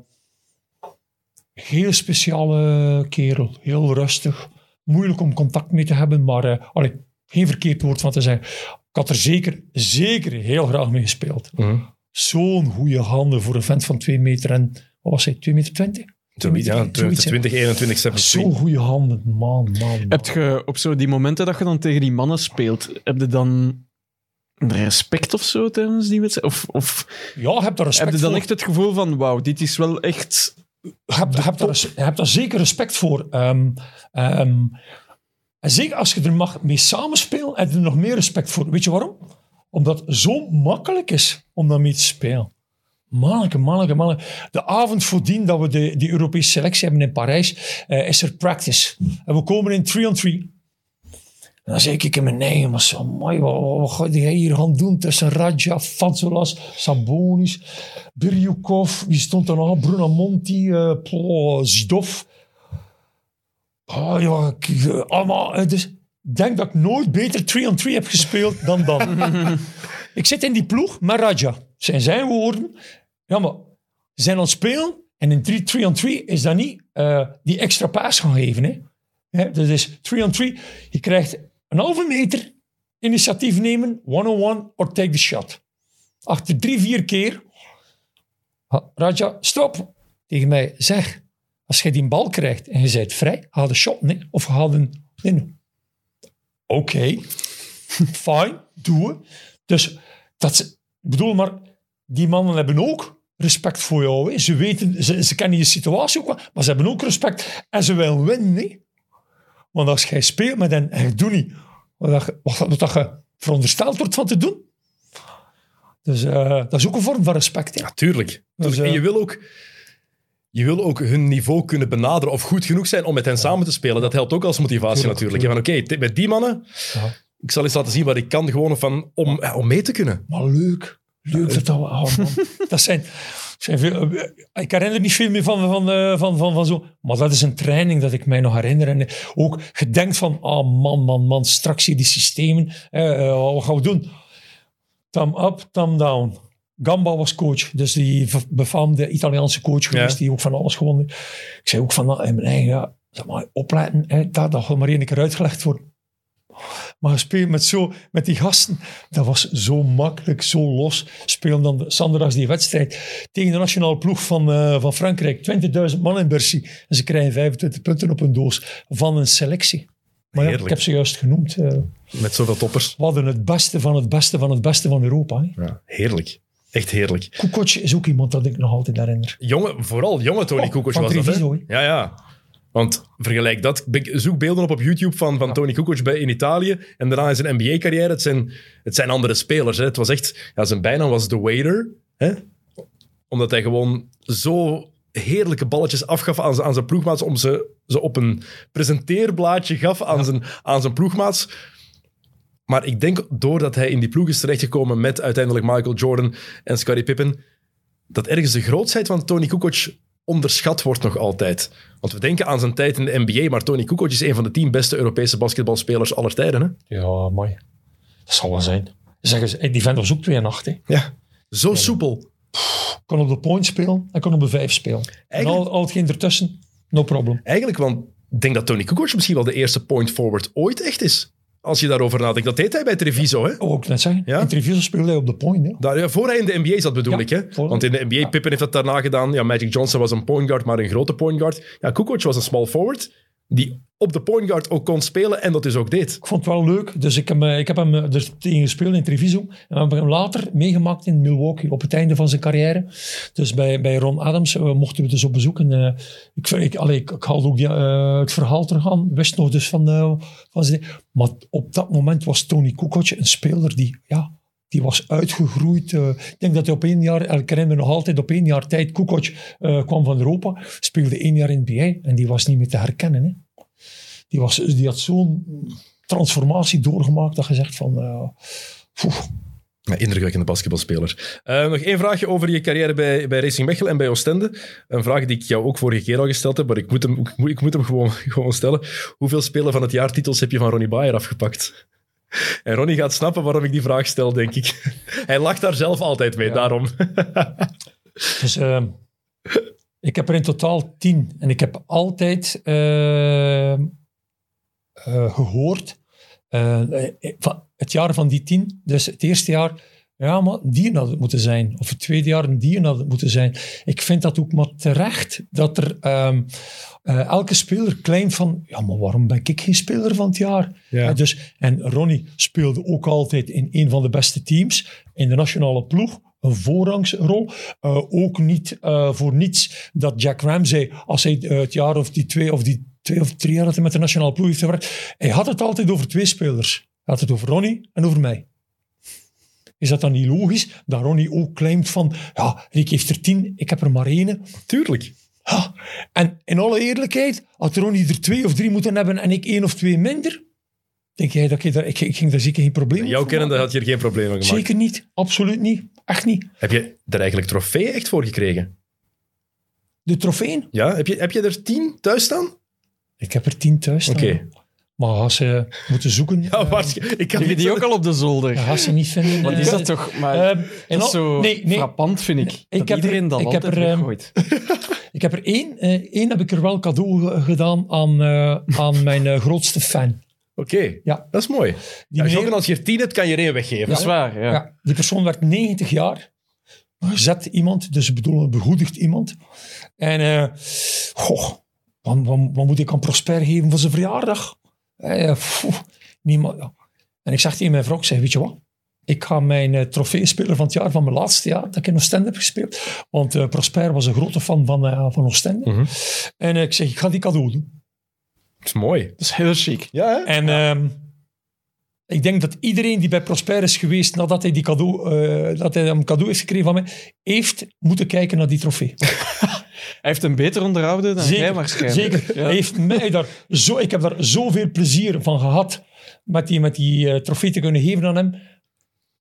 heel speciale kerel. Heel rustig. Moeilijk om contact mee te hebben, maar allee, geen verkeerd woord van te zeggen. Ik had er zeker, zeker heel graag mee gespeeld. Mhm. Zo'n goede handen voor een vent van 2 meter en... Wat was hij? 2 meter 20? Zoiets, ja. Zoiets, hè. 20, 21, 7, Zo'n goede handen. Man, man, man. Heb je op zo die momenten dat je dan tegen die mannen speelt, heb je dan respect of zo tijdens die wedstrijd? Of, of Ja, je hebt daar respect heb je dan voor. echt het gevoel van, wauw, dit is wel echt... Je hebt, je hebt, daar, hebt daar zeker respect voor. Ehm, ehm, en zeker als je er mag mee samenspelen, heb je er nog meer respect voor. Weet je waarom? Omdat het zo makkelijk is om daarmee te spelen. Manneke, manneke, manneke. De avond voordien dat we de, die Europese selectie hebben in Parijs, eh, is er practice. En we komen in 3-on-3. En dan zeg ik in mijn eigen, maar zo, mooi, wat, wat, ga jij hier gaan doen tussen Radja, Fatsolas, Sabonis, Birjukov, wie stond er nog? Bruno Monti, eh plo, Zdov. Oh ja, ik- eh, allemaal. eh, Dus ik denk dat ik nooit beter 3-on-3 heb gespeeld dan dan. [LAUGHS] ik zit in die ploeg met Radja. Zijn zijn woorden. Ja, maar ze zijn aan het spelen en in 3-on-3 is dat niet eh, die extra paas gaan geven. Hè? Hè, dus is 3-on-3. Je krijgt een halve meter initiatief nemen, one-on-one, or take the shot. Achter drie, vier keer. Raja, stop. Tegen mij, zeg, als jij die bal krijgt en je bent vrij, haal de shot, nee. Of haal een... Nee, nee. Oké, [LAUGHS] fine, doe het. Dus, dat ik bedoel maar, die mannen hebben ook respect voor jou. Hè. Ze weten, ze, ze kennen je situatie ook wel, maar ze hebben ook respect. En ze willen winnen, nee. Want als jij speelt met hen en je doet niet wat, je- wat, dat je verondersteld wordt van te doen. Dus eh, dat is ook een vorm van respect. Hè. Ja, tuurlijk. Dus, en eh, je wil ook... Je wil ook hun niveau kunnen benaderen of goed genoeg zijn om met hen samen te spelen. Dat helpt ook als motivatie Tuurlijk, natuurlijk. Van oké, met die mannen, Ja. ik zal eens laten zien wat ik kan gewoon van, om, om mee te kunnen. Maar leuk. Leuk dat dat... Oh man. [LAUGHS] dat zijn... zijn veel, eh, ik herinner niet veel meer van, van, eh, van, van, van zo. Maar dat is een training dat ik mij nog herinner. En ook gedenkt van, oh man, man, man, straks hier die systemen. eh, eh, wat gaan we doen? Thumb up, thumb down. Gamba was coach, dus die befaamde Italiaanse coach geweest, Ja. die ook van alles gewonnen. Ik zei ook van, nou, in mijn eigen, ja, zeg maar, opletten, hè, dat, dat maar één keer uitgelegd worden. Maar spelen met, zo, met die gasten, dat was zo makkelijk, zo los. Spelen dan de- zondags die wedstrijd tegen de nationale ploeg van, eh, van Frankrijk. 20.000 man in Bercy. En ze krijgen 25 punten op hun doos van een selectie. Maar ja, ik heb ze juist genoemd. eh, Met zoveel toppers. we hadden het beste van het beste van het beste van Europa. Hè. Ja, heerlijk. Echt heerlijk. Kukoc is ook iemand dat ik nog altijd herinner. Jonge, vooral jonge Tony Oh, was dat, hè? Ja, ja. Want vergelijk dat. Zoek beelden op op YouTube van, van Tony Kukoc bij, in Italië. En daarna in zijn NBA-carrière. Het zijn, het zijn andere spelers. Hè. Het was echt... Ja, zijn bijnaam was The Waiter. Hè? Omdat hij gewoon zo heerlijke balletjes afgaf aan, zijn- aan zijn ploegmaats. Om ze, ze op een presenteerblaadje gaf aan, zijn, aan zijn ploegmaats. Maar ik denk doordat hij in die ploeg is terechtgekomen met uiteindelijk Michael Jordan en Scottie Pippen, dat ergens de grootheid van Tony Kukoc onderschat wordt nog altijd. Want we denken aan zijn tijd in de NBA, maar Tony Kukoc is een van de tien beste Europese basketbalspelers aller tijden. Hè? Ja, mooi. Dat zal wel zijn. Zeggen ze, die vent was ook 2 en 8. Hè. Ja. Zo soepel. Kon op de point spelen, ik kon op de vijf spelen. En al, al hetgeen ertussen, no problem. Eigenlijk, want ik denk dat Tony Kukoc misschien wel de eerste point forward ooit echt is. Als je daarover nadenkt. Dat deed hij bij Treviso, hè? Ook net zeggen, Ja? in Treviso speelde hij op de point. Hè. Daar, ja, voor hij in de NBA zat, bedoel Ja, ik. Hè? Want in de NBA, Pippen heeft dat daarna gedaan. Ja, Magic Johnson was een point guard, maar een grote point guard. Ja, Kukoc was een small forward die op de point guard ook kon spelen en dat dus ook deed. Ik vond het wel leuk, dus ik heb, eh, ik heb hem eh, er tegen gespeeld in Treviso. En we hebben hem later meegemaakt in Milwaukee, op het einde van zijn carrière. Dus bij, bij Ron Adams eh, mochten we dus op bezoek. En, ik, ik, ik, haalde ook het verhaal terug aan, wist nog dus van, van zijn... Maar op dat moment was Tony Kukoc een speler die... Ja, die was uitgegroeid. eh, ik denk dat hij op één jaar, herinner me nog altijd, op één jaar tijd, Kukoc eh, kwam van Europa, speelde één jaar in NBA en die was niet meer te herkennen. Hè. Die, was, die had zo'n transformatie doorgemaakt dat je zegt van... Ja, indrukwekkende basketbalspeler. Eh, nog één vraagje over je carrière bij, bij Racing Mechelen en bij Oostende. Een vraag die ik jou ook vorige keer al gesteld heb, maar ik moet hem, ik moet, ik moet hem gewoon, [LAUGHS] gewoon stellen. Hoeveel spelen van het jaar titels heb je van Ronnie Bayer afgepakt? En Ronnie gaat snappen waarom ik die vraag stel, denk ik. [LAUGHS] Hij lacht daar zelf altijd mee, Ja. daarom. [LAUGHS] Dus eh, ik heb er in totaal tien. En ik heb altijd eh, eh, gehoord, eh, eh, van het jaar van die tien, dus het eerste jaar, ja, maar die had het moeten zijn. Of het tweede jaar, een die had het moeten zijn. Ik vind dat ook maar terecht, dat er ehm, eh, elke speler claimt van, ja, maar waarom ben ik geen speler van het jaar? Ja. Dus, en Ronnie speelde ook altijd in een van de beste teams in de nationale ploeg. Een voorrangsrol. Eh, ook niet eh, voor niets dat Jack Ramsey, als hij het jaar of die twee of die twee of drie jaar dat hij met de nationale ploeg heeft gewerkt, hij had het altijd over twee spelers. Hij had het over Ronnie en over mij. Is dat dan niet logisch dat Ronnie ook claimt van, ja, Rick heeft er tien, ik heb er maar één. Tuurlijk. Ha, en in alle eerlijkheid, had Ronnie er twee of drie moeten hebben en ik één of twee minder, denk jij dat ik daar, ik, ik ging daar zeker geen probleem Jouw over kennende had je er geen probleem van gemaakt. Zeker niet, absoluut niet, echt niet. Heb je er eigenlijk trofeeën echt voor gekregen? De trofeeën, Ja? Heb je, heb je er tien thuis staan? ik heb er tien thuis staan. Oké. Maar als ze moeten zoeken, Ja, eh. Ik kan Heb die ook al op de zolder? ja, als ze niet vinden. Wat eh, is dat toch? Maar en dat is zo nee, nee, frappant, vind ik. Ik dat heb er- iedereen dat ik heb er, ehm, weggooit. [LAUGHS] Ik heb er één, eh, één heb ik er wel cadeau ge- gedaan aan, eh, aan [LAUGHS] mijn eh, grootste fan. Oké, Ja. dat is mooi. Die, Ja, meneer- Jocke, als je er tien hebt, kan je er één weggeven. Dat is waar, ja. ja, die persoon werd 90 jaar. Gezet iemand, dus ik bedoel een begoedigd iemand. En eh, goh, wat, wat, wat moet ik aan Prosper geven voor zijn verjaardag? Eh, niemand. En ik zeg tegen mijn vrouw, ik zeg, weet je wat? Ik ga mijn uh, trofeespeler van het jaar van mijn laatste jaar, dat ik in Oostende heb gespeeld. Want eh, Prosper was een grote fan van, eh, van Oostende. Mhm. En eh, ik zeg, ik ga die cadeau doen. Dat is mooi. Dat is heel chic. Ja, hè? En ehm, ik denk dat iedereen die bij Prosper is geweest nadat hij, die cadeau, eh, dat hij een cadeau heeft gekregen van mij, heeft moeten kijken naar die trofee. [LAUGHS] Hij heeft hem beter onderhouden dan jij waarschijnlijk. Zeker. Ja. Hij heeft mij daar zo, ik heb daar zoveel plezier van gehad met die, met die eh, trofee te kunnen geven aan hem,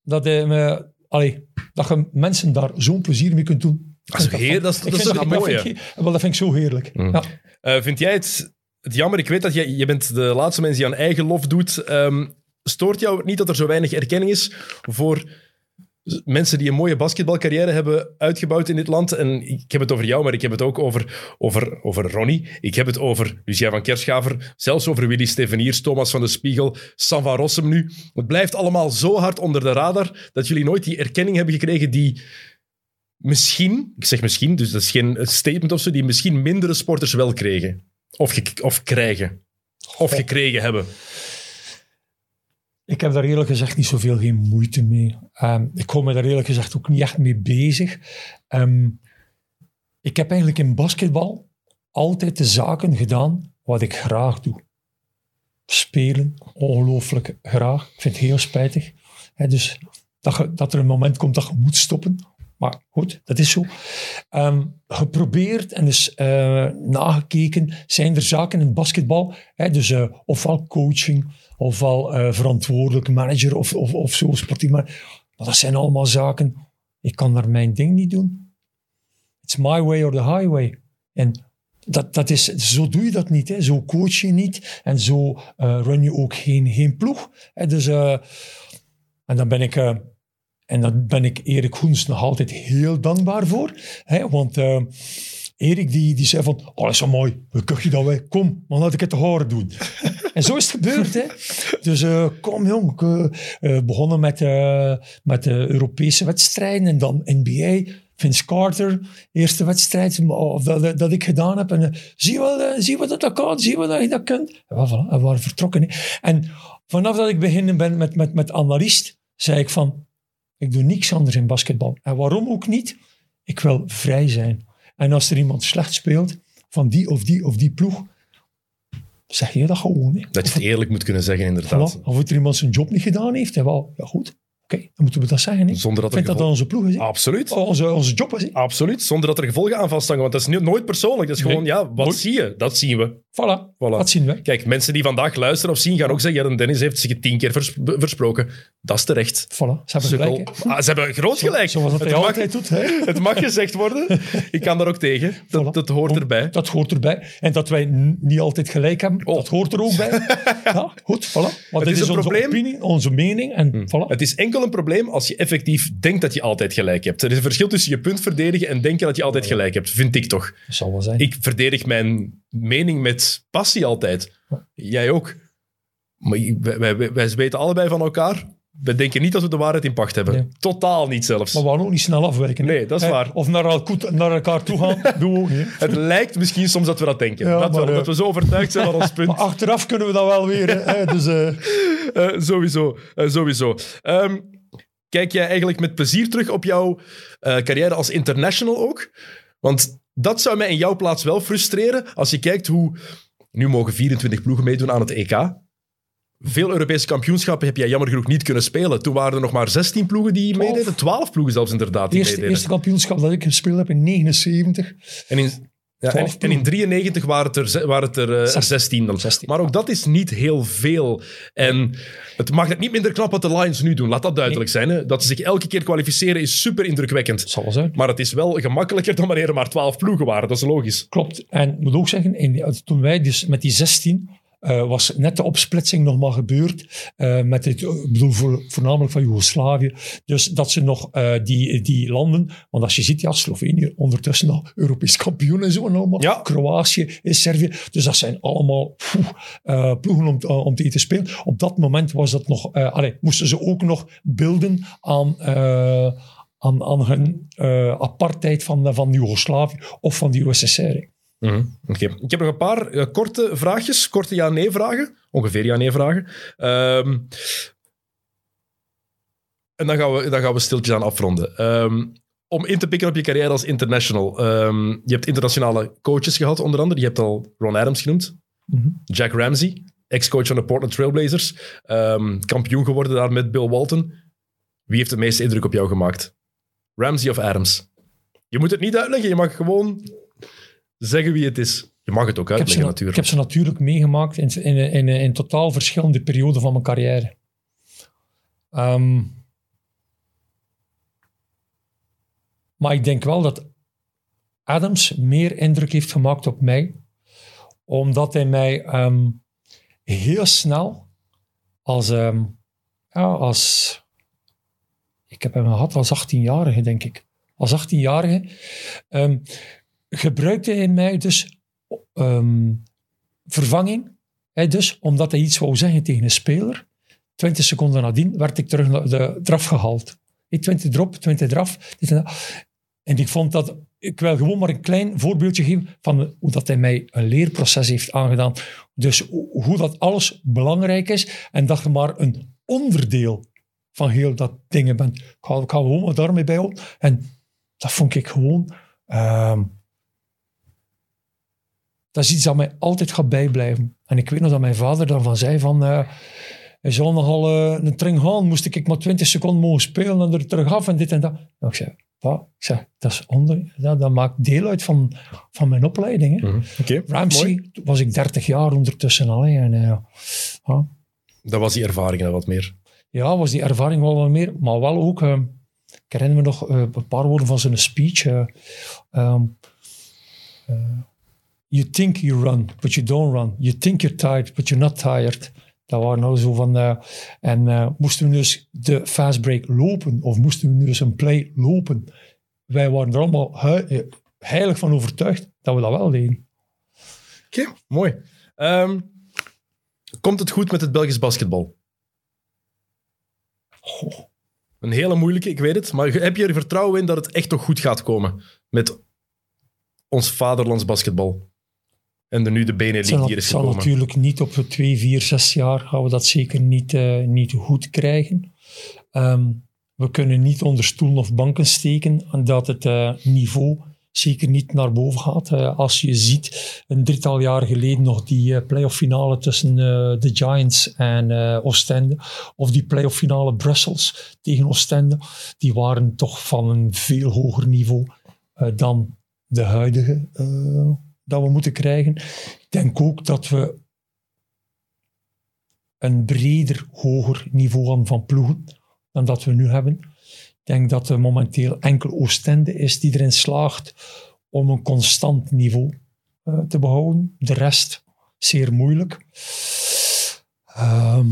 dat, hij me, allee, dat je mensen daar zo'n plezier mee kunt doen. Dat is heer- dat is- dat toch mooi, dat vind ik- wel, dat vind ik zo heerlijk. Mm. Ja. Eh, vind jij het, het jammer? Ik weet dat jij, je bent de laatste mens die aan eigen lof doet. Ehm, stoort jou het niet dat er zo weinig erkenning is voor mensen die een mooie basketbalcarrière hebben uitgebouwd in dit land? En ik heb het over jou, maar ik heb het ook over, over, over Ronnie. Ik heb het over Lucia van Kerschaver, zelfs over Willy Steveniers, Thomas van de Spiegel, Sam van Rossum nu. Het blijft allemaal zo hard onder de radar dat jullie nooit die erkenning hebben gekregen die misschien, ik zeg misschien, dus dat is geen statement of zo, die misschien mindere sporters wel kregen. Of, of krijgen. Of gekregen hebben. Ik heb daar eerlijk gezegd niet zoveel geen moeite mee. Ehm, ik hou me daar eerlijk gezegd ook niet echt mee bezig. Ehm, ik heb eigenlijk in basketbal altijd de zaken gedaan wat ik graag doe. Spelen, ongelooflijk graag. Ik vind het heel spijtig. Dus dat, dat er een moment komt dat je moet stoppen. Maar goed, dat is zo. Ehm, geprobeerd en dus eh, nagekeken, zijn er zaken in basketbal, dus eh, ofwel coaching, ofwel eh verantwoordelijk manager of, of, of zo, sportief. Maar dat zijn allemaal zaken, ik kan daar mijn ding niet doen. It's my way or the highway. En dat, dat is, zo doe je dat niet. Hè. Zo coach je niet. En zo eh, run je ook geen, geen ploeg. Hè. Dus, eh, en dan ben ik... En daar ben ik Erik Hoens nog altijd heel dankbaar voor. Hè, want uh, Erik die, die zei van, oh dat is zo mooi, hoe kun je dat wij? Kom, maar laat ik het te horen doen. [LAUGHS] en zo is het gebeurd. Hè. Dus uh, kom jong, uh, begonnen met, met de Europese wedstrijden en dan NBA. Vince Carter, eerste wedstrijd of dat, ik gedaan heb. En zie je zie wat dat kan, zie wat dat je dat kunt. En, we waren vertrokken. En vanaf dat ik beginnen ben met, met, met analist, zei ik van, ik doe niks anders in basketbal. En waarom ook niet? Ik wil vrij zijn. En als er iemand slecht speelt, van die of die of die ploeg, zeg je dat gewoon. Hè. Dat je het eerlijk moet kunnen zeggen, inderdaad. Voilà. Of er iemand zijn job niet gedaan heeft, en wel, ja goed, Oké, dan moeten we dat zeggen. Hè? Zonder dat Vindt dat dan onze ploeg is? Absoluut. Onze, onze job is? Hè? Absoluut. Zonder dat er gevolgen aan vasthangen. Want dat is nooit persoonlijk. Dat is gewoon, ja, wat zie je? Dat zien we. Voilà. voilà. Dat zien we. Kijk, mensen die vandaag luisteren of zien, gaan ook zeggen, ja, Dennis heeft zich tien keer vers versproken. Dat is terecht. Voilà. Ze hebben gelijk. Ah, ze hebben groot gelijk. Zoals dat het altijd doet. Hè? [LAUGHS] Het mag gezegd worden. Ik kan daar ook tegen. Dat, voilà. dat hoort erbij. Dat hoort erbij. En dat wij niet altijd gelijk hebben, oh. dat hoort er ook bij. [LAUGHS] ja, goed, voilà. Maar dit is, is onze probleem. opinie, onze mening. En hmm. voilà. Het is enkel een probleem als je effectief denkt dat je altijd gelijk hebt. Er is een verschil tussen je punt verdedigen en denken dat je altijd gelijk hebt. Vind ik toch. Dat zal wel zijn. Ik verdedig mijn mening met passie altijd. Jij ook. Maar wij, wij, wij weten allebei van elkaar. We denken niet dat we de waarheid in pacht hebben. Totaal niet zelfs. Maar we gaan ook niet snel afwijken. Nee, dat is waar. Of naar, elkaar, naar elkaar toe gaan, [LAUGHS] doen we ook niet. Het lijkt misschien soms dat we dat denken. Ja, dat, maar, wel, dat we zo overtuigd zijn van ons [LAUGHS] punt. Maar achteraf kunnen we dat wel weer. Hè, dus, uh... Uh, [LAUGHS] sowieso. Sowieso. Um, kijk jij eigenlijk met plezier terug op jouw carrière als international ook? Want dat zou mij in jouw plaats wel frustreren als je kijkt hoe... Nu mogen 24 ploegen meedoen aan het EK. Veel Europese kampioenschappen heb jij jammer genoeg niet kunnen spelen. Toen waren er nog maar 16 ploegen die meededen. 12 ploegen zelfs inderdaad die eerste, eerste kampioenschap dat ik gespeeld heb in 79. En in, ja, en, en in 93 waren het er, waren het er uh, 16 dan. 16. Maar ook dat is niet heel veel. En het maakt het niet minder knap wat de Lions nu doen. Laat dat duidelijk zijn. Hè? Dat ze zich elke keer kwalificeren is super indrukwekkend. Zal wel zijn. Maar het is wel gemakkelijker dan wanneer er maar 12 ploegen waren. Dat is logisch. Klopt. En ik moet ook zeggen, in, toen wij dus met die 16 uh, was net de opsplitsing nog maar gebeurd. Uh, met het, ik bedoel, voor, voornamelijk van Joegoslavië. Dus dat ze nog uh, die, die landen. Want als je ziet, ja, Slovenië ondertussen al [LAUGHS] Europees kampioen en zo. En allemaal. Ja. Kroatië, Servië. Dus dat zijn allemaal ploeg, ploegen om, om te spelen. Op dat moment was dat nog. Allee, moesten ze ook nog beelden aan aan, aan hun uh, apartheid van, van Joegoslavië of van de USSR. Mm Oké. Ik heb nog een paar uh, korte vraagjes, korte ja-nee-vragen. Ongeveer ja-nee-vragen. Um, en dan gaan, we, dan gaan we stiltjes aan afronden. Um, om in te pikken op je carrière als international. Um, je hebt internationale coaches gehad, onder andere. Je hebt al Ron Adams genoemd. Mm -hmm. Jack Ramsey, ex-coach van de Portland Trailblazers. kampioen geworden daar met Bill Walton. Wie heeft de meeste indruk op jou gemaakt? Ramsey of Adams? Je moet het niet uitleggen, je mag gewoon zeggen wie het is. Je mag het ook uitleggen, natuurlijk. Ik heb ze natuurlijk meegemaakt in, in, in, in totaal verschillende perioden van mijn carrière. Um, maar ik denk wel dat Adams meer indruk heeft gemaakt op mij, omdat hij mij um, heel snel als, um, ja, als. Ik heb hem gehad als 18-jarige, denk ik. Als 18-jarige gebruikte hij mij dus um, vervanging. Dus omdat hij iets wou zeggen tegen een speler. 20 seconden nadien werd ik terug naar de draf gehaald. 20 drop, 20 draf. En ik vond dat, ik wil gewoon maar een klein voorbeeldje geven van hoe dat hij mij een leerproces heeft aangedaan. Dus hoe dat alles belangrijk is en dat je maar een onderdeel van heel dat dingen bent. Ik ga gewoon maar daarmee bij op. En dat vond ik gewoon... Um, dat is iets dat mij altijd gaat bijblijven. En ik weet nog dat mijn vader dan van zei van... Uh, hij zal nogal uh, een tring gaan, moest ik maar 20 seconden mogen spelen en er terug af en dit en dat. Ik zei, wat? Ik zeg, dat, is onder, dat, dat maakt deel uit van, van mijn opleiding. Hè. Mm -hmm. okay, Ramsey mooi. was ik 30 jaar ondertussen al. Hè, en, uh, ja. Dat was die ervaring dan wat meer? Ja, was die ervaring wel wat meer. Maar wel ook... Ik herinner me nog een paar woorden van zijn speech. Um, You think you run, but you don't run. You think you're tired, but you're not tired. Dat waren nou zo van... eh, en eh, moesten we dus de fast break lopen, of moesten we dus een play lopen? Wij waren er allemaal eh, heilig van overtuigd dat we dat wel deden. Oké, mooi. Ehm, komt het goed met het Belgisch basketbal? Goh. Een hele moeilijke, ik weet het. Maar heb je er vertrouwen in dat het echt nog goed gaat komen met ons vaderlands basketbal? En de nu de zal, hier is zal gekomen. natuurlijk niet op 2, 4, 6 jaar gaan we dat zeker niet, eh, niet goed krijgen. Ehm, we kunnen niet onder stoelen of banken steken dat het eh, niveau zeker niet naar boven gaat. Eh, als je ziet, een drietal jaar geleden nog die playoff finale tussen de Giants en Oostende, of die playoff finale Brussels tegen Oostende, die waren toch van een veel hoger niveau dan de huidige dat we moeten krijgen. Ik denk ook dat we een breder, hoger niveau hebben van ploegen dan dat we nu hebben. Ik denk dat er momenteel enkel Oostende is die erin slaagt om een constant niveau eh, te behouden. De rest zeer moeilijk. Ehm,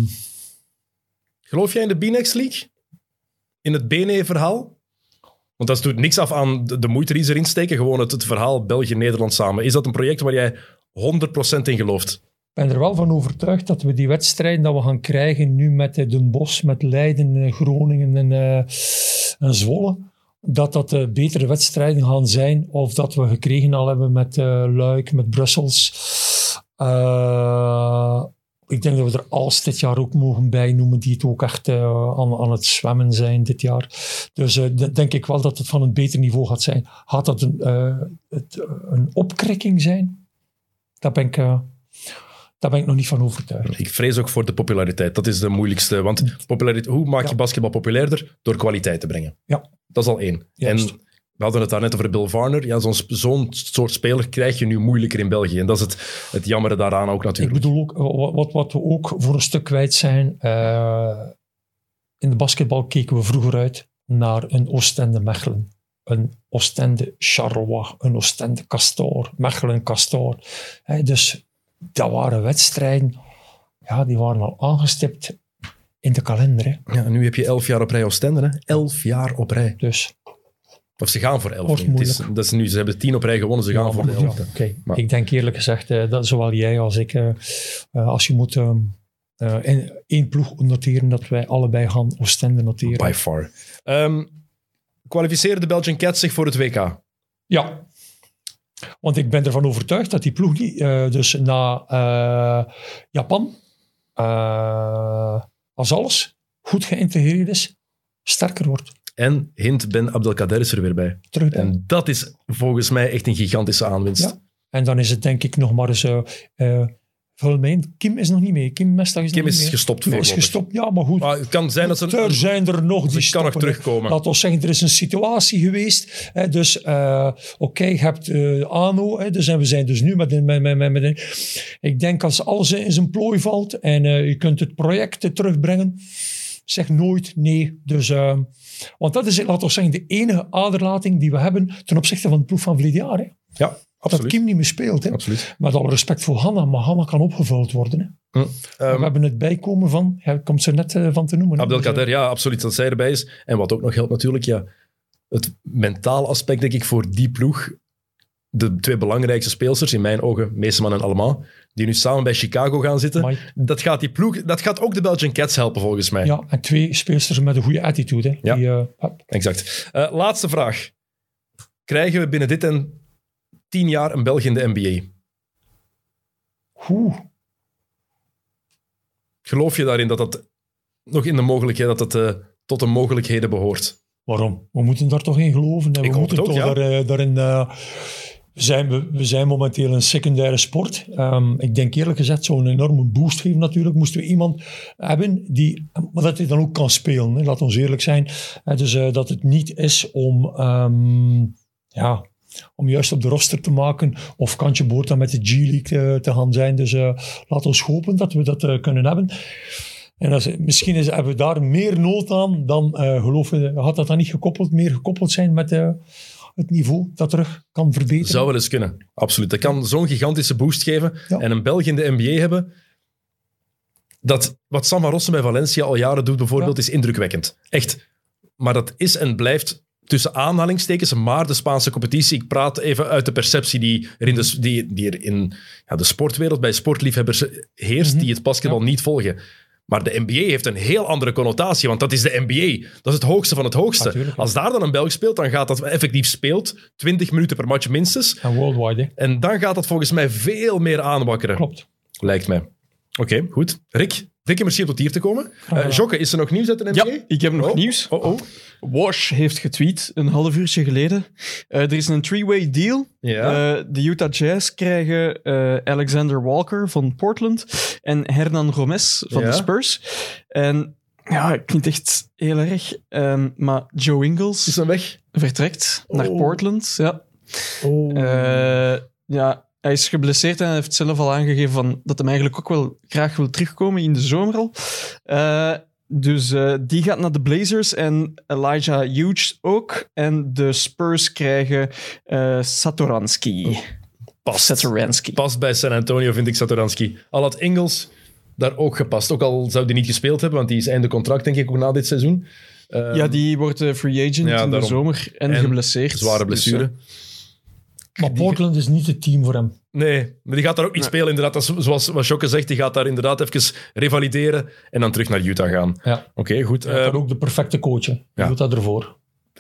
Geloof jij in de B-Next League? In het BNE-verhaal? Want dat doet niks af aan de, moeite die ze erin steken. Gewoon het, het verhaal België-Nederland samen. Is dat een project waar jij 100% in gelooft? Ik ben er wel van overtuigd dat we die wedstrijden dat we gaan krijgen nu met eh, Den Bosch, met Leiden, eh, Groningen en, eh, en Zwolle, dat dat betere wedstrijden gaan zijn of dat we gekregen al hebben met Luik, met Brussels. Ik denk dat we er als dit jaar ook mogen bijnoemen die het ook echt eh, aan, aan het zwemmen zijn dit jaar. Dus eh, denk ik wel dat het van een beter niveau gaat zijn. Gaat dat een, eh, het, een opkrikking zijn? Daar ben ik... daar ben ik nog niet van overtuigd. Ik vrees ook voor de populariteit. Dat is de moeilijkste. Want populariteit, hoe maak je Ja. basketbal populairder? Door kwaliteit te brengen. Ja. Dat is al één. Juist. En we hadden het daarnet over Bill Varner. Ja, zo'n zo'n soort speler krijg je nu moeilijker in België. En dat is het, het jammere daaraan ook Ik natuurlijk. bedoel ook, eh, wat- wat, we ook voor een stuk kwijt zijn. eh, in de basketbal keken we vroeger uit naar een Oostende Mechelen. Een Oostende Charleroi, een Oostende Castor, Mechelen Castor. Dus dat waren wedstrijden, ja, die waren al aangestipt in de kalender. Hè. Ja, nu heb je elf jaar op rij Oostende. Hè? Elf jaar op rij. Dus Of ze gaan voor elf. Wordt nu. Het is, moeilijk. dat is nu, ze hebben tien op rij gewonnen, ze gaan Ja, voor de maar goed, elfde. ja, oké. Maar- Ik denk eerlijk gezegd, eh, dat zowel jij als ik, eh, eh, als je moet ehm, eh, één ploeg noteren, dat wij allebei gaan Oostende noteren. By far. Ehm, kwalificeren de Belgian Cats zich voor het WK? Ja. Want ik ben ervan overtuigd dat die ploeg die, eh, dus na Japan, als alles goed geïntegreerd is, sterker wordt. En Hint Ben Abdelkader is er weer bij. Terug En dat is volgens mij echt een gigantische aanwinst. Ja. En dan is het denk ik nog maar eens... vul in. Kim is nog niet mee. Kim Mestag is Kim nog niet is mee. gestopt Kim is gestopt, ja, maar goed. Maar het kan zijn dat ze... er zijn er nog die kan nog terugkomen. Laat ons zeggen, er is een situatie geweest. Hè, dus eh, oké, je hebt eh ANO. Hè, dus, en we zijn dus nu met een... Met, met, met, ik denk als alles in zijn plooi valt en je kunt het project terugbrengen, zeg nooit nee. Dus, want dat is, laat ons zeggen, de enige aderlating die we hebben ten opzichte van de ploeg van verleden jaar. Hè. Ja, Dat absoluut. Kim niet meer speelt. Hè. absoluut. Met alle respect voor Hanna, maar Hanna kan opgevuld worden. Hè. Hm. Ehm, we hebben het bijkomen van, hij komt ze net eh, van te noemen. Abdelkader, Dus, ja, absoluut. Dat zij erbij is. En wat ook nog geldt natuurlijk, ja, het mentaal aspect, denk ik, voor die ploeg. De twee belangrijkste speelsters, in mijn ogen, Meeseman en Allemaal, die nu samen bij Chicago gaan zitten. amai. Dat gaat die ploeg, dat gaat ook de Belgian Cats helpen, volgens mij. Ja, en twee speelsters met een goede attitude. Hè. Ja. Die, eh. Exact. Eh, laatste vraag. Krijgen we binnen dit en tien jaar een Belg in de NBA? Oeh. Geloof je daarin dat dat nog in de mogelijkheid, dat het eh, tot de mogelijkheden behoort? Waarom? We moeten daar toch in geloven. hè. We Ik hoop moeten het ook, toch ja. daar, eh, daarin... we zijn, we, zijn momenteel een secundaire sport. Ehm, ik denk eerlijk gezegd, zo'n enorme boost geven natuurlijk. Moesten we iemand hebben die... Maar dat hij dan ook kan spelen, hè. laat ons eerlijk zijn. Eh, dus eh, dat het niet is om... ehm, ja, om juist op de roster te maken of kantje boord dan met de G-League eh, te gaan zijn. Dus laat ons hopen dat we dat kunnen hebben. En als, misschien is, hebben we daar meer nood aan dan geloven. we- Had dat dan niet gekoppeld, meer gekoppeld zijn met het niveau dat terug kan verbeteren? Zou wel eens kunnen. Absoluut. Dat kan zo'n gigantische boost geven. Ja. En een Belg in de NBA hebben, dat wat Sam Rossen bij Valencia al jaren doet bijvoorbeeld, is indrukwekkend. Echt. Maar dat is en blijft tussen aanhalingstekens, maar de Spaanse competitie. Ik praat even uit de perceptie die er in de, die, die er in ja, de sportwereld bij sportliefhebbers heerst, die het basketbal niet volgen. Maar de NBA heeft een heel andere connotatie, want dat is de NBA. Dat is het hoogste van het hoogste. Natuurlijk. Als daar dan een Belg speelt, dan gaat dat effectief speelt. 20 minuten per match minstens. En worldwide, hè. En dan gaat dat volgens mij veel meer aanwakkeren. Klopt. Lijkt mij. Oké, goed. Rick, dikke merci om tot hier te komen. Uh, Jokke, is er nog nieuws uit de NBA? Ja, ik heb nog Oh. nieuws. Oh, oh. Wash heeft getweet een half uurtje geleden. Eh, er is een three-way deal. Ja. Eh, de Utah Jazz krijgen eh, Alexander Walker van Portland en Hernan Gomez van Ja. de Spurs. En ja, ik vind het echt heel erg. Ehm, maar Joe Ingles Is hem weg? vertrekt naar Oh. Portland. Ja. Oh. Eh, ja, hij is geblesseerd en hij heeft zelf al aangegeven van, dat hij eigenlijk ook wel graag wil terugkomen in de zomer al. Eh, dus eh, die gaat naar de Blazers en Elijah Hughes ook. En de Spurs krijgen eh Satoransky. Past. Satoransky. Past bij San Antonio, vind ik Satoransky. Al had Ingels daar ook gepast. Ook al zou die niet gespeeld hebben, want die is einde contract, denk ik, ook na dit seizoen. Eh, Ja, die wordt eh, free agent Ja, in de zomer en, En geblesseerd. Zware Dus, blessure. eh, Maar Portland is niet het team voor hem. Nee, maar die gaat daar ook niet spelen, inderdaad. Dat is zoals wat Jokke zegt, die gaat daar inderdaad even revalideren en dan terug naar Utah gaan. Ja. Oké, goed. Hij Eh, daar ook de perfecte coach. ja. doet dat ervoor.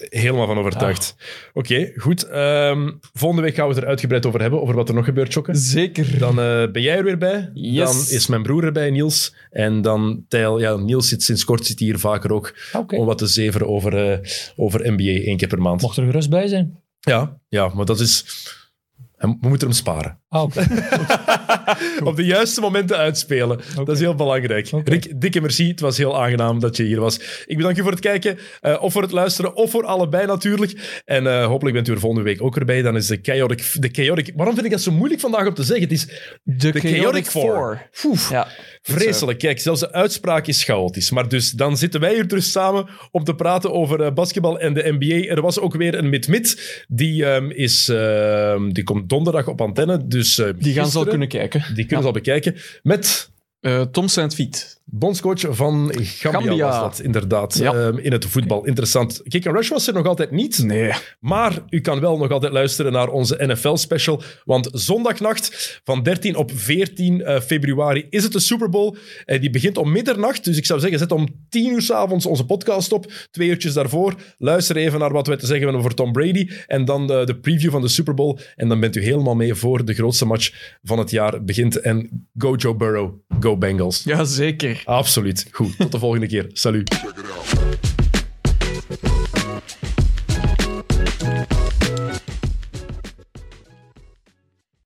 helemaal van overtuigd. Oké, goed. Ehm, volgende week gaan we het er uitgebreid over hebben, over wat er nog gebeurt, Jokke. Zeker. Dan eh, ben jij er weer bij. Yes. Dan is mijn broer erbij, Niels. En dan Tijl. Ja, Niels zit sinds kort zit hier vaker ook om wat te zeveren over, eh, over NBA één keer per maand. Mocht er gerust bij zijn. Ja, ja, maar dat is... We moeten hem sparen. Ah. [LAUGHS] Op de juiste momenten uitspelen. Dat is heel belangrijk. Rick, dikke merci. Het was heel aangenaam dat je hier was. Ik bedank je voor het kijken, eh, of voor het luisteren, of voor allebei natuurlijk. En eh, hopelijk bent u er volgende week ook erbij. Dan is de chaotic, de chaotic... Waarom vind ik dat zo moeilijk vandaag om te zeggen? Het is de de Chaotic, Chaotic Four. Four. Ja. Vreselijk. Kijk, zelfs de uitspraak is chaotisch. Maar dus, dan zitten wij hier terug samen om te praten over eh, basketbal en de NBA. Er was ook weer een mid-mid. Die, ehm, is, ehm, die komt donderdag op antenne. Dus, eh, Die gaan ze al kunnen kijken. Die kunnen ze al bekijken. Met Eh, Tom Saint-Fiet. Bondscoach van Gambia, Gambia. was dat inderdaad. Ja. ehm, in het voetbal. Interessant. Kick and Rush was er nog altijd niet. Nee. Maar u kan wel nog altijd luisteren naar onze NFL-special. Want zondagnacht van 13 op 14 eh, februari is het de Super Bowl. Eh, die begint om middernacht. Dus ik zou zeggen, zet om 10 uur s'avonds onze podcast op. Twee uurtjes daarvoor. Luister even naar wat wij te zeggen hebben over Tom Brady. En dan de, de preview van de Super Bowl. En dan bent u helemaal mee voor de grootste match van het jaar begint. En go Joe Burrow, go Bengals. Ja, zeker. Absoluut. Goed. Tot de volgende keer. Salut.